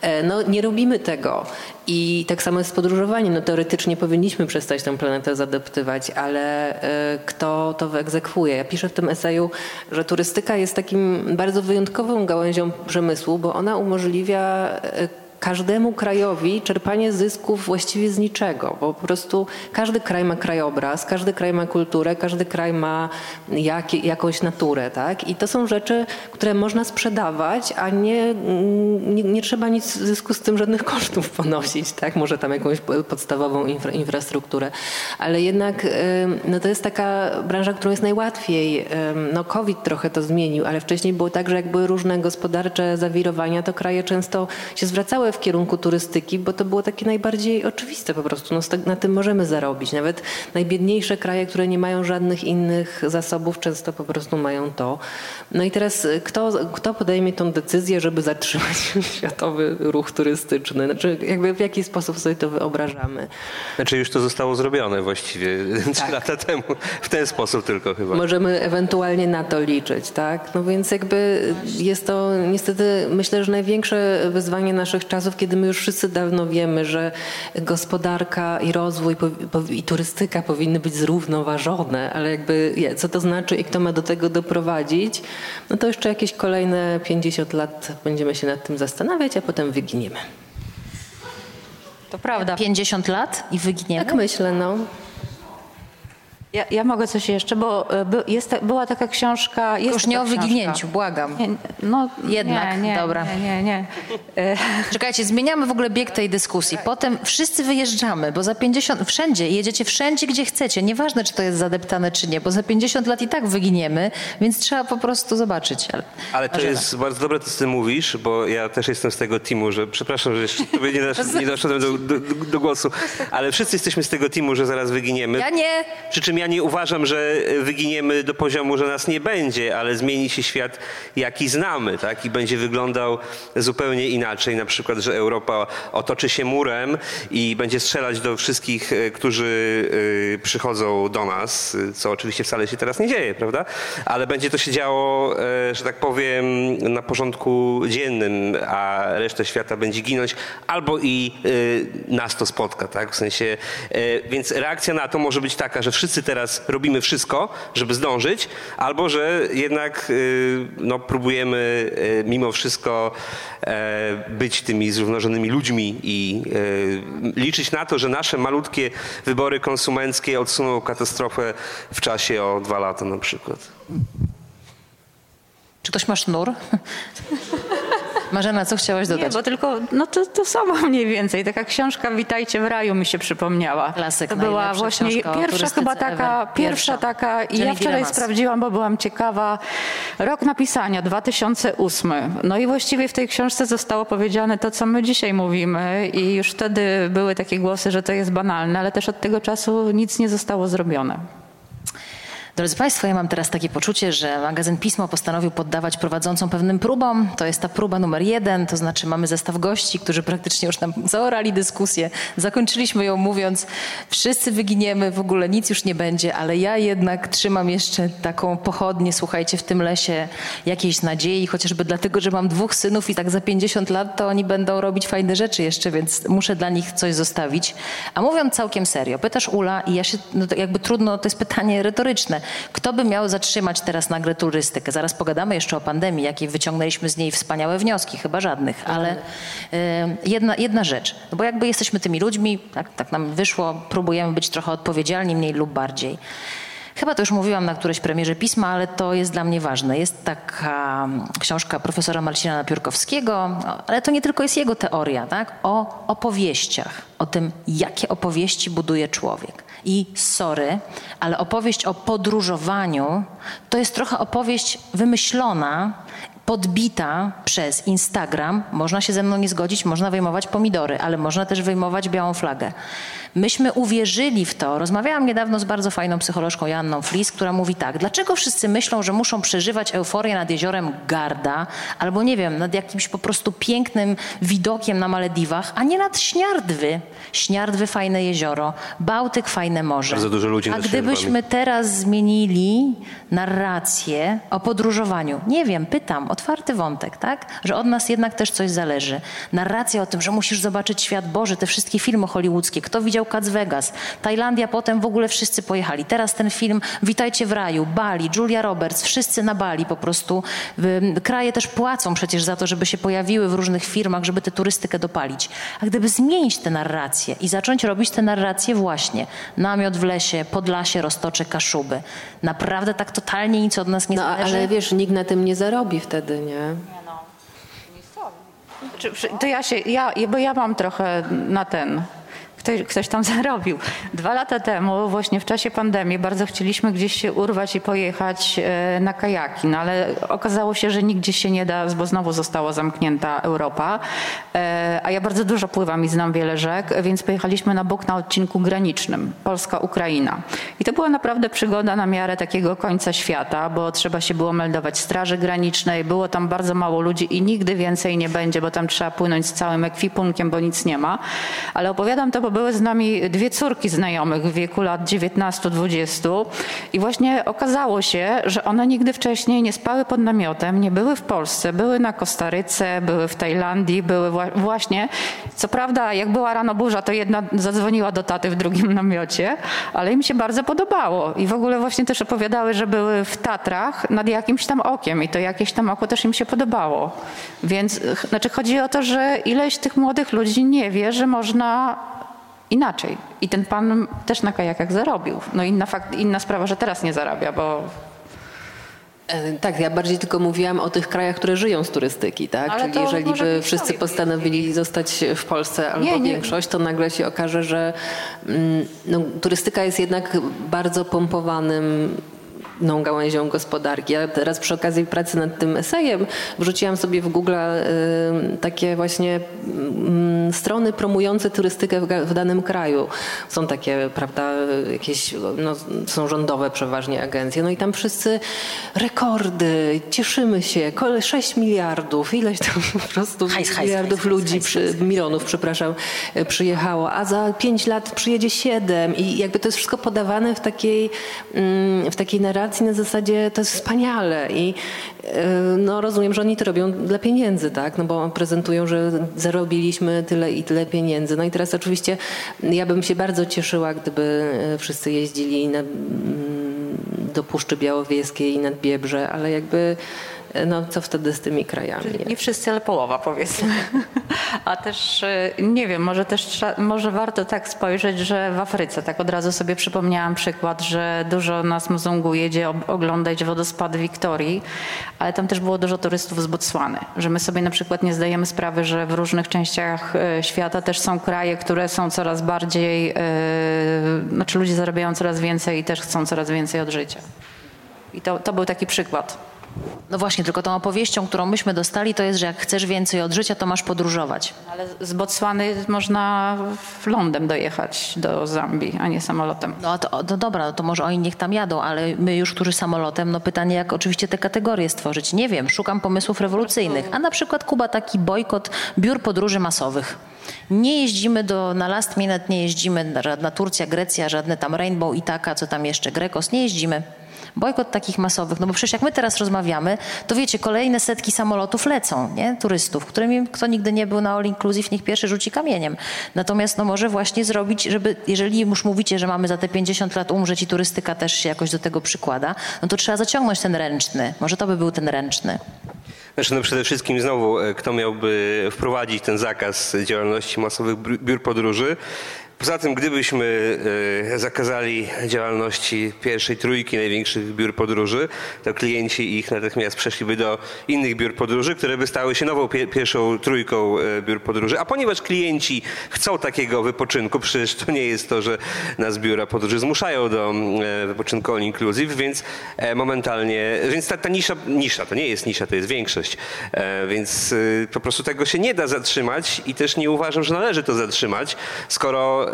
Speaker 1: E, no nie robimy tego. I tak samo jest z podróżowaniem. No teoretycznie powinniśmy przestać tę planetę zadeptywać, ale e, kto to wyegzekwuje? Ja piszę w tym eseju, że turystyka jest takim bardzo wyjątkową gałęzią przemysłu, bo ona umożliwia e, każdemu krajowi czerpanie zysków właściwie z niczego, bo po prostu każdy kraj ma krajobraz, każdy kraj ma kulturę, każdy kraj ma jak, jakąś naturę, tak? I to są rzeczy, które można sprzedawać, a nie, nie, nie, trzeba nic w zysku z tym żadnych kosztów ponosić, tak? Może tam jakąś podstawową infra, infrastrukturę, ale jednak no to jest taka branża, którą jest najłatwiej. No COVID trochę to zmienił, ale wcześniej było tak, że jak były różne gospodarcze zawirowania, to kraje często się zwracały w kierunku turystyki, bo to było takie najbardziej oczywiste po prostu. No, na tym możemy zarobić. Nawet najbiedniejsze kraje, które nie mają żadnych innych zasobów, często po prostu mają to. No i teraz y, kto, kto podejmie tą decyzję, żeby zatrzymać światowy ruch turystyczny? Znaczy jakby w jaki sposób sobie to wyobrażamy?
Speaker 6: Znaczy już to zostało zrobione właściwie trzy tak. lata temu. W ten sposób tylko chyba.
Speaker 1: Możemy ewentualnie na to liczyć, tak? No więc jakby jest to niestety myślę, że największe wyzwanie naszych czasów czasów, kiedy my już wszyscy dawno wiemy, że gospodarka i rozwój i turystyka powinny być zrównoważone, ale jakby co to znaczy i kto ma do tego doprowadzić, no to jeszcze jakieś kolejne 50 lat będziemy się nad tym zastanawiać, a potem wyginiemy.
Speaker 3: To prawda. 50 lat i wyginiemy?
Speaker 1: Tak myślę, no.
Speaker 5: Ja, ja, mogę coś jeszcze, bo e, by, jest, była taka książka. Jest
Speaker 3: Już nie o wyginięciu, błagam. Nie,
Speaker 5: no
Speaker 3: jednak,
Speaker 5: nie, nie,
Speaker 3: dobra.
Speaker 5: Nie, nie, nie.
Speaker 3: E, Czekajcie, zmieniamy w ogóle bieg tej dyskusji. Potem wszyscy wyjeżdżamy, bo za 50, wszędzie, jedziecie wszędzie, gdzie chcecie. Nieważne, czy to jest zadeptane, czy nie, bo za 50 lat i tak wyginiemy, więc trzeba po prostu zobaczyć.
Speaker 6: Ale, ale to jest bardzo dobre, to co ty mówisz, bo ja też jestem z tego teamu, że przepraszam, że jeszcze nie, dosz, nie doszedłem do, do, do, głosu, ale wszyscy jesteśmy z tego teamu, że zaraz wyginiemy.
Speaker 3: Ja nie.
Speaker 6: Przy czym ja nie uważam, że wyginiemy do poziomu, że nas nie będzie, ale zmieni się świat, jaki znamy, tak? I będzie wyglądał zupełnie inaczej. Na przykład, że Europa otoczy się murem i będzie strzelać do wszystkich, e, którzy e, przychodzą do nas, co oczywiście wcale się teraz nie dzieje, prawda? Ale będzie to się działo, e, że tak powiem, na porządku dziennym, a reszta świata będzie ginąć, albo i nas to spotka, tak? W sensie, więc reakcja na to może być taka, że wszyscy teraz robimy wszystko, żeby zdążyć, albo że jednak y, no, próbujemy y, mimo wszystko e, być tymi zrównoważonymi ludźmi i e, liczyć na to, że nasze malutkie wybory konsumenckie odsuną katastrofę w czasie o dwa lata na przykład.
Speaker 3: Czy ktoś ma sznur? Marzena, co chciałaś dodać?
Speaker 5: Nie, bo tylko, no to, to samo mniej więcej. Taka książka Witajcie w raju mi się przypomniała.
Speaker 3: Klasyk,
Speaker 5: To była właśnie pierwsza chyba taka, pierwsza taka i ja wczoraj sprawdziłam, bo byłam ciekawa. Rok napisania, 2008. No i właściwie w tej książce zostało powiedziane to, co my dzisiaj mówimy i już wtedy były takie głosy, że to jest banalne, ale też od tego czasu nic nie zostało zrobione.
Speaker 3: Drodzy Państwo, ja mam teraz takie poczucie, że magazyn Pismo postanowił poddawać prowadzącą pewnym próbom. To jest ta próba numer jeden, to znaczy mamy zestaw gości, którzy praktycznie już nam zaorali dyskusję. Zakończyliśmy ją mówiąc, wszyscy wyginiemy, w ogóle nic już nie będzie, ale ja jednak trzymam jeszcze taką pochodnię, słuchajcie, w tym lesie jakiejś nadziei, chociażby dlatego, że mam dwóch synów i tak za 50 lat to oni będą robić fajne rzeczy jeszcze, więc muszę dla nich coś zostawić. A mówiąc całkiem serio, pytasz Ula i ja się, no jakby trudno, to jest pytanie retoryczne. Kto by miał zatrzymać teraz nagle turystykę? Zaraz pogadamy jeszcze o pandemii, jakie wyciągnęliśmy z niej wspaniałe wnioski, chyba żadnych, ale jedna, jedna rzecz, no bo jakby jesteśmy tymi ludźmi, tak, tak nam wyszło, próbujemy być trochę odpowiedzialni, mniej lub bardziej. Chyba to już mówiłam na którejś premierze pisma, ale to jest dla mnie ważne. Jest taka książka profesora Marcina Napiórkowskiego, ale to nie tylko jest jego teoria, tak? o opowieściach, o tym, jakie opowieści buduje człowiek. I sorry, ale opowieść o podróżowaniu to jest trochę opowieść wymyślona, podbita przez Instagram, można się ze mną nie zgodzić, można wyjmować pomidory, ale można też wyjmować białą flagę. Myśmy uwierzyli w to. Rozmawiałam niedawno z bardzo fajną psycholożką Janną Flis, która mówi tak, dlaczego wszyscy myślą, że muszą przeżywać euforię nad jeziorem Garda, albo nie wiem, nad jakimś po prostu pięknym widokiem na Malediwach, a nie nad Śniardwy. Śniardwy fajne jezioro, Bałtyk fajne morze.
Speaker 6: Bardzo dużo ludzi
Speaker 3: A gdybyśmy teraz zmienili narrację o podróżowaniu, nie wiem, pytam, otwarty wątek, tak? Że od nas jednak też coś zależy. Narracja o tym, że musisz zobaczyć świat Boży, te wszystkie filmy hollywoodzkie, kto widział Cats Vegas, Tajlandia, potem w ogóle wszyscy pojechali. Teraz ten film Witajcie w raju, Bali, Julia Roberts, wszyscy na Bali po prostu. Kraje też płacą przecież za to, żeby się pojawiły w różnych firmach, żeby tę turystykę dopalić. A gdyby zmienić tę narrację i zacząć robić tę narrację właśnie namiot w lesie, Podlasie, Roztocze, Kaszuby. Naprawdę tak totalnie nic od nas nie
Speaker 1: No
Speaker 3: zależy?
Speaker 1: ale wiesz, nikt na tym nie zarobi wtedy, nie?
Speaker 5: Czy- czy- To ja się, ja, bo ja mam trochę na ten. Ktoś, ktoś tam zarobił. Dwa lata temu, właśnie w czasie pandemii, bardzo chcieliśmy gdzieś się urwać i pojechać e, na kajaki, no ale okazało się, że nigdzie się nie da, bo znowu została zamknięta Europa. E, A ja bardzo dużo pływam i znam wiele rzek, więc pojechaliśmy na bok na odcinku granicznym Polska-Ukraina. I to była naprawdę przygoda na miarę takiego końca świata, bo trzeba się było meldować Straży Granicznej, było tam bardzo mało ludzi i nigdy więcej nie będzie, bo tam trzeba płynąć z całym ekwipunkiem, bo nic nie ma. Ale opowiadam to, bo były z nami dwie córki znajomych w wieku lat 19-20 i właśnie okazało się, że one nigdy wcześniej nie spały pod namiotem, nie były w Polsce, były na Kostaryce, były w Tajlandii, były wła- właśnie, co prawda jak była rano burza, to jedna zadzwoniła do taty w drugim namiocie, ale im się bardzo podobało i w ogóle właśnie też opowiadały, że były w Tatrach nad jakimś tam okiem i to jakieś tam oko też im się podobało. Więc znaczy chodzi o to, że ileś tych młodych ludzi nie wie, że można inaczej. I ten pan też na kajakach zarobił. No inna, fakt, inna sprawa, że teraz nie zarabia, bo
Speaker 1: E, Tak, ja bardziej tylko mówiłam o tych krajach, które żyją z turystyki, tak?
Speaker 5: Ale
Speaker 1: Czyli jeżeli by wszyscy postanowili zostać w Polsce albo
Speaker 5: Nie, nie.
Speaker 1: większość, to nagle się okaże, że mm, no, turystyka jest jednak bardzo pompowanymną gałęzią gospodarki. Ja teraz przy okazji pracy nad tym esejem wrzuciłam sobie w Google y, takie właśnie mm, strony promujące turystykę w, danym kraju. Są takie, prawda, jakieś, no, są rządowe przeważnie agencje. No i tam wszyscy rekordy, cieszymy się, kole- 6 miliardów, ileś tam po prostu
Speaker 3: hajs,
Speaker 1: miliardów
Speaker 3: hajs,
Speaker 1: ludzi,
Speaker 3: hajs.
Speaker 1: przy, milionów, przepraszam, e, przyjechało, a za 5 lat przyjedzie 7 i jakby to jest wszystko podawane w takiej, mm, w takiej narracji na zasadzie to jest wspaniale i e, no rozumiem, że oni to robią dla pieniędzy, tak, no bo prezentują, że zarobiliśmy tyle i tyle pieniędzy. No i teraz oczywiście ja bym się bardzo cieszyła, gdyby e, wszyscy jeździli na, mm, do Puszczy Białowieskiej i nad Biebrze, ale jakby no co wtedy z tymi krajami? nie?
Speaker 5: nie wszyscy, ale połowa powiedzmy. A też e, nie wiem, może też może warto tak spojrzeć, że w Afryce, tak od razu sobie przypomniałam przykład, że dużo nas Mzungu jedzie oglądać wodospad Wiktorii, ale tam też było dużo turystów z Botswany, że my sobie na przykład nie zdajemy sprawy, że w różnych częściach e, świata też są kraje, które są coraz bardziej, e, znaczy ludzie zarabiają coraz więcej i też chcą coraz więcej od życia. I to, to był taki przykład.
Speaker 3: No właśnie, tylko tą opowieścią, którą myśmy dostali, to jest, że jak chcesz więcej od życia, to masz podróżować.
Speaker 5: Ale z Botswany można lądem dojechać do Zambii, a nie samolotem.
Speaker 3: No, to, no dobra, no to może oni niech tam jadą, ale my już, którzy samolotem, no pytanie, jak oczywiście te kategorie stworzyć. Nie wiem, szukam pomysłów rewolucyjnych. A na przykład Kuba taki bojkot biur podróży masowych. Nie jeździmy do, na last minute, nie jeździmy, żadna Turcja, Grecja, żadne tam Rainbow, Itaka, co tam jeszcze, Grekos, nie jeździmy. Bojkot takich masowych, no bo przecież jak my teraz rozmawiamy, to wiecie, kolejne setki samolotów lecą, nie? Turystów, którymi kto nigdy nie był na all inclusive, niech pierwszy rzuci kamieniem. Natomiast no może właśnie zrobić, żeby, jeżeli już mówicie, że mamy za te 50 lat umrzeć i turystyka też się jakoś do tego przykłada, no to trzeba zaciągnąć ten ręczny. Może to by był ten ręczny.
Speaker 6: Znaczy, no przede wszystkim znowu, e, kto miałby wprowadzić ten zakaz działalności masowych biur podróży? Poza tym, gdybyśmy e, zakazali działalności pierwszej trójki największych biur podróży, to klienci ich natychmiast przeszliby do innych biur podróży, które by stały się nową pierwszą trójką e, biur podróży. A ponieważ klienci chcą takiego wypoczynku, przecież to nie jest to, że nas biura podróży zmuszają do e, wypoczynku all inclusive, więc momentalnie, więc ta, ta nisza, nisza, to nie jest nisza, to jest większość, więc po prostu tego się nie da zatrzymać i też nie uważam, że należy to zatrzymać, skoro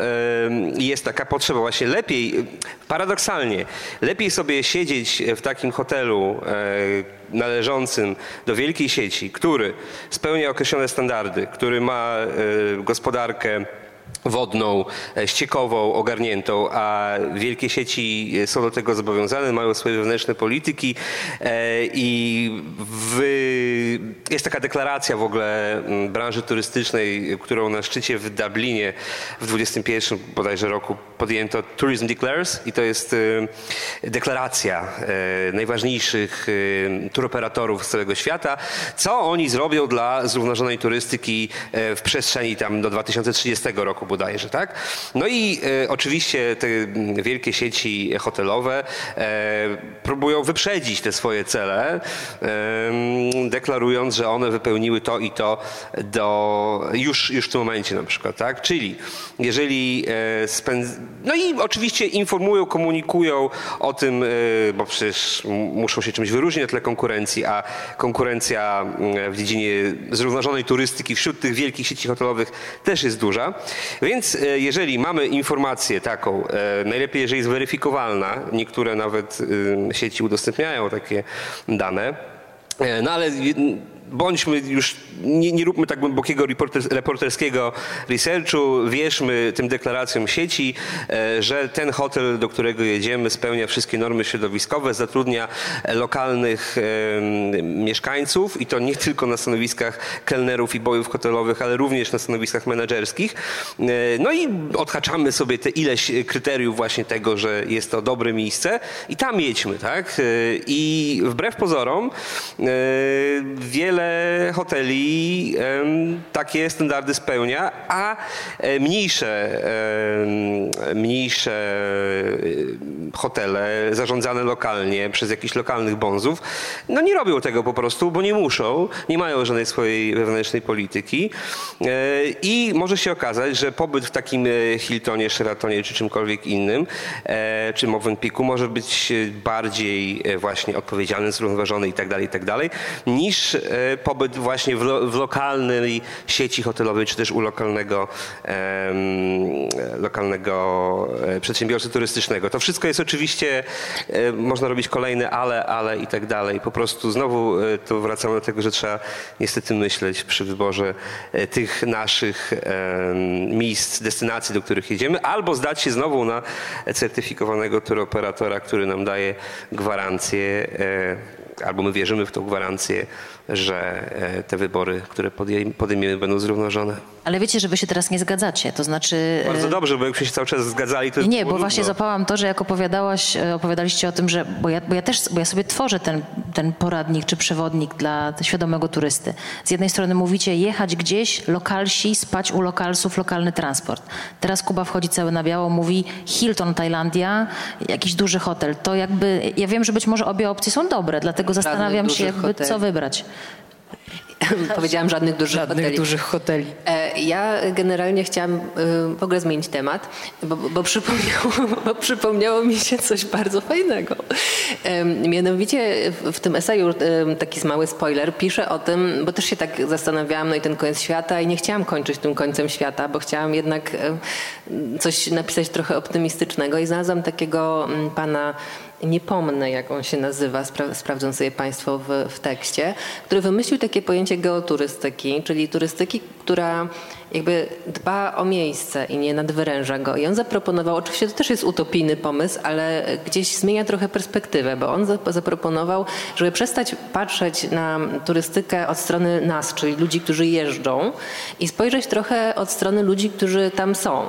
Speaker 6: jest taka potrzeba. Właśnie lepiej, paradoksalnie, lepiej sobie siedzieć w takim hotelu e, należącym do wielkiej sieci, który spełnia określone standardy, który ma e, gospodarkę wodną, e, ściekową, ogarniętą, a wielkie sieci są do tego zobowiązane, mają swoje wewnętrzne polityki i w, jest taka deklaracja w ogóle branży turystycznej, którą na szczycie w Dublinie w 21 bodajże roku podjęto Tourism Declares i to jest deklaracja e, najważniejszych turoperatorów z całego świata, co oni zrobią dla zrównoważonej turystyki e, w przestrzeni tam do 2030 roku bodajże, tak? No i e, oczywiście te wielkie sieci hotelowe próbują wyprzedzić te swoje cele, deklarując, że one wypełniły to i to do, już, już w tym momencie na przykład, tak? Czyli jeżeli spędz... No i oczywiście informują, komunikują o tym, bo przecież muszą się czymś wyróżnić na tle konkurencji, a konkurencja w dziedzinie zrównoważonej turystyki wśród tych wielkich sieci hotelowych też jest duża. Więc jeżeli mamy informację taką, najlepiej jeżeli jest weryfikowalna, niektóre nawet sieci udostępniają takie dane, no ale bądźmy już, nie, nie róbmy tak głębokiego reporterskiego researchu, wierzmy tym deklaracjom sieci, e, że ten hotel, do którego jedziemy, spełnia wszystkie normy środowiskowe, zatrudnia lokalnych mieszkańców i to nie tylko na stanowiskach kelnerów i bojów hotelowych, ale również na stanowiskach menedżerskich. E, no i odhaczamy sobie te ileś kryteriów właśnie tego, że jest to dobre miejsce i tam jedźmy, tak? E, I wbrew pozorom wiele wiele hoteli takie standardy spełnia, a e, mniejsze, mniejsze e, hotele zarządzane lokalnie przez jakichś lokalnych bonzów, no nie robią tego po prostu, bo nie muszą, nie mają żadnej swojej wewnętrznej polityki. E, i może się okazać, że pobyt w takim Hiltonie, Sheratonie czy czymkolwiek innym, czy Movenpicku może być bardziej właśnie odpowiedzialny, zrównoważony i tak dalej, i tak dalej, niż pobyt właśnie w, lo, w lokalnej sieci hotelowej, czy też u lokalnego, lokalnego e, przedsiębiorcy turystycznego. To wszystko jest oczywiście, e, można robić kolejne ale, ale i tak dalej. Po prostu znowu e, tu wracamy do tego, że trzeba niestety myśleć przy wyborze tych naszych miejsc, destynacji, do których jedziemy, albo zdać się znowu na certyfikowanego turoperatora, który nam daje gwarancję albo my wierzymy w tą gwarancję, że e, te wybory, które podejmiemy, będą zrównoważone.
Speaker 3: Ale wiecie, że wy się teraz nie zgadzacie, to znaczy...
Speaker 6: Bardzo e, dobrze, bo jakbyśmy się cały czas zgadzali, to...
Speaker 3: Nie, bo właśnie zapałam to, że jak opowiadałaś, e, opowiadaliście o tym, że... Bo ja, bo ja też, bo ja sobie tworzę ten, ten poradnik czy przewodnik dla świadomego turysty. Z jednej strony mówicie jechać gdzieś, lokalsi, spać u lokalsów, lokalny transport. Teraz Kuba wchodzi cały na biało, mówi Hilton, Tajlandia, jakiś duży hotel. To jakby, ja wiem, że być może obie opcje są dobre, dlatego zastanawiam się jakby co wybrać.
Speaker 1: Powiedziałam żadnych dużych
Speaker 3: żadnych
Speaker 1: hoteli.
Speaker 3: dużych hoteli.
Speaker 1: E, ja generalnie chciałam e, w ogóle zmienić temat, bo, bo, przypomniało, bo przypomniało mi się coś bardzo fajnego. Mianowicie w tym eseju, taki mały spoiler, piszę o tym, bo też się tak zastanawiałam, no i ten koniec świata i nie chciałam kończyć tym końcem świata, bo chciałam jednak coś napisać trochę optymistycznego i znalazłam takiego pana nie pomnę jak on się nazywa, spra sprawdzą sobie Państwo w, w tekście, który wymyślił takie pojęcie geoturystyki, czyli turystyki, która jakby dba o miejsce i nie nadwyręża go. I on zaproponował, oczywiście to też jest utopijny pomysł, ale gdzieś zmienia trochę perspektywę, bo on zaproponował, żeby przestać patrzeć na turystykę od strony nas, czyli ludzi, którzy jeżdżą i spojrzeć trochę od strony ludzi, którzy tam są.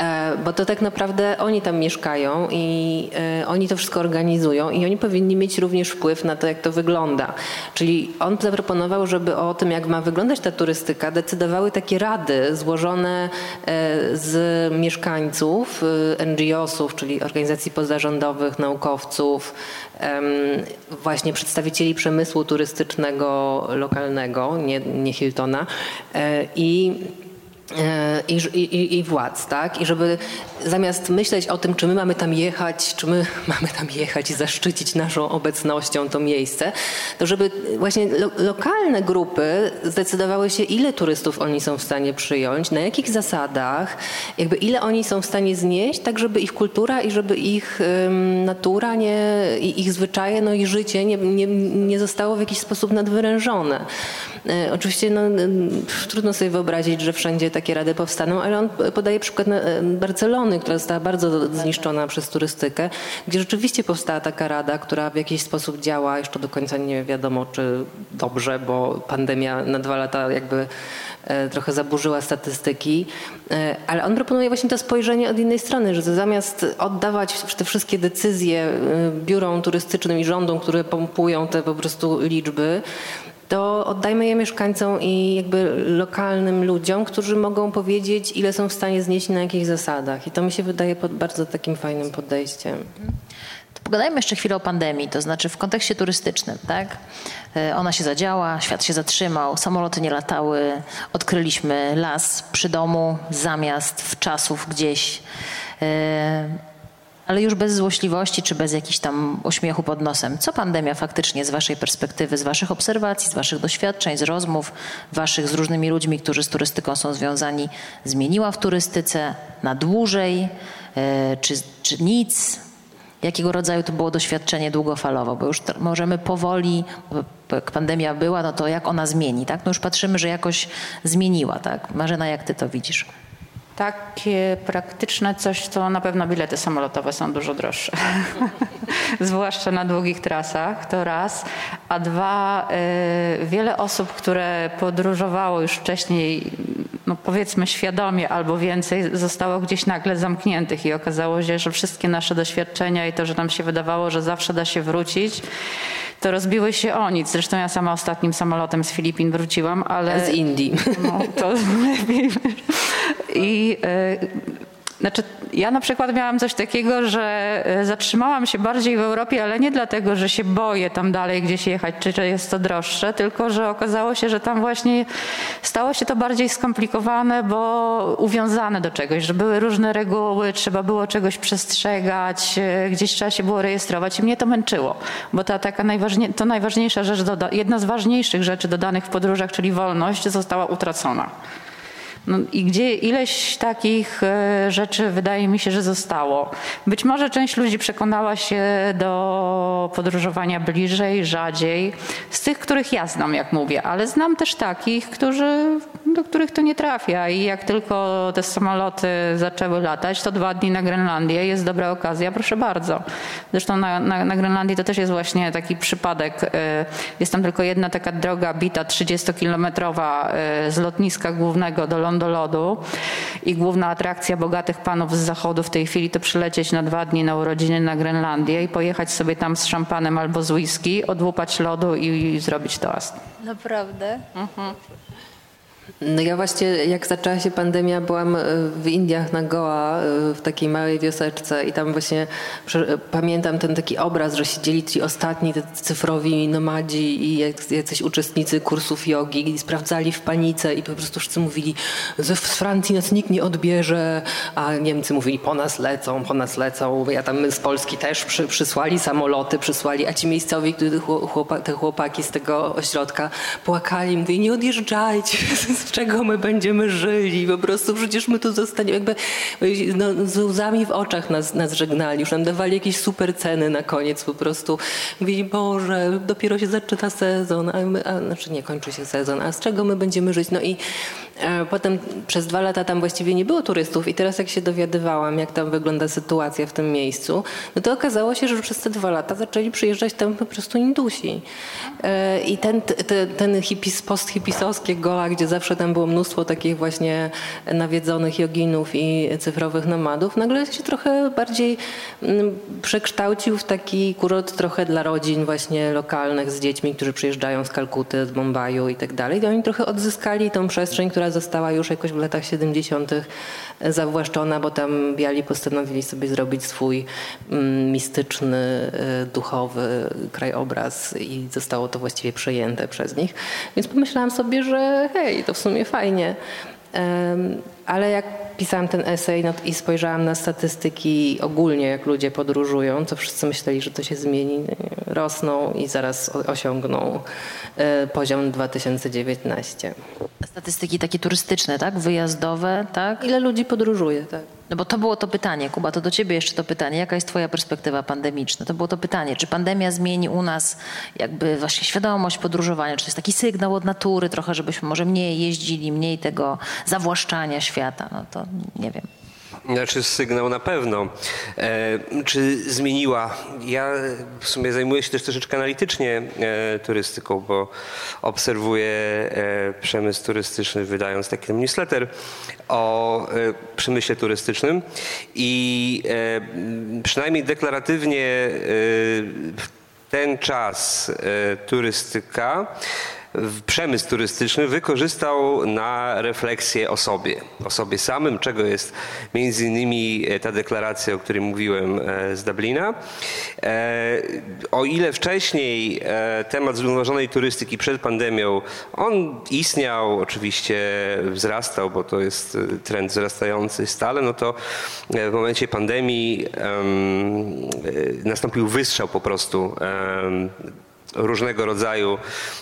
Speaker 1: E, bo to tak naprawdę oni tam mieszkają i e, oni to wszystko organizują i oni powinni mieć również wpływ na to, jak to wygląda. Czyli on zaproponował, żeby o tym, jak ma wyglądać ta turystyka, decydowały takie rady złożone z mieszkańców, NGO-sów, czyli organizacji pozarządowych, naukowców, właśnie przedstawicieli przemysłu turystycznego lokalnego, nie, nie Hiltona i E, i, i, i, władz, tak? I żeby zamiast myśleć o tym, czy my mamy tam jechać, czy my mamy tam jechać i zaszczycić naszą obecnością to miejsce, to żeby właśnie lo, lokalne grupy zdecydowały się, ile turystów oni są w stanie przyjąć, na jakich zasadach, jakby ile oni są w stanie znieść, tak żeby ich kultura i żeby ich um, natura, nie, ich zwyczaje, no i życie nie, nie, nie zostało w jakiś sposób nadwyrężone. E, oczywiście no, trudno sobie wyobrazić, że wszędzie takie rady powstaną, ale on podaje przykład e, Barcelony, która została bardzo zniszczona przez turystykę, gdzie rzeczywiście powstała taka rada, która w jakiś sposób działa, jeszcze do końca nie wiadomo czy dobrze, bo pandemia na dwa lata jakby e, trochę zaburzyła statystyki, ale on proponuje właśnie to spojrzenie od innej strony, że zamiast oddawać te wszystkie decyzje biurom turystycznym i rządom, które pompują te po prostu liczby, to oddajmy je mieszkańcom i jakby lokalnym ludziom, którzy mogą powiedzieć, ile są w stanie znieść na jakich zasadach. I to mi się wydaje bardzo takim fajnym podejściem.
Speaker 3: To pogadajmy jeszcze chwilę o pandemii, to znaczy w kontekście turystycznym, tak? E, ona się zadziała, świat się zatrzymał, samoloty nie latały, odkryliśmy las przy domu zamiast w czasów gdzieś. Ale już bez złośliwości czy bez jakichś tam uśmiechu pod nosem. Co pandemia faktycznie z Waszej perspektywy, z Waszych obserwacji, z Waszych doświadczeń, z rozmów Waszych z różnymi ludźmi, którzy z turystyką są związani, zmieniła w turystyce na dłużej, e, czy, czy nic? Jakiego rodzaju to było doświadczenie długofalowo? Bo już możemy powoli, jak pandemia była, no to jak ona zmieni, tak? No już patrzymy, że jakoś zmieniła, tak? Marzena, jak ty to widzisz?
Speaker 5: Takie praktyczne coś, to na pewno bilety samolotowe są dużo droższe. Zwłaszcza na długich trasach, to raz. A dwa, y, wiele osób, które podróżowało już wcześniej, no powiedzmy świadomie albo więcej, zostało gdzieś nagle zamkniętych i okazało się, że wszystkie nasze doświadczenia i to, że nam się wydawało, że zawsze da się wrócić, to rozbiły się o nic. Zresztą ja sama ostatnim samolotem z Filipin wróciłam, ale...
Speaker 1: Z Indii.
Speaker 5: No, to lepiej. I y, znaczy, ja na przykład miałam coś takiego, że e, zatrzymałam się bardziej w Europie, ale nie dlatego, że się boję tam dalej gdzieś jechać, czy że jest to droższe, tylko że okazało się, że tam właśnie stało się to bardziej skomplikowane, bo uwiązane do czegoś, że były różne reguły, trzeba było czegoś przestrzegać, e, gdzieś trzeba się było rejestrować i mnie to męczyło, bo ta taka najważniej, to najważniejsza rzecz, jedna z ważniejszych rzeczy dodanych w podróżach, czyli wolność, została utracona. No I gdzie ileś takich e, rzeczy wydaje mi się, że zostało. Być może część ludzi przekonała się do podróżowania bliżej, rzadziej, z tych, których ja znam, jak mówię, ale znam też takich, którzy, do których to nie trafia i jak tylko te samoloty zaczęły latać, to dwa dni na Grenlandię jest dobra okazja, proszę bardzo. Zresztą na, na, na Grenlandii to też jest właśnie taki przypadek. E, jest tam tylko jedna taka droga bita 30-kilometrowa e, z lotniska głównego do Londynu do lodu i główna atrakcja bogatych panów z zachodu w tej chwili to przylecieć na dwa dni na urodziny na Grenlandię i pojechać sobie tam z szampanem albo z whisky, odłupać lodu i zrobić toast.
Speaker 3: Naprawdę? Mhm.
Speaker 1: No ja właśnie jak zaczęła się pandemia byłam e, w Indiach na Goa e, w takiej małej wioseczce i tam właśnie pamiętam ten taki obraz, że siedzieli ci ostatni te cyfrowi nomadzi i jacyś uczestnicy kursów jogi i sprawdzali w panice i po prostu wszyscy mówili, że z Francji nas nikt nie odbierze, a Niemcy mówili po nas lecą, po nas lecą. Ja tam z Polski też przy, przysłali samoloty, przysłali, a ci miejscowi, te chłopaki z tego ośrodka płakali, mówili nie odjeżdżajcie, z czego my będziemy żyli, po prostu przecież my tu zostaniemy, jakby no, z łzami w oczach nas, nas żegnali, już nam dawali jakieś super ceny na koniec po prostu. Mówili, Boże, dopiero się zaczyna sezon, a, my, a znaczy nie kończy się sezon, a z czego my będziemy żyć? No i potem przez dwa lata tam właściwie nie było turystów i teraz jak się dowiadywałam, jak tam wygląda sytuacja w tym miejscu, no to okazało się, że przez te dwa lata zaczęli przyjeżdżać tam po prostu Indusi. E, I ten, ten, ten hipis, post-hipisowskie gola, gdzie zawsze tam było mnóstwo takich właśnie nawiedzonych joginów i cyfrowych nomadów, nagle się trochę bardziej mm, przekształcił w taki kurort trochę dla rodzin właśnie lokalnych z dziećmi, którzy przyjeżdżają z Kalkuty, z Bombaju i tak dalej. I oni trochę odzyskali tą przestrzeń, która została już jakoś w latach 70. zawłaszczona, bo tam biali postanowili sobie zrobić swój mm, mistyczny, e, duchowy krajobraz i zostało to właściwie przejęte przez nich. Więc pomyślałam sobie, że hej, to w sumie fajnie. Ale jak pisałam ten esej no, i spojrzałam na statystyki ogólnie, jak ludzie podróżują, to wszyscy myśleli, że to się zmieni, rosną i zaraz osiągną e, poziom 2019.
Speaker 3: Statystyki takie turystyczne, tak? Wyjazdowe, tak?
Speaker 1: Ile ludzi podróżuje, tak?
Speaker 3: No bo to było to pytanie, Kuba, to do ciebie jeszcze to pytanie. Jaka jest twoja perspektywa pandemiczna? To było to pytanie, czy pandemia zmieni u nas jakby właśnie świadomość podróżowania? Czy to jest taki sygnał od natury trochę, żebyśmy może mniej jeździli, mniej tego zawłaszczania świata? No to nie wiem.
Speaker 6: Znaczy sygnał na pewno. E, czy zmieniła? Ja w sumie zajmuję się też troszeczkę analitycznie e, turystyką, bo obserwuję e, przemysł turystyczny, wydając taki newsletter o e, przemyśle turystycznym i e, przynajmniej deklaratywnie e, w ten czas turystyka przemysł turystyczny wykorzystał na refleksję o sobie, o sobie samym, czego jest między innymi e, ta deklaracja, o której mówiłem e, z Dublina. E, o ile wcześniej temat zrównoważonej turystyki przed pandemią, on istniał, oczywiście wzrastał, bo to jest trend wzrastający stale, no to w momencie pandemii nastąpił wystrzał po prostu różnego rodzaju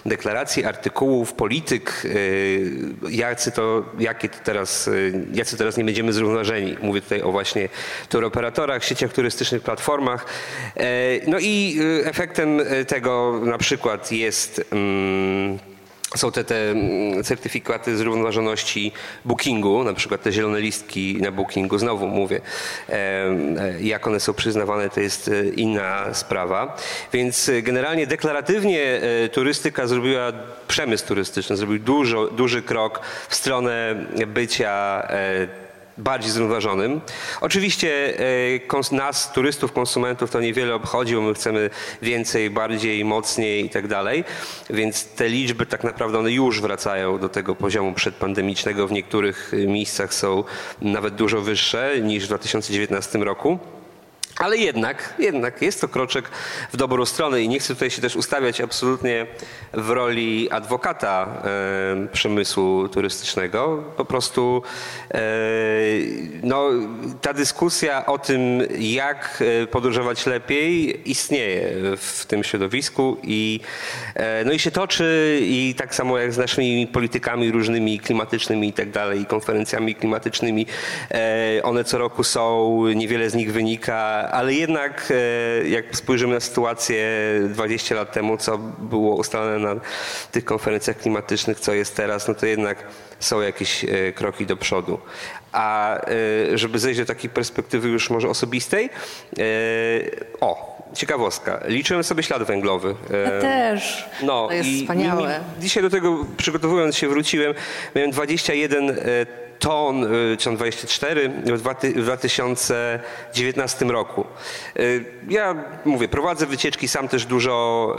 Speaker 6: deklaracji, artykułów, polityk, y, jacy to, jakie to teraz, y, jacy teraz nie będziemy zrównoważeni. Mówię tutaj o właśnie turoperatorach, sieciach turystycznych, platformach. E, no i y, efektem tego na przykład jest mm, są te, te mm, certyfikaty zrównoważoności bookingu, na przykład te zielone listki na bookingu. Znowu mówię, jak one są przyznawane, to jest e, inna sprawa. Więc e, generalnie deklaratywnie e, turystyka zrobiła, przemysł turystyczny zrobił dużo, duży krok w stronę bycia bardziej zrównoważonym. Oczywiście e, nas, turystów, konsumentów to niewiele obchodzi, bo my chcemy więcej, bardziej, mocniej i tak dalej, więc te liczby tak naprawdę one już wracają do tego poziomu przedpandemicznego. W niektórych miejscach są nawet dużo wyższe niż w 2019 roku. Ale jednak, jednak jest to kroczek w dobrą stronę i nie chcę tutaj się też ustawiać absolutnie w roli adwokata przemysłu turystycznego. Po prostu e, no, ta dyskusja o tym, jak e, podróżować lepiej, istnieje w tym środowisku i, e, no i się toczy i tak samo jak z naszymi politykami różnymi klimatycznymi i tak dalej, konferencjami klimatycznymi. One co roku są, niewiele z nich wynika ale jednak e, jak spojrzymy na sytuację 20 lat temu, co było ustalone na tych konferencjach klimatycznych, co jest teraz, no to jednak są jakieś e, kroki do przodu. A e, żeby zejść do takiej perspektywy już może osobistej, o, ciekawostka. Liczyłem sobie ślad węglowy.
Speaker 1: Ja też. No, to jest wspaniałe.
Speaker 6: dzisiaj do tego przygotowując się wróciłem. Miałem 21 ton, y, czy 24 w 2019 roku. Y, ja mówię, prowadzę wycieczki, sam też dużo,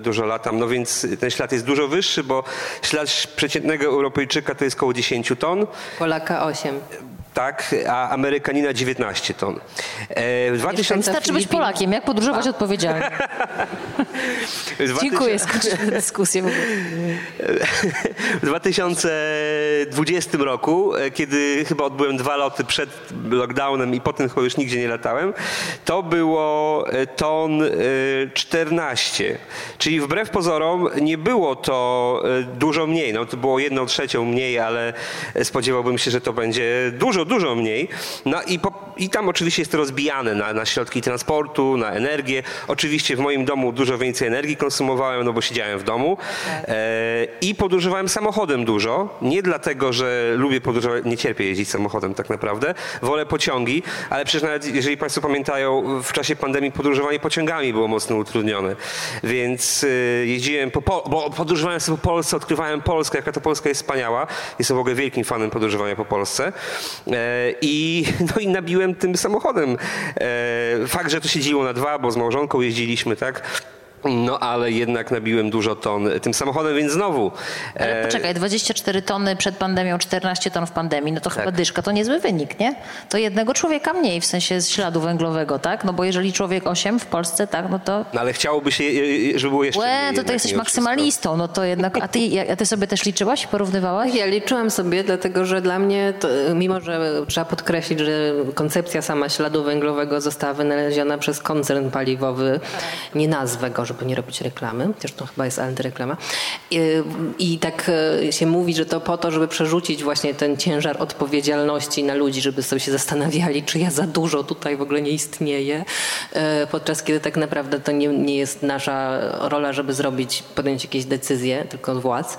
Speaker 6: dużo latam, no więc ten ślad jest dużo wyższy, bo ślad przeciętnego Europejczyka to jest około 10 ton.
Speaker 1: Polaka 8
Speaker 6: tak, a Amerykanina 19 ton.
Speaker 3: E, 2000... Wystarczy być Polakiem, jak podróżować a. odpowiedzialnie. Dziękuję, skończymy dyskusję.
Speaker 6: W 2020 roku, e, kiedy chyba odbyłem dwa loty przed lockdownem i potem chyba już nigdzie nie latałem, to było e, ton 14. E, Czyli wbrew pozorom nie było to dużo mniej. No, to było jedną trzecią mniej, ale spodziewałbym się, że to będzie dużo dużo, dużo mniej. No i, po, i tam oczywiście jest to rozbijane na, na środki transportu, na energię. Oczywiście w moim domu dużo więcej energii konsumowałem, no bo siedziałem w domu. E, I podróżowałem samochodem dużo. Nie dlatego, że lubię podróżować, nie cierpię jeździć samochodem tak naprawdę. Wolę pociągi, ale przecież nawet, jeżeli Państwo pamiętają, w czasie pandemii podróżowanie pociągami było mocno utrudnione. Więc y, jeździłem po, po bo podróżowałem sobie po Polsce, odkrywałem Polskę, jaka to Polska jest wspaniała. Jestem w ogóle wielkim fanem podróżowania po Polsce. E, I, no i nabiłem tym samochodem. E, fakt, że to się dzieliło na dwa, bo z małżonką jeździliśmy, tak? No ale jednak nabiłem dużo ton tym samochodem, więc znowu.
Speaker 3: Ale poczekaj, 24 tony przed pandemią, 14 ton w pandemii, no to chyba
Speaker 6: Tak.
Speaker 3: dyszka to niezły wynik, nie? To jednego człowieka mniej w sensie z śladu węglowego, tak? No bo jeżeli człowiek 8 w Polsce, tak, no to...
Speaker 6: No ale chciałoby się, e, żeby było jeszcze
Speaker 3: Łe,
Speaker 6: mniej.
Speaker 3: to ty jesteś maksymalistą, no to jednak... A ty, a ty sobie też liczyłaś, porównywałaś?
Speaker 1: Ja liczyłam sobie, dlatego że dla mnie, to, mimo że trzeba podkreślić, że koncepcja sama śladu węglowego została wynaleziona przez koncern paliwowy, nie nazwę go, żeby nie robić reklamy, to chyba jest antyreklama. I, I tak e, się mówi, że to po to, żeby przerzucić właśnie ten ciężar odpowiedzialności na ludzi, żeby sobie się zastanawiali, czy ja za dużo tutaj w ogóle nie istnieję, e, podczas kiedy tak naprawdę to nie, nie jest nasza rola, żeby zrobić, podjąć jakieś decyzje, tylko władz.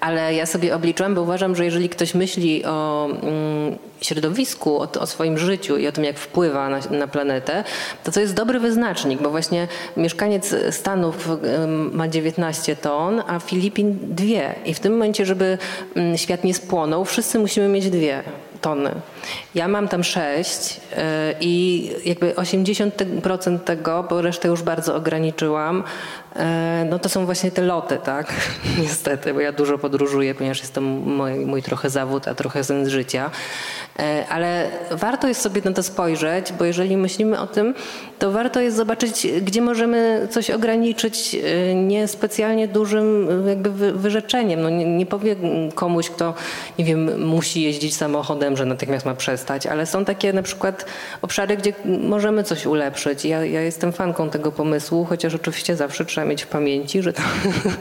Speaker 1: Ale ja sobie obliczyłam, bo uważam, że jeżeli ktoś myśli o mm, środowisku, o, o swoim życiu i o tym, jak wpływa na, na planetę, to to jest dobry wyznacznik, bo właśnie mieszkaniec Stanów ma 19 ton, a Filipin dwie. I w tym momencie, żeby mm, świat nie spłonął, wszyscy musimy mieć dwie tony. Ja mam tam 6 i jakby 80% tego, bo resztę już bardzo ograniczyłam, e, no to są właśnie te loty, tak? Niestety, bo ja dużo podróżuję, ponieważ jest to mój, mój trochę zawód, a trochę sens życia. E, Ale warto jest sobie na to spojrzeć, bo jeżeli myślimy o tym, to warto jest zobaczyć, gdzie możemy coś ograniczyć e, niespecjalnie dużym e, jakby wy- wyrzeczeniem. No nie, nie powie komuś, kto, nie wiem, musi jeździć samochodem, że natychmiast ma przestać, ale są takie na przykład obszary, gdzie możemy coś ulepszyć. Ja, ja jestem fanką tego pomysłu, chociaż oczywiście zawsze trzeba mieć w pamięci, że to,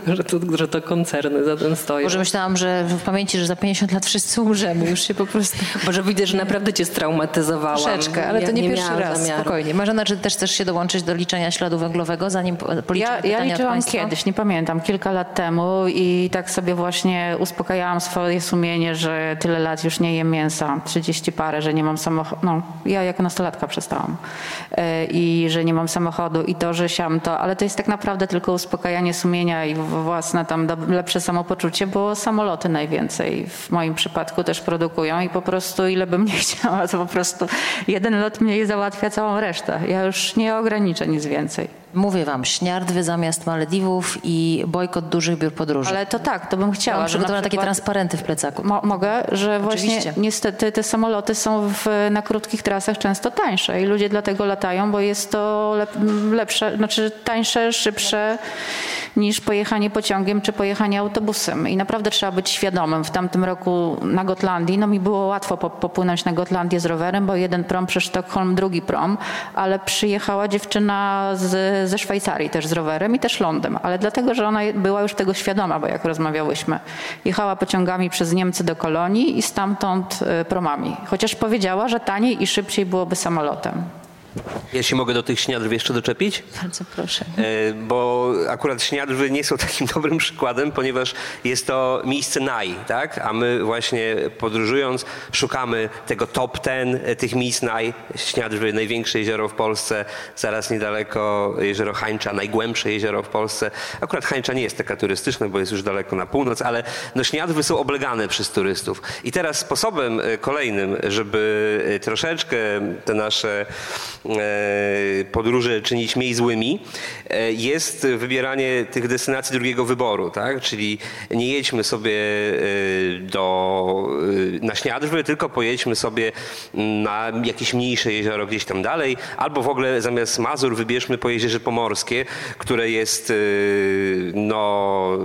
Speaker 1: że to, że to koncerny za tym stoją.
Speaker 3: Może myślałam, że w pamięci, że za 50 lat wszyscy umrzemy, już się po prostu...
Speaker 1: Może widzę, że naprawdę cię straumatyzowałam.
Speaker 3: Troszeczkę, ale
Speaker 1: Ja
Speaker 3: to nie, pierwszy
Speaker 1: miałam
Speaker 3: raz,
Speaker 1: zamiaru.
Speaker 3: spokojnie. Marzena, czy też chcesz się dołączyć do liczenia śladu węglowego, zanim po- policzymy
Speaker 5: Ja, ja liczyłam kiedyś, nie pamiętam, kilka lat temu i tak sobie właśnie uspokajałam swoje sumienie, że tyle lat już nie jem mięsa, 30 parę, że nie mam samochodu. No, ja jako nastolatka przestałam. E, I że nie mam samochodu i to, że siam to, ale to jest tak naprawdę tylko uspokajanie sumienia i własne tam lepsze samopoczucie, bo samoloty najwięcej w moim przypadku też produkują i po prostu ile bym nie chciała, to po prostu jeden lot mniej załatwia całą resztę. Ja już nie ograniczę nic więcej.
Speaker 3: Mówię wam, śniardwy zamiast Malediwów i bojkot dużych biur podróży.
Speaker 5: Ale to tak, to bym
Speaker 3: Ja
Speaker 5: chciała.
Speaker 3: mam
Speaker 5: że na
Speaker 3: przygotowane takie transparenty w plecaku.
Speaker 5: Mo- mogę, że
Speaker 3: Oczywiście.
Speaker 5: właśnie niestety te samoloty są w, na krótkich trasach często tańsze i ludzie dlatego latają, bo jest to lep, lepsze, znaczy tańsze, szybsze niż pojechanie pociągiem czy pojechanie autobusem. I naprawdę trzeba być świadomym. W tamtym roku na Gotlandii, no mi było łatwo po, popłynąć na Gotlandię z rowerem, bo jeden prom przez Sztokholm, drugi prom, ale przyjechała dziewczyna z, ze Szwajcarii też z rowerem i też lądem, ale dlatego, że ona była już tego świadoma, bo jak rozmawiałyśmy, jechała pociągami przez Niemcy do Kolonii i stamtąd y, promami. Chociaż powiedziała, że taniej i szybciej byłoby samolotem.
Speaker 6: Ja się mogę do tych śniadrów jeszcze doczepić?
Speaker 3: Bardzo proszę.
Speaker 6: E, Bo akurat śniadrwy nie są takim dobrym przykładem, ponieważ jest to miejsce naj, tak? A my właśnie podróżując szukamy tego top ten e, tych miejsc naj. Śniadrwy, największe jezioro w Polsce, zaraz niedaleko jezioro Hańcza, najgłębsze jezioro w Polsce. Akurat Hańcza nie jest taka turystyczna, bo jest już daleko na północ, ale no śniadrwy są oblegane przez turystów. I teraz sposobem e, kolejnym, żeby troszeczkę te nasze e, podróże czynić mniej złymi, e, jest wybieranie tych destynacji drugiego wyboru, tak? Czyli nie jedźmy sobie e, do, na Śniadrwy, tylko pojedźmy sobie na jakieś mniejsze jezioro gdzieś tam dalej, albo w ogóle zamiast Mazur wybierzmy po Jeziorze Pomorskie, które jest no,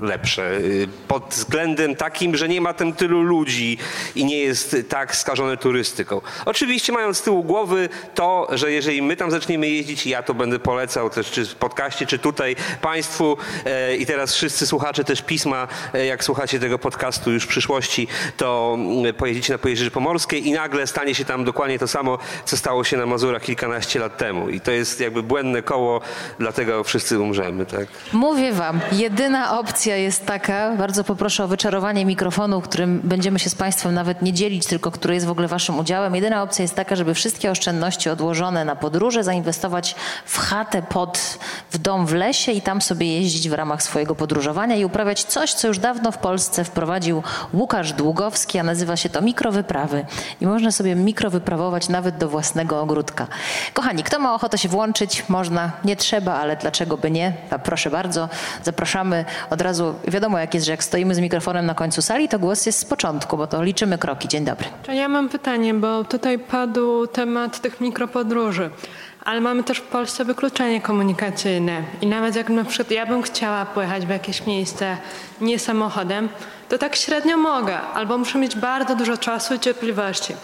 Speaker 6: lepsze pod względem takim, że nie ma tam tylu ludzi i nie jest tak skażone turystyką. Oczywiście mając z tyłu głowy to, że jeżeli my tam zaczniemy jeździć, ja to będę polecał też czy w podcaście, czy tutaj Państwu e, i teraz wszyscy słuchacze też pisma, e, jak słuchacie tego podcastu już w przyszłości, to mm, pojedziecie na Pojezierze Pomorskie i nagle stanie się tam dokładnie to samo, co stało się na Mazurach kilkanaście lat temu. I to jest jakby błędne koło, dlatego wszyscy umrzemy, tak?
Speaker 3: Mówię wam, jedyna opcja jest taka, bardzo poproszę o wyczarowanie mikrofonu, którym będziemy się z Państwem nawet nie dzielić, tylko który jest w ogóle Waszym udziałem. Jedyna opcja jest taka, żeby wszystkie oszczędności odłożone na podróże zainwestować w chatę pod, w dom w lesie i tam sobie jeździć w ramach swojego podróżowania i uprawiać coś, co już dawno w Polsce wprowadził Łukasz Długowski, a nazywa się to mikrowyprawy. I można sobie mikrowyprawować nawet do własnego ogródka. Kochani, kto ma ochotę się włączyć? Można, nie trzeba, ale dlaczego by nie? A proszę bardzo, zapraszamy od razu. Wiadomo jak jest, że jak stoimy z mikrofonem na końcu sali, to głos jest z początku, bo to liczymy kroki. Dzień dobry.
Speaker 7: Ja mam pytanie, bo tutaj padł temat tych mikropodróży, ale mamy też w Polsce wykluczenie komunikacyjne i nawet jak na przykład ja bym chciała pojechać w jakieś miejsce nie samochodem, to tak średnio mogę, albo muszę mieć bardzo dużo czasu i cierpliwości.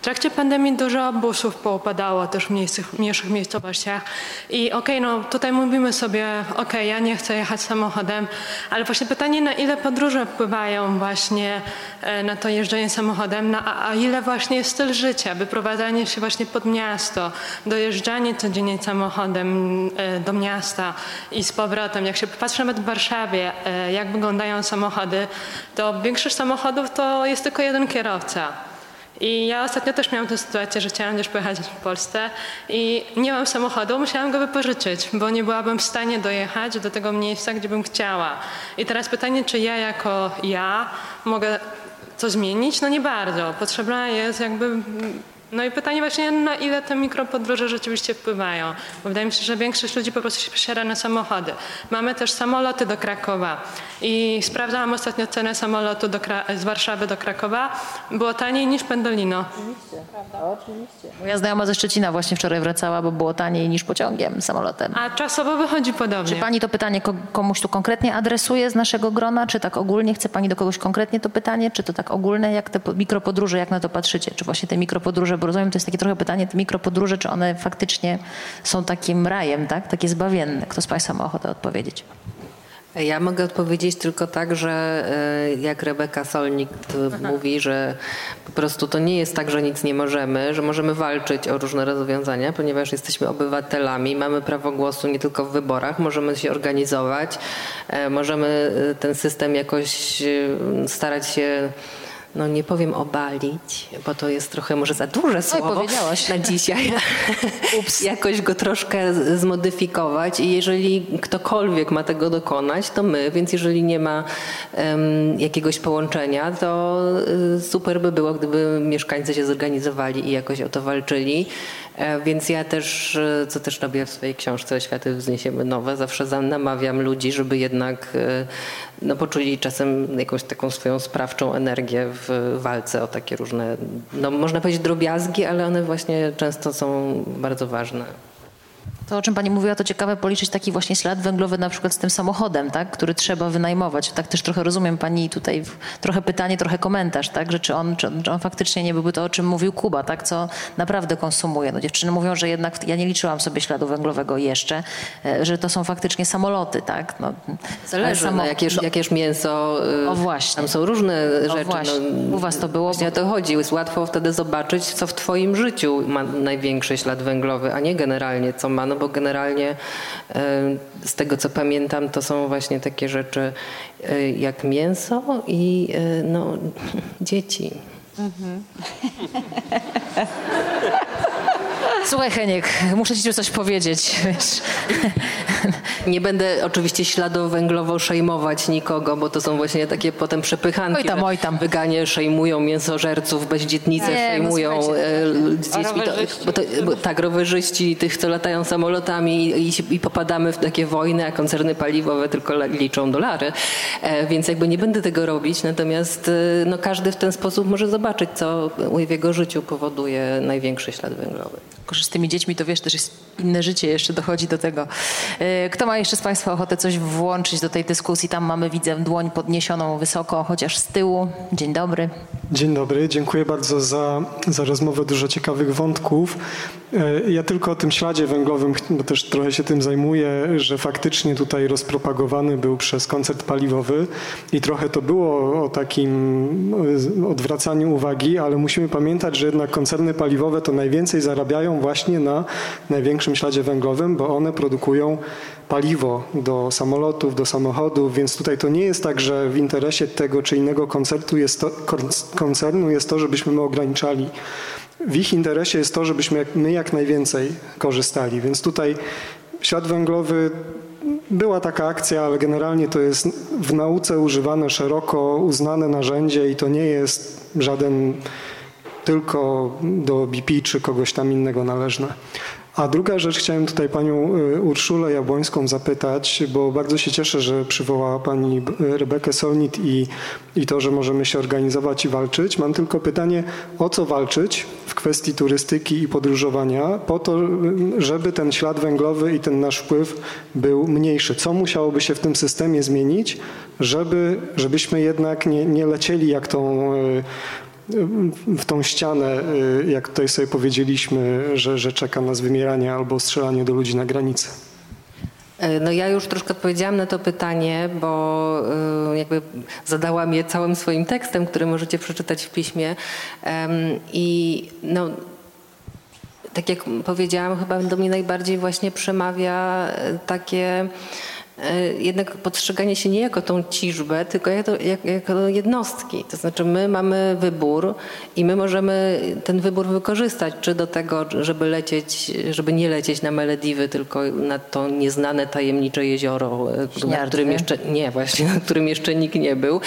Speaker 7: W trakcie pandemii dużo busów poupadało też w mniejszych, mniejszych miejscowościach i okej, okay, no tutaj mówimy sobie, okej, okay, ja nie chcę jechać samochodem, ale właśnie pytanie, na ile podróże wpływają właśnie e, na to jeżdżenie samochodem, na, a ile właśnie jest styl życia, wyprowadzanie się właśnie pod miasto, dojeżdżanie codziennie samochodem e, do miasta i z powrotem. Jak się patrzy nawet w Warszawie, e, jak wyglądają samochody, to większość samochodów to jest tylko jeden kierowca. I ja ostatnio też miałam tę sytuację, że chciałam też pojechać w Polsce i nie mam samochodu, musiałam go wypożyczyć, bo nie byłabym w stanie dojechać do tego miejsca, gdzie bym chciała. I teraz pytanie, czy ja jako ja mogę to zmienić? No nie bardzo. Potrzebna jest jakby no i pytanie właśnie, na ile te mikropodróże rzeczywiście wpływają. Bo wydaje mi się, że większość ludzi po prostu się przesiada na samochody. Mamy też samoloty do Krakowa i sprawdzałam ostatnio cenę samolotu z Warszawy do Krakowa. Było taniej niż Pendolino.
Speaker 3: Oczywiście, prawda? Oczywiście. Moja znajoma ze Szczecina właśnie wczoraj wracała, bo było taniej niż pociągiem, samolotem.
Speaker 7: A czasowo wychodzi podobnie.
Speaker 3: Czy pani to pytanie komuś tu konkretnie adresuje z naszego grona? Czy tak ogólnie chce pani do kogoś konkretnie to pytanie? Czy to tak ogólne, jak te mikropodróże, jak na to patrzycie? Czy właśnie te mikropodróże bo rozumiem, to jest takie trochę pytanie, te mikropodróże, czy one faktycznie są takim rajem, tak? Takie zbawienne. Kto z Państwa ma ochotę odpowiedzieć?
Speaker 1: Ja mogę odpowiedzieć tylko tak, że e, jak Rebeka Solnik mówi, że po prostu to nie jest tak, że nic nie możemy, że możemy walczyć o różne rozwiązania, ponieważ jesteśmy obywatelami, mamy prawo głosu nie tylko w wyborach, możemy się organizować, e, możemy e, ten system jakoś starać się no nie powiem obalić, bo to jest trochę może za duże słowo na dzisiaj. Ups. Jakoś go troszkę zmodyfikować i jeżeli ktokolwiek ma tego dokonać, to my, więc jeżeli nie ma um, jakiegoś połączenia, to y, super by było, gdyby mieszkańcy się zorganizowali i jakoś o to walczyli. E, więc ja też, e, co też robię w swojej książce Światy wzniesiemy nowe, zawsze namawiam ludzi, żeby jednak e, no, poczuli czasem jakąś taką swoją sprawczą energię w walce o takie różne, no można powiedzieć drobiazgi, ale one właśnie często są bardzo ważne.
Speaker 3: To, o czym pani mówiła, to ciekawe policzyć taki właśnie ślad węglowy na przykład z tym samochodem, tak, który trzeba wynajmować. Tak też trochę rozumiem pani tutaj trochę pytanie, trochę komentarz, tak, że czy on, czy, czy on faktycznie nie byłby to, o czym mówił Kuba, tak, co naprawdę konsumuje. No, dziewczyny mówią, że jednak, ja nie liczyłam sobie śladu węglowego jeszcze, e, że to są faktycznie samoloty, tak. No,
Speaker 1: Zależy, samo... no, jakież, no, jakież mięso, y, o właśnie. tam są różne rzeczy.
Speaker 3: Właśnie. No, U was to było?
Speaker 1: Właśnie o to chodzi. Jest łatwo wtedy zobaczyć, co w twoim życiu ma największy ślad węglowy, a nie generalnie, co ma, no bo generalnie e, z tego co pamiętam, to są właśnie takie rzeczy e, jak mięso i e, no, dzieci. Mhm.
Speaker 3: Słuchaj Heniek, muszę ci coś powiedzieć. Wiesz.
Speaker 1: Nie będę oczywiście śladu węglowo szejmować nikogo, bo to są właśnie takie potem przepychanki.
Speaker 3: Oj tam, oj tam.
Speaker 1: Wyganie szejmują mięsożerców, bezdzietnice nie, no szejmują no, bo to, bo, tak, rowerzyści, tych, co latają samolotami i, i, i, popadamy w takie wojny, a koncerny paliwowe tylko liczą dolary. E, więc jakby nie będę tego robić, natomiast e, no, każdy w ten sposób może zobaczyć, co w jego życiu powoduje największy ślad węglowy.
Speaker 3: Tylko, że z tymi dziećmi to wiesz, też jest inne życie, jeszcze dochodzi do tego. E, kto ma jeszcze z Państwa ochotę coś włączyć do tej dyskusji? Tam mamy, widzę, dłoń podniesioną wysoko, chociaż z tyłu. Dzień dobry.
Speaker 8: Dzień dobry, dziękuję bardzo za, za rozmowę, dużo ciekawych wątków. E, ja tylko o tym śladzie węglowym, bo też trochę się tym zajmuję, że faktycznie tutaj rozpropagowany był przez koncert paliwowy i trochę to było o takim odwracaniu uwagi, ale musimy pamiętać, że jednak koncerny paliwowe to najwięcej zarabiają właśnie na największym śladzie węglowym, bo one produkują paliwo do samolotów, do samochodów, więc tutaj to nie jest tak, że w interesie tego czy innego koncertu jest to, koncernu jest to, żebyśmy my ograniczali. W ich interesie jest to, żebyśmy my jak najwięcej korzystali, więc tutaj ślad węglowy była taka akcja, ale generalnie to jest w nauce używane szeroko uznane narzędzie i to nie jest żaden tylko do BP czy kogoś tam innego należne. A druga rzecz, chciałem tutaj panią y, Urszulę Jabłońską zapytać, bo bardzo się cieszę, że przywołała pani Rebekę Solnit i, i to, że możemy się organizować i walczyć. Mam tylko pytanie, o co walczyć w kwestii turystyki i podróżowania, po to, żeby ten ślad węglowy i ten nasz wpływ był mniejszy. Co musiałoby się w tym systemie zmienić, żeby, żebyśmy jednak nie, nie lecieli jak tą y, w tą ścianę, y, jak tutaj sobie powiedzieliśmy, że, że czeka nas wymieranie albo strzelanie do ludzi na granicy?
Speaker 1: E, no ja już troszkę odpowiedziałam na to pytanie, bo y, jakby zadałam je całym swoim tekstem, który możecie przeczytać w piśmie. I no, tak jak powiedziałam, chyba do mnie najbardziej właśnie przemawia e, takie jednak postrzeganie się nie jako tą ciżbę, tylko jako, jako jednostki. To znaczy my mamy wybór i my możemy ten wybór wykorzystać, czy do tego, żeby lecieć, żeby nie lecieć na Malediwy, tylko na to nieznane tajemnicze jezioro, e, na którym jeszcze, nie właśnie, na którym jeszcze nikt nie był.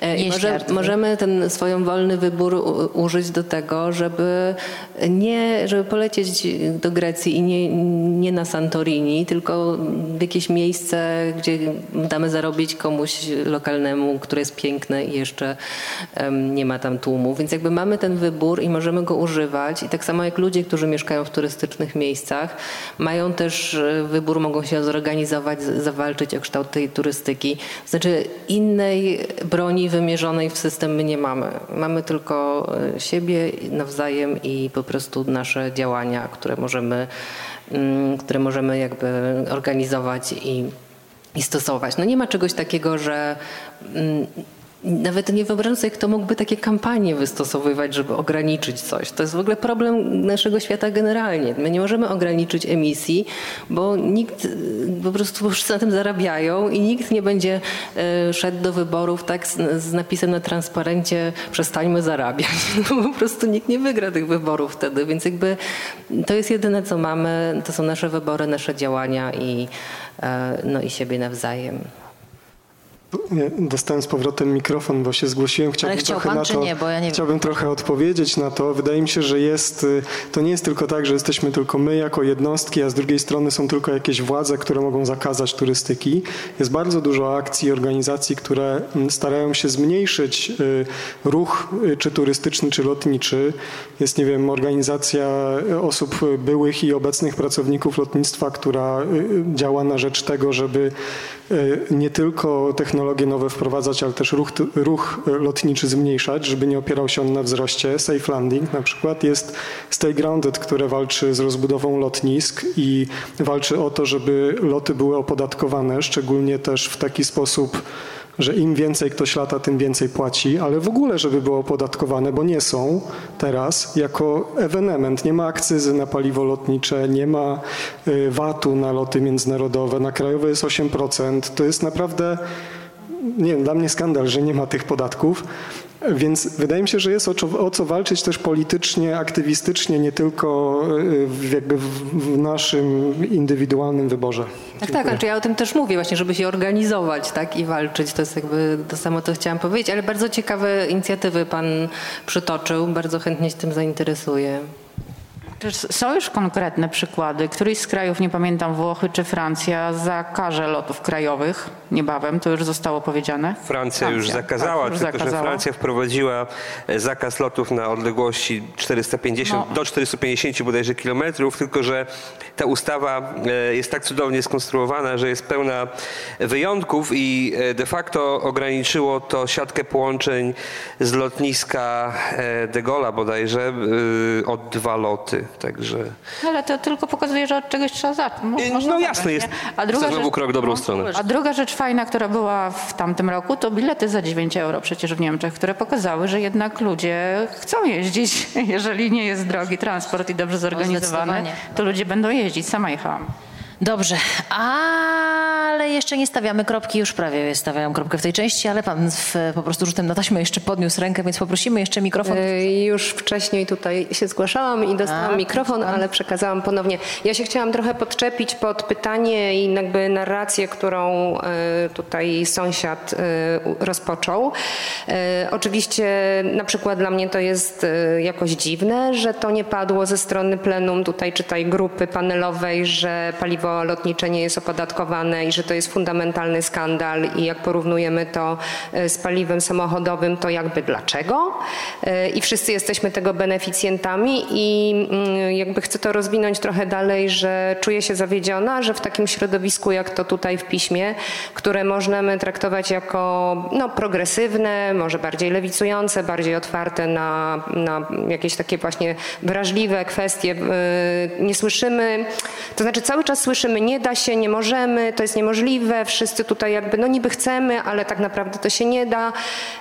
Speaker 1: E, może, możemy ten swoją wolny wybór użyć do tego, żeby nie, żeby polecieć do Grecji i nie, nie na Santorini, tylko w jakieś miejsce, gdzie damy zarobić komuś lokalnemu, które jest piękne i jeszcze um, nie ma tam tłumu. Więc jakby mamy ten wybór i możemy go używać. I tak samo jak ludzie, którzy mieszkają w turystycznych miejscach, mają też e, wybór, mogą się zorganizować, zawalczyć o kształt tej turystyki. Znaczy innej broni wymierzonej w system my nie mamy. Mamy tylko e, siebie nawzajem i po prostu nasze działania, które możemy, mm, które możemy jakby organizować i, i stosować. No nie ma czegoś takiego, że mm, nawet nie wyobrażam sobie, kto mógłby takie kampanie wystosowywać, żeby ograniczyć coś. To jest w ogóle problem naszego świata generalnie. My nie możemy ograniczyć emisji, bo nikt po prostu wszyscy na tym zarabiają i nikt nie będzie e, szedł do wyborów tak z, napisem na transparencie przestańmy zarabiać. No, po prostu nikt nie wygra tych wyborów wtedy, więc jakby to jest jedyne, co mamy. To są nasze wybory, nasze działania i, e, no i siebie nawzajem.
Speaker 8: Dostałem z powrotem mikrofon, bo się zgłosiłem.
Speaker 3: Chciałbym Ale chciał trochę pan, to, nie, bo ja nie
Speaker 8: Chciałbym wiem. trochę odpowiedzieć na to. Wydaje mi się, że jest, y, to nie jest tylko tak, że jesteśmy tylko my jako jednostki, a z drugiej strony są tylko jakieś władze, które mogą zakazać turystyki. Jest bardzo dużo akcji i organizacji, które mm, starają się zmniejszyć y, ruch y, czy turystyczny, czy lotniczy. Jest, nie wiem, organizacja osób byłych i obecnych pracowników lotnictwa, która działa na rzecz tego, żeby nie tylko technologie nowe wprowadzać, ale też ruch, ruch lotniczy zmniejszać, żeby nie opierał się on na wzroście. Safe Landing na przykład jest Stay Grounded, które walczy z rozbudową lotnisk i walczy o to, żeby loty były opodatkowane, szczególnie też w taki sposób, że im więcej ktoś lata, tym więcej płaci, ale w ogóle, żeby było opodatkowane, bo nie są teraz jako ewenement. Nie ma akcyzy na paliwo lotnicze, nie ma y, VAT-u na loty międzynarodowe, na krajowe jest 8%. To jest naprawdę, nie wiem, dla mnie skandal, że nie ma tych podatków. Więc wydaje mi się, że jest o, o, co walczyć też politycznie, aktywistycznie, nie tylko y, w, jakby w, naszym indywidualnym wyborze.
Speaker 1: Tak, tak, znaczy ja o tym też mówię właśnie, żeby się organizować tak, i walczyć. To jest jakby to samo, co chciałam powiedzieć, ale bardzo ciekawe inicjatywy pan przytoczył. Bardzo chętnie się tym zainteresuję.
Speaker 5: Są już konkretne przykłady. Któryś z krajów, nie pamiętam, Włochy czy Francja, zakaże lotów krajowych niebawem. To już zostało powiedziane?
Speaker 6: Francja, Francja już zakazała, tak, już tylko zakazała. że Francja wprowadziła e, zakaz lotów na odległości 450 no. do 450 bodajże kilometrów, tylko że ta ustawa e, jest tak cudownie skonstruowana, że jest pełna wyjątków i e, de facto ograniczyło to siatkę połączeń z lotniska de Gaulle'a bodajże o dwa loty. Także...
Speaker 5: Ale to tylko pokazuje, że od czegoś trzeba zacząć.
Speaker 6: No jasne jest. A druga rzecz, krok w dobrą no, stronę.
Speaker 5: A druga rzecz fajna, która była w tamtym roku, to bilety za 9 euro przecież w Niemczech, które pokazały, że jednak ludzie chcą jeździć. Jeżeli nie jest drogi transport i dobrze zorganizowany, to ludzie będą jeździć. Sama jechałam.
Speaker 3: Dobrze, ale jeszcze nie stawiamy kropki, już prawie stawiam kropkę w tej części, ale pan w, po prostu rzutem na taśmę jeszcze podniósł rękę, więc poprosimy jeszcze mikrofon.
Speaker 9: Yy, już wcześniej tutaj się zgłaszałam i dostałam A, mikrofon, ale przekazałam ponownie. Ja się chciałam trochę podczepić pod pytanie i jakby narrację, którą yy, tutaj sąsiad yy, rozpoczął. Oczywiście na przykład dla mnie to jest jakoś dziwne, że to nie padło ze strony plenum tutaj czytaj grupy panelowej, że paliwo lotnicze nie jest opodatkowane i że to jest fundamentalny skandal i jak porównujemy to e, z paliwem samochodowym, to jakby dlaczego? E, I wszyscy jesteśmy tego beneficjentami i mm, jakby chcę to rozwinąć trochę dalej, że czuję się zawiedziona, że w takim środowisku jak to tutaj w piśmie, które możemy traktować jako no, progresywne, może bardziej lewicujące, bardziej otwarte na, na jakieś takie właśnie wrażliwe kwestie, e, nie słyszymy, to znaczy cały czas słyszymy słyszymy nie da się, nie możemy, to jest niemożliwe, wszyscy tutaj jakby no niby chcemy, ale tak naprawdę to się nie da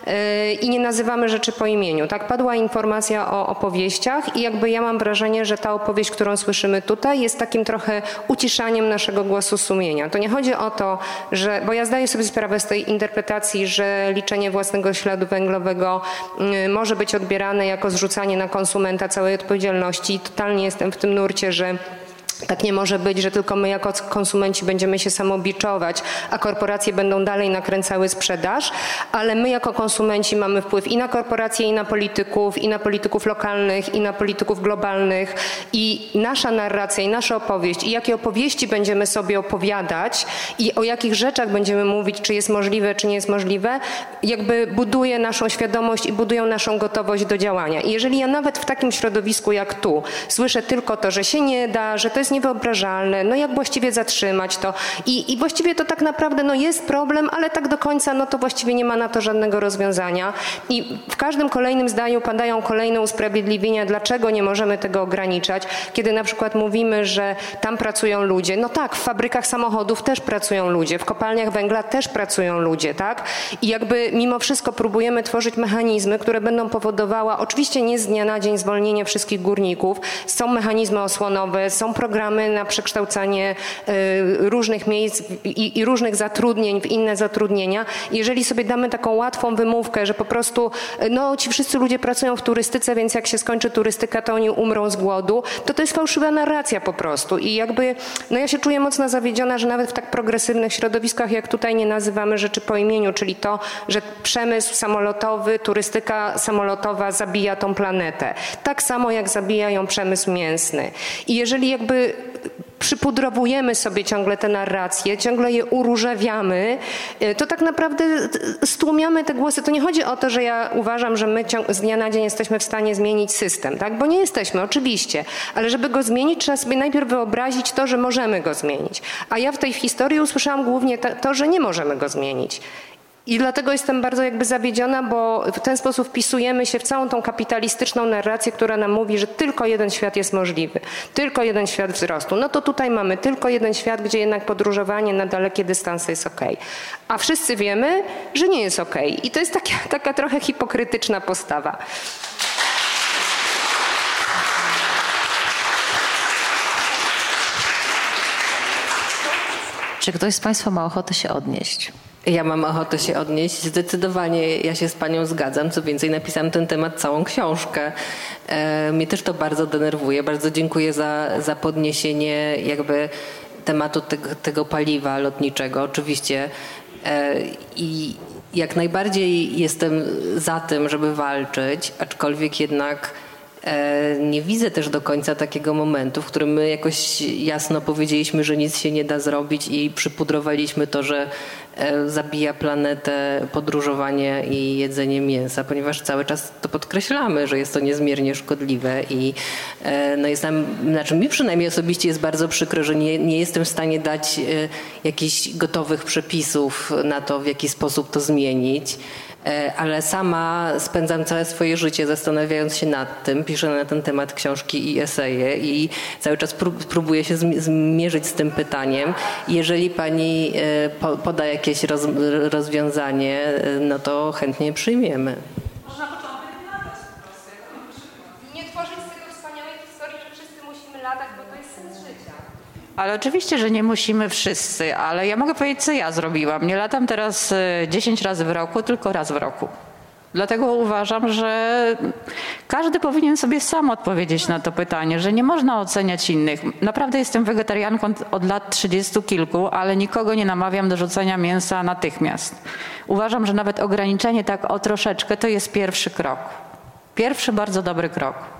Speaker 9: yy, i nie nazywamy rzeczy po imieniu. Tak padła informacja o opowieściach i jakby ja mam wrażenie, że ta opowieść, którą słyszymy tutaj jest takim trochę uciszaniem naszego głosu sumienia. To nie chodzi o to, że, bo ja zdaję sobie sprawę z tej interpretacji, że liczenie własnego śladu węglowego yy, może być odbierane jako zrzucanie na konsumenta całej odpowiedzialności. Totalnie jestem w tym nurcie, że tak nie może być, że tylko my jako konsumenci będziemy się samobiczować, a korporacje będą dalej nakręcały sprzedaż, ale my jako konsumenci mamy wpływ i na korporacje, i na polityków, i na polityków lokalnych, i na polityków globalnych. I nasza narracja, i nasza opowieść, i jakie opowieści będziemy sobie opowiadać, i o jakich rzeczach będziemy mówić, czy jest możliwe, czy nie jest możliwe, jakby buduje naszą świadomość i budują naszą gotowość do działania. I jeżeli ja nawet w takim środowisku jak tu słyszę tylko to, że się nie da, że to jest jest niewyobrażalne, no jak właściwie zatrzymać to? I, i właściwie to tak naprawdę no jest problem, ale tak do końca no to właściwie nie ma na to żadnego rozwiązania. I w każdym kolejnym zdaniu padają kolejne usprawiedliwienia, dlaczego nie możemy tego ograniczać, kiedy na przykład mówimy, że tam pracują ludzie, no tak, w fabrykach samochodów też pracują ludzie, w kopalniach węgla też pracują ludzie, tak? I jakby mimo wszystko próbujemy tworzyć mechanizmy, które będą powodowały, oczywiście nie z dnia na dzień zwolnienie wszystkich górników, są mechanizmy osłonowe, są programy programy na przekształcanie y, różnych miejsc i, i, różnych zatrudnień w inne zatrudnienia. Jeżeli sobie damy taką łatwą wymówkę, że po prostu y, no ci wszyscy ludzie pracują w turystyce, więc jak się skończy turystyka, to oni umrą z głodu, to to jest fałszywa narracja po prostu. I jakby, no ja się czuję mocno zawiedziona, że nawet w tak progresywnych środowiskach, jak tutaj nie nazywamy rzeczy po imieniu, czyli to, że przemysł samolotowy, turystyka samolotowa zabija tą planetę. Tak samo jak zabija ją przemysł mięsny. I jeżeli jakby przypudrowujemy sobie ciągle te narracje, ciągle je uróżawiamy, e, to tak naprawdę stłumiamy te głosy. To nie chodzi o to, że ja uważam, że my z dnia na dzień jesteśmy w stanie zmienić system, tak? Bo nie jesteśmy, oczywiście. Ale żeby go zmienić, trzeba sobie najpierw wyobrazić to, że możemy go zmienić. A ja w tej historii usłyszałam głównie to, że nie możemy go zmienić. I dlatego jestem bardzo jakby zawiedziona, bo w ten sposób wpisujemy się w całą tą kapitalistyczną narrację, która nam mówi, że tylko jeden świat jest możliwy, tylko jeden świat wzrostu. No to tutaj mamy tylko jeden świat, gdzie jednak podróżowanie na dalekie dystanse jest ok. A wszyscy wiemy, że nie jest ok. I to jest taka, taka trochę hipokrytyczna postawa.
Speaker 3: Czy ktoś z Państwa ma ochotę się odnieść?
Speaker 9: Ja mam ochotę się odnieść. Zdecydowanie ja się z panią zgadzam. Co więcej, napisałam ten temat całą książkę. E, mnie też to bardzo denerwuje. Bardzo dziękuję za, za podniesienie jakby tematu tego, tego paliwa lotniczego. Oczywiście. E, I jak najbardziej jestem za tym, żeby walczyć, aczkolwiek jednak
Speaker 1: E, nie widzę też do końca takiego momentu, w którym my jakoś jasno powiedzieliśmy, że nic się nie da zrobić i przypudrowaliśmy to, że zabija planetę podróżowanie i jedzenie mięsa, ponieważ cały czas to podkreślamy, że jest to niezmiernie szkodliwe i e, no jest nam, znaczy mi przynajmniej osobiście jest bardzo przykro, że nie, nie jestem w stanie dać jakichś gotowych przepisów na to, w jaki sposób to zmienić. E, ale sama spędzam całe swoje życie zastanawiając się nad tym, piszę na ten temat książki i eseje i cały czas próbuję się zmierzyć z tym pytaniem. Jeżeli pani e, poda jakieś rozwiązanie, e, no to chętnie przyjmiemy.
Speaker 5: Ale oczywiście, że nie musimy wszyscy, ale ja mogę powiedzieć, co ja zrobiłam. Nie latam teraz 10 e, razy w roku, tylko raz w roku. Dlatego uważam, że każdy powinien sobie sam odpowiedzieć na to pytanie, że nie można oceniać innych. Naprawdę jestem wegetarianką od lat trzydziestu kilku, ale nikogo nie namawiam do rzucenia mięsa natychmiast. Uważam, że nawet ograniczenie tak o troszeczkę to jest pierwszy krok. Pierwszy bardzo dobry krok.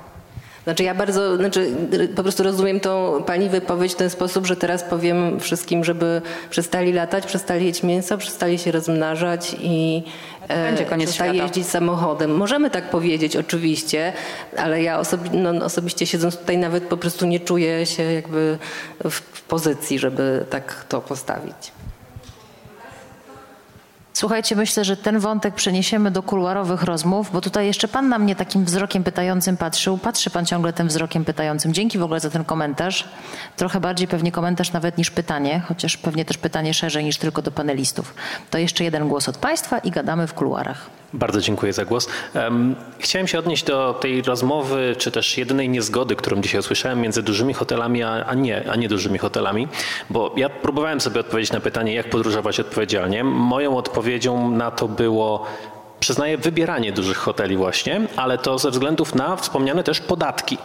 Speaker 1: Znaczy ja bardzo, znaczy po prostu rozumiem tą pani wypowiedź w ten sposób, że teraz powiem wszystkim, żeby przestali latać, przestali jeść mięso, przestali się rozmnażać i
Speaker 5: będzie koniec
Speaker 1: przestali
Speaker 5: świata.
Speaker 1: jeździć samochodem. Możemy tak powiedzieć oczywiście, ale ja osobi no, osobiście siedząc tutaj nawet po prostu nie czuję się jakby w pozycji, żeby tak to postawić.
Speaker 3: Słuchajcie, myślę, że ten wątek przeniesiemy do kuluarowych rozmów, bo tutaj jeszcze pan na mnie takim wzrokiem pytającym patrzył. Patrzy pan ciągle tym wzrokiem pytającym. Dzięki w ogóle za ten komentarz. Trochę bardziej pewnie komentarz nawet niż pytanie, chociaż pewnie też pytanie szerzej niż tylko do panelistów. To jeszcze jeden głos od państwa i gadamy w kuluarach.
Speaker 10: Bardzo dziękuję za głos. Chciałem się odnieść do tej rozmowy, czy też jedynej niezgody, którą dzisiaj usłyszałem między dużymi hotelami, a nie, a nie dużymi hotelami, bo ja próbowałem sobie odpowiedzieć na pytanie, jak podróżować odpowiedzialnie. Moją odpowiedzią na to było przyznaję wybieranie dużych hoteli właśnie, ale to ze względów na wspomniane też podatki,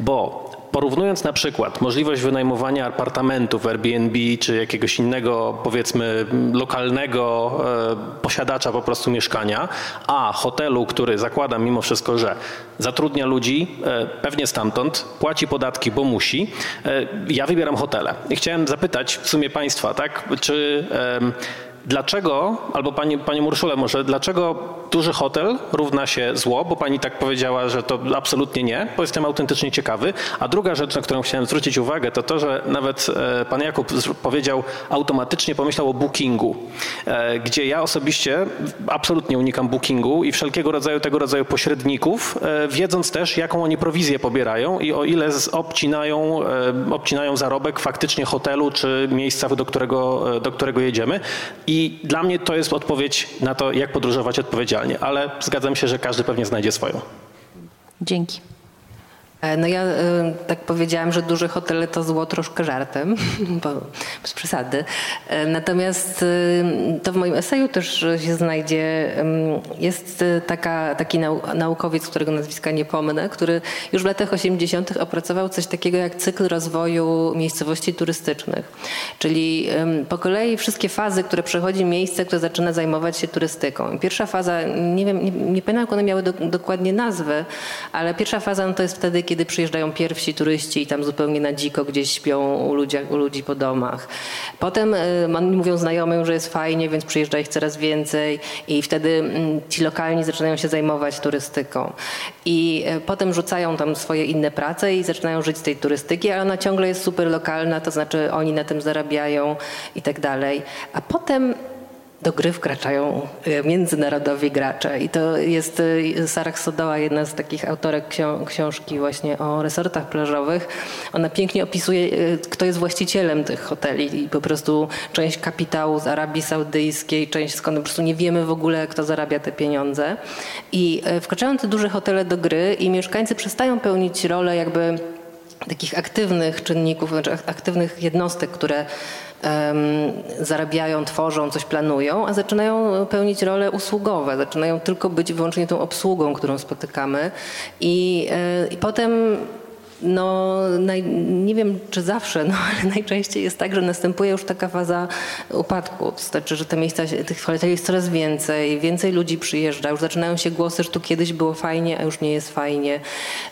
Speaker 10: bo porównując na przykład możliwość wynajmowania apartamentów Airbnb czy jakiegoś innego powiedzmy lokalnego e, posiadacza po prostu mieszkania, a hotelu, który zakłada mimo wszystko, że zatrudnia ludzi, e, pewnie stamtąd, płaci podatki, bo musi, e, ja wybieram hotele. I chciałem zapytać w sumie Państwa, tak, czy Dlaczego, albo Pani, Panie Murszule może, dlaczego duży hotel równa się zło, bo Pani tak powiedziała, że to absolutnie nie, bo jestem autentycznie ciekawy. A druga rzecz, na którą chciałem zwrócić uwagę, to to, że nawet e, Pan Jakub powiedział, automatycznie pomyślał o bookingu, e, gdzie ja osobiście absolutnie unikam bookingu i wszelkiego rodzaju tego rodzaju pośredników, e, wiedząc też, jaką oni prowizję pobierają i o ile obcinają, obcinają zarobek faktycznie hotelu czy miejsca, do którego, do którego jedziemy. I i dla mnie to jest odpowiedź na to, jak podróżować odpowiedzialnie, ale zgadzam się, że każdy pewnie znajdzie swoją.
Speaker 3: Dzięki.
Speaker 1: E, no ja e, tak powiedziałam, że duże hotele to zło troszkę żartem, bo bez przesady. E, natomiast to w moim eseju też się znajdzie. Jest taka, taki naukowiec, którego nazwiska nie pomnę, który już w latach 80. opracował coś takiego jak cykl rozwoju miejscowości turystycznych. Czyli po kolei wszystkie fazy, które przechodzi miejsce, które zaczyna zajmować się turystyką. Pierwsza faza, nie wiem, nie, nie pamiętam jak one miały do, dokładnie nazwy, ale pierwsza faza no to jest wtedy, kiedy kiedy przyjeżdżają pierwsi turyści i tam zupełnie na dziko gdzieś śpią u ludzi, u ludzi po domach. Potem y, mówią znajomym, że jest fajnie, więc przyjeżdża ich coraz więcej i wtedy mm, ci lokalni zaczynają się zajmować turystyką. I y, potem rzucają tam swoje inne prace i zaczynają żyć z tej turystyki, ale ona ciągle jest super lokalna, to znaczy oni na tym zarabiają i tak dalej. A potem do gry wkraczają e, międzynarodowi gracze. I to jest e, Sarah Sodoła, jedna z takich autorek książki właśnie o resortach plażowych. Ona pięknie opisuje, e, kto jest właścicielem tych hoteli i po prostu część kapitału z Arabii Saudyjskiej, część skąd po prostu nie wiemy w ogóle, kto zarabia te pieniądze. I wkraczają te duże hotele do gry i mieszkańcy przestają pełnić rolę jakby takich aktywnych czynników, znaczy aktywnych jednostek, które zarabiają, tworzą, coś planują, a zaczynają pełnić role usługowe, zaczynają tylko być wyłącznie tą obsługą, którą spotykamy i, e, i potem no, naj, nie wiem czy zawsze, no, ale najczęściej jest tak, że następuje już taka faza upadku. To znaczy, że te miejsca, tych hoteli jest coraz więcej, więcej ludzi przyjeżdża, już zaczynają się głosy, że tu kiedyś było fajnie, a już nie jest fajnie.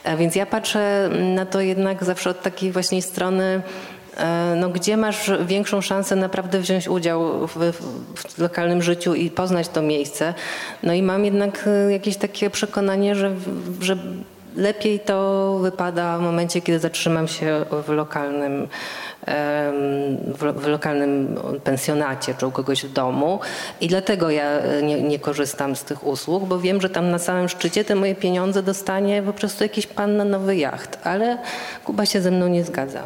Speaker 1: A więc ja patrzę na to jednak zawsze od takiej właśnie strony e, no, gdzie masz większą szansę naprawdę wziąć udział w, w, lokalnym życiu i poznać to miejsce. No i mam jednak e, jakieś takie przekonanie, że, że lepiej to wypada w momencie, kiedy zatrzymam się w lokalnym w, lokalnym pensjonacie czy u kogoś w domu i dlatego ja e, nie, nie, korzystam z tych usług, bo wiem, że tam na samym szczycie te moje pieniądze dostanie po prostu jakiś pan na nowy jacht, ale Kuba się ze mną nie zgadza.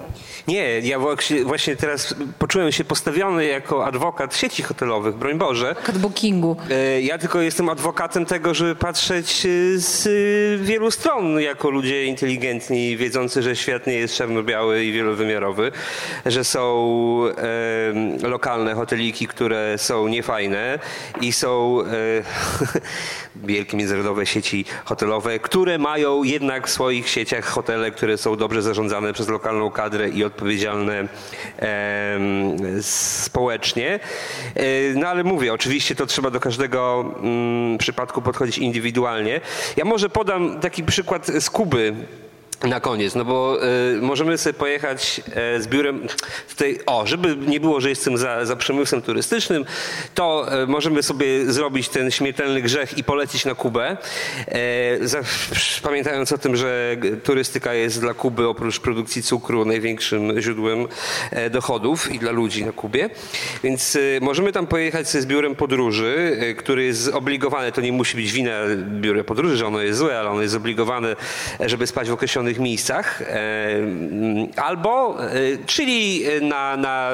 Speaker 6: Nie, ja właśnie teraz poczułem się postawiony jako adwokat sieci hotelowych, broń Boże.
Speaker 3: Adwokat bookingu.
Speaker 6: E, ja tylko jestem adwokatem tego, żeby patrzeć e, z wielu stron jako ludzie inteligentni, wiedzący, że świat nie jest czarno-biały i wielowymiarowy że są e, lokalne hoteliki, które są niefajne i są e, wielkie międzynarodowe sieci hotelowe, które mają jednak w swoich sieciach hotele, które są dobrze zarządzane przez lokalną kadrę i odpowiedzialne e, społecznie. No ale mówię, oczywiście to trzeba do każdego mm, przypadku podchodzić indywidualnie. Ja może podam taki przykład z Kuby na koniec, no bo y, możemy sobie pojechać y, z biurem tutaj, o, żeby nie było, że jestem za, za przemysłem turystycznym, to y, możemy sobie zrobić ten śmiertelny grzech i polecić na Kubę, za, pamiętając o tym, że turystyka jest dla Kuby oprócz produkcji cukru największym źródłem dochodów i dla ludzi na Kubie, więc możemy tam pojechać sobie z biurem podróży, który jest zobligowany, to nie musi być wina biura podróży, że ono jest złe, ale ono jest zobligowane, żeby spać w określonych określonych miejscach, e, albo e, czyli na, na,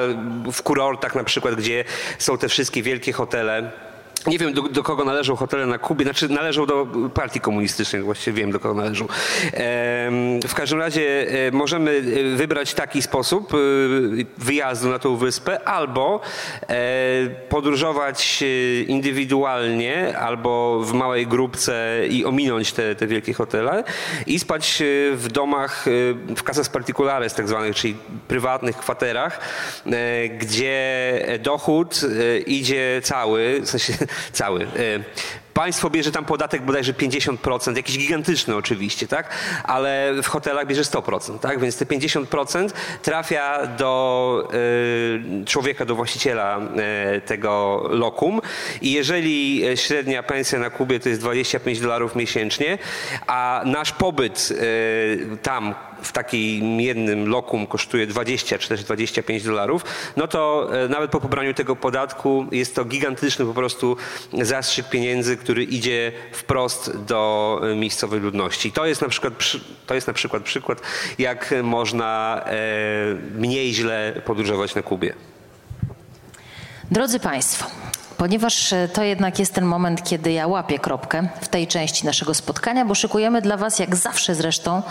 Speaker 6: w kurortach na przykład, gdzie są te wszystkie wielkie hotele nie wiem, do, do, kogo należą hotele na Kubie, znaczy należą do partii komunistycznej, właściwie wiem, do kogo należą. W każdym razie e, możemy e, wybrać taki sposób e, wyjazdu na tą wyspę, albo podróżować indywidualnie, albo w małej grupce i ominąć te, te wielkie hotele i spać w domach, w casas particulares tak zwanych, czyli prywatnych kwaterach, gdzie dochód idzie cały, w sensie cały. E, państwo bierze tam podatek bodajże 50%, jakiś gigantyczny oczywiście, tak? Ale w hotelach bierze 100%, tak? Więc te 50% trafia do y, człowieka, do właściciela y, tego lokum i jeżeli średnia pensja na Kubie to jest 25 dolarów miesięcznie, a nasz pobyt y, tam w takim jednym lokum kosztuje 20 czy też 25 dolarów, no to e, nawet po pobraniu tego podatku jest to gigantyczny po prostu zastrzyk pieniędzy, który idzie wprost do e, miejscowej ludności. To jest na przykład, to jest na przykład przykład, jak można e, mniej źle podróżować na Kubie.
Speaker 3: Drodzy Państwo, Ponieważ e, to jednak jest ten moment, kiedy ja łapię kropkę w tej części naszego spotkania, bo szykujemy dla Was, jak zawsze zresztą,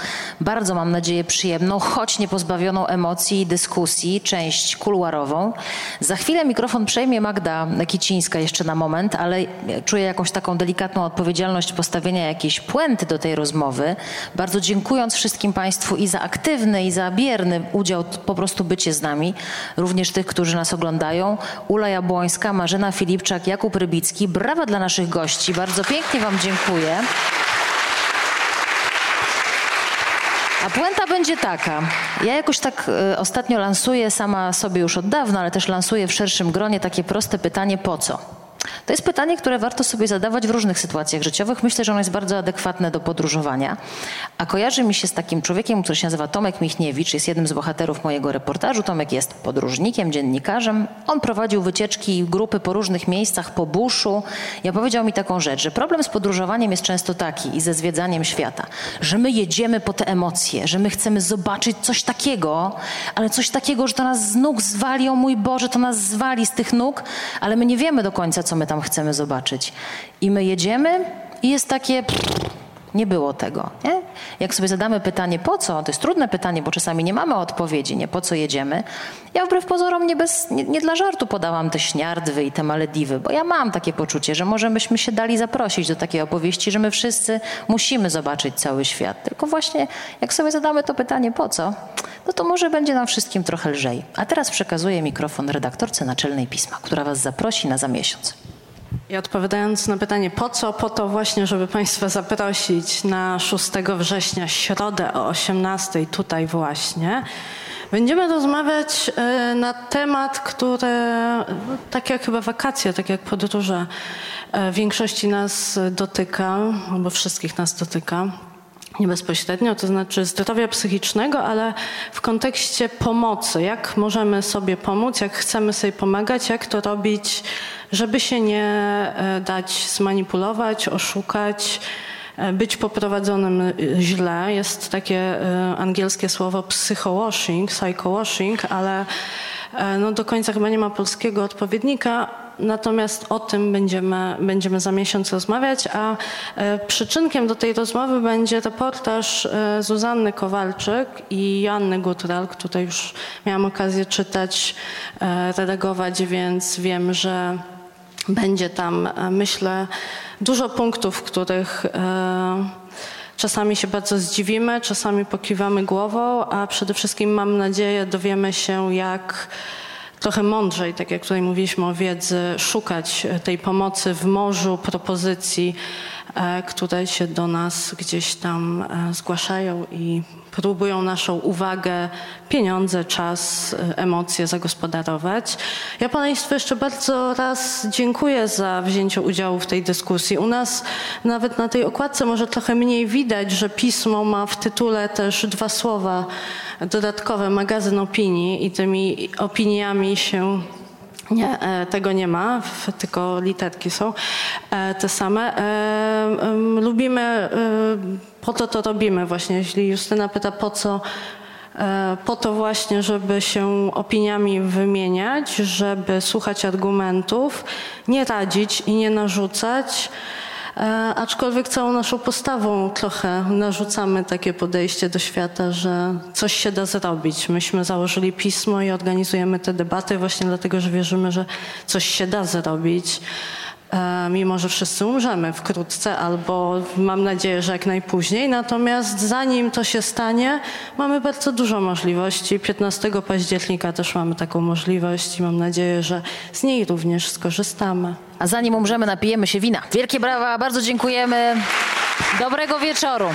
Speaker 3: bardzo mam nadzieję przyjemną, choć nie pozbawioną emocji i dyskusji, część kuluarową. Za chwilę mikrofon przejmie Magda Kicińska jeszcze na moment, ale czuję jakąś taką delikatną odpowiedzialność postawienia jakiejś puenty do tej rozmowy. Bardzo dziękując wszystkim Państwu i za aktywny, i za bierny udział, po prostu bycie z nami, również tych, którzy nas oglądają. Ula Jabłońska, Marzena Filip, Filipczak, Jakub Rybicki. Brawa dla naszych gości. Bardzo pięknie Wam dziękuję. A puenta będzie taka. Ja jakoś tak y, ostatnio lansuję sama sobie już od dawna, ale też lansuję w szerszym gronie takie proste pytanie po co? To jest pytanie, które warto sobie zadawać w różnych sytuacjach życiowych. Myślę, że ono jest bardzo adekwatne do podróżowania. A kojarzy mi się z takim człowiekiem, który się nazywa Tomek Michniewicz, jest jednym z bohaterów mojego reportażu. Tomek jest podróżnikiem, dziennikarzem. On prowadził wycieczki grupy po różnych miejscach, po buszu. I opowiedział mi taką rzecz, że problem z podróżowaniem jest często taki i ze zwiedzaniem świata, że my jedziemy po te emocje, że my chcemy zobaczyć coś takiego, ale coś takiego, że to nas z nóg zwali, o mój Boże, to nas zwali z tych nóg, ale my nie wiemy do końca, co my tam chcemy zobaczyć. I my jedziemy i jest takie... Nie było tego. Nie? Jak sobie zadamy pytanie, po co? To jest trudne pytanie, bo czasami nie mamy odpowiedzi, nie po co jedziemy. Ja wbrew pozorom nie, bez, nie, nie dla żartu podałam te śniardwy i te Malediwy, bo ja mam takie poczucie, że może byśmy się dali zaprosić do takiej opowieści, że my wszyscy musimy zobaczyć cały świat. Tylko właśnie jak sobie zadamy to pytanie, po co? No to może będzie nam wszystkim trochę lżej. A teraz przekazuję mikrofon redaktorce naczelnej pisma, która was zaprosi na za miesiąc.
Speaker 4: I odpowiadając na pytanie po co, po to właśnie, żeby Państwa zaprosić na 6 września, środę o 18 tutaj właśnie. Będziemy rozmawiać e, na temat, który, no, tak jak chyba wakacje, tak jak podróże, e, większości nas dotyka, albo wszystkich nas dotyka nie bezpośrednio, to znaczy zdrowia psychicznego, ale w kontekście pomocy. Jak możemy sobie pomóc, jak chcemy sobie pomagać, jak to robić, żeby się nie e, dać zmanipulować, oszukać, e, być poprowadzonym e, źle. Jest takie angielskie słowo psychowashing, psychowashing, ale no do końca chyba nie ma polskiego odpowiednika natomiast o tym będziemy, będziemy za miesiąc rozmawiać, a e, przyczynkiem do tej rozmowy będzie reportaż e, Zuzanny Kowalczyk i Joanny Gutral, tutaj już miałam okazję czytać, e, redagować, więc wiem, że będzie tam, myślę, dużo punktów, w których Czasami się bardzo zdziwimy, czasami pokiwamy głową, a przede wszystkim mam nadzieję dowiemy się, jak trochę mądrzej, tak jak tutaj mówiliśmy o wiedzy, szukać tej pomocy w morzu propozycji, które się do nas gdzieś tam e, zgłaszają i próbują naszą uwagę, pieniądze, czas, e, emocje zagospodarować. Ja Państwu jeszcze bardzo raz dziękuję za wzięcie udziału w tej dyskusji. U nas nawet na tej okładce może trochę mniej widać, że pismo ma w tytule też dwa słowa dodatkowe, magazyn opinii i tymi opiniami się nie, e, tego nie ma, tylko literki są e, te same. Lubimy po to to robimy właśnie. Jeśli Justyna pyta po co, e, po to właśnie, żeby się opiniami wymieniać, żeby słuchać argumentów, nie radzić i nie narzucać. E, aczkolwiek całą naszą postawą trochę narzucamy takie podejście do świata, że coś się da zrobić. Myśmy założyli pismo i organizujemy te debaty właśnie dlatego, że wierzymy, że coś się da zrobić. E, mimo że wszyscy umrzemy wkrótce, albo mam nadzieję, że jak najpóźniej. Natomiast zanim to się stanie, mamy bardzo dużo możliwości. 15 października też mamy taką możliwość i mam nadzieję, że z niej również skorzystamy.
Speaker 3: A zanim umrzemy, napijemy się wina. Wielkie brawa, bardzo dziękujemy. Dobrego wieczoru.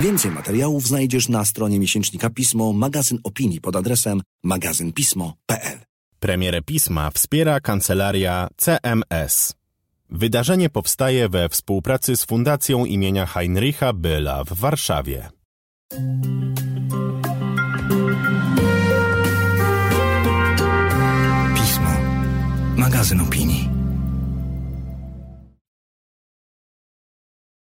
Speaker 11: Więcej materiałów znajdziesz na stronie miesięcznika Pismo, magazyn opinii pod adresem magazynpismo.pl.
Speaker 2: Premierę pisma wspiera kancelaria CMS. Wydarzenie powstaje we współpracy z Fundacją imienia Heinricha Byla w Warszawie.
Speaker 11: Pismo. Magazyn opinii.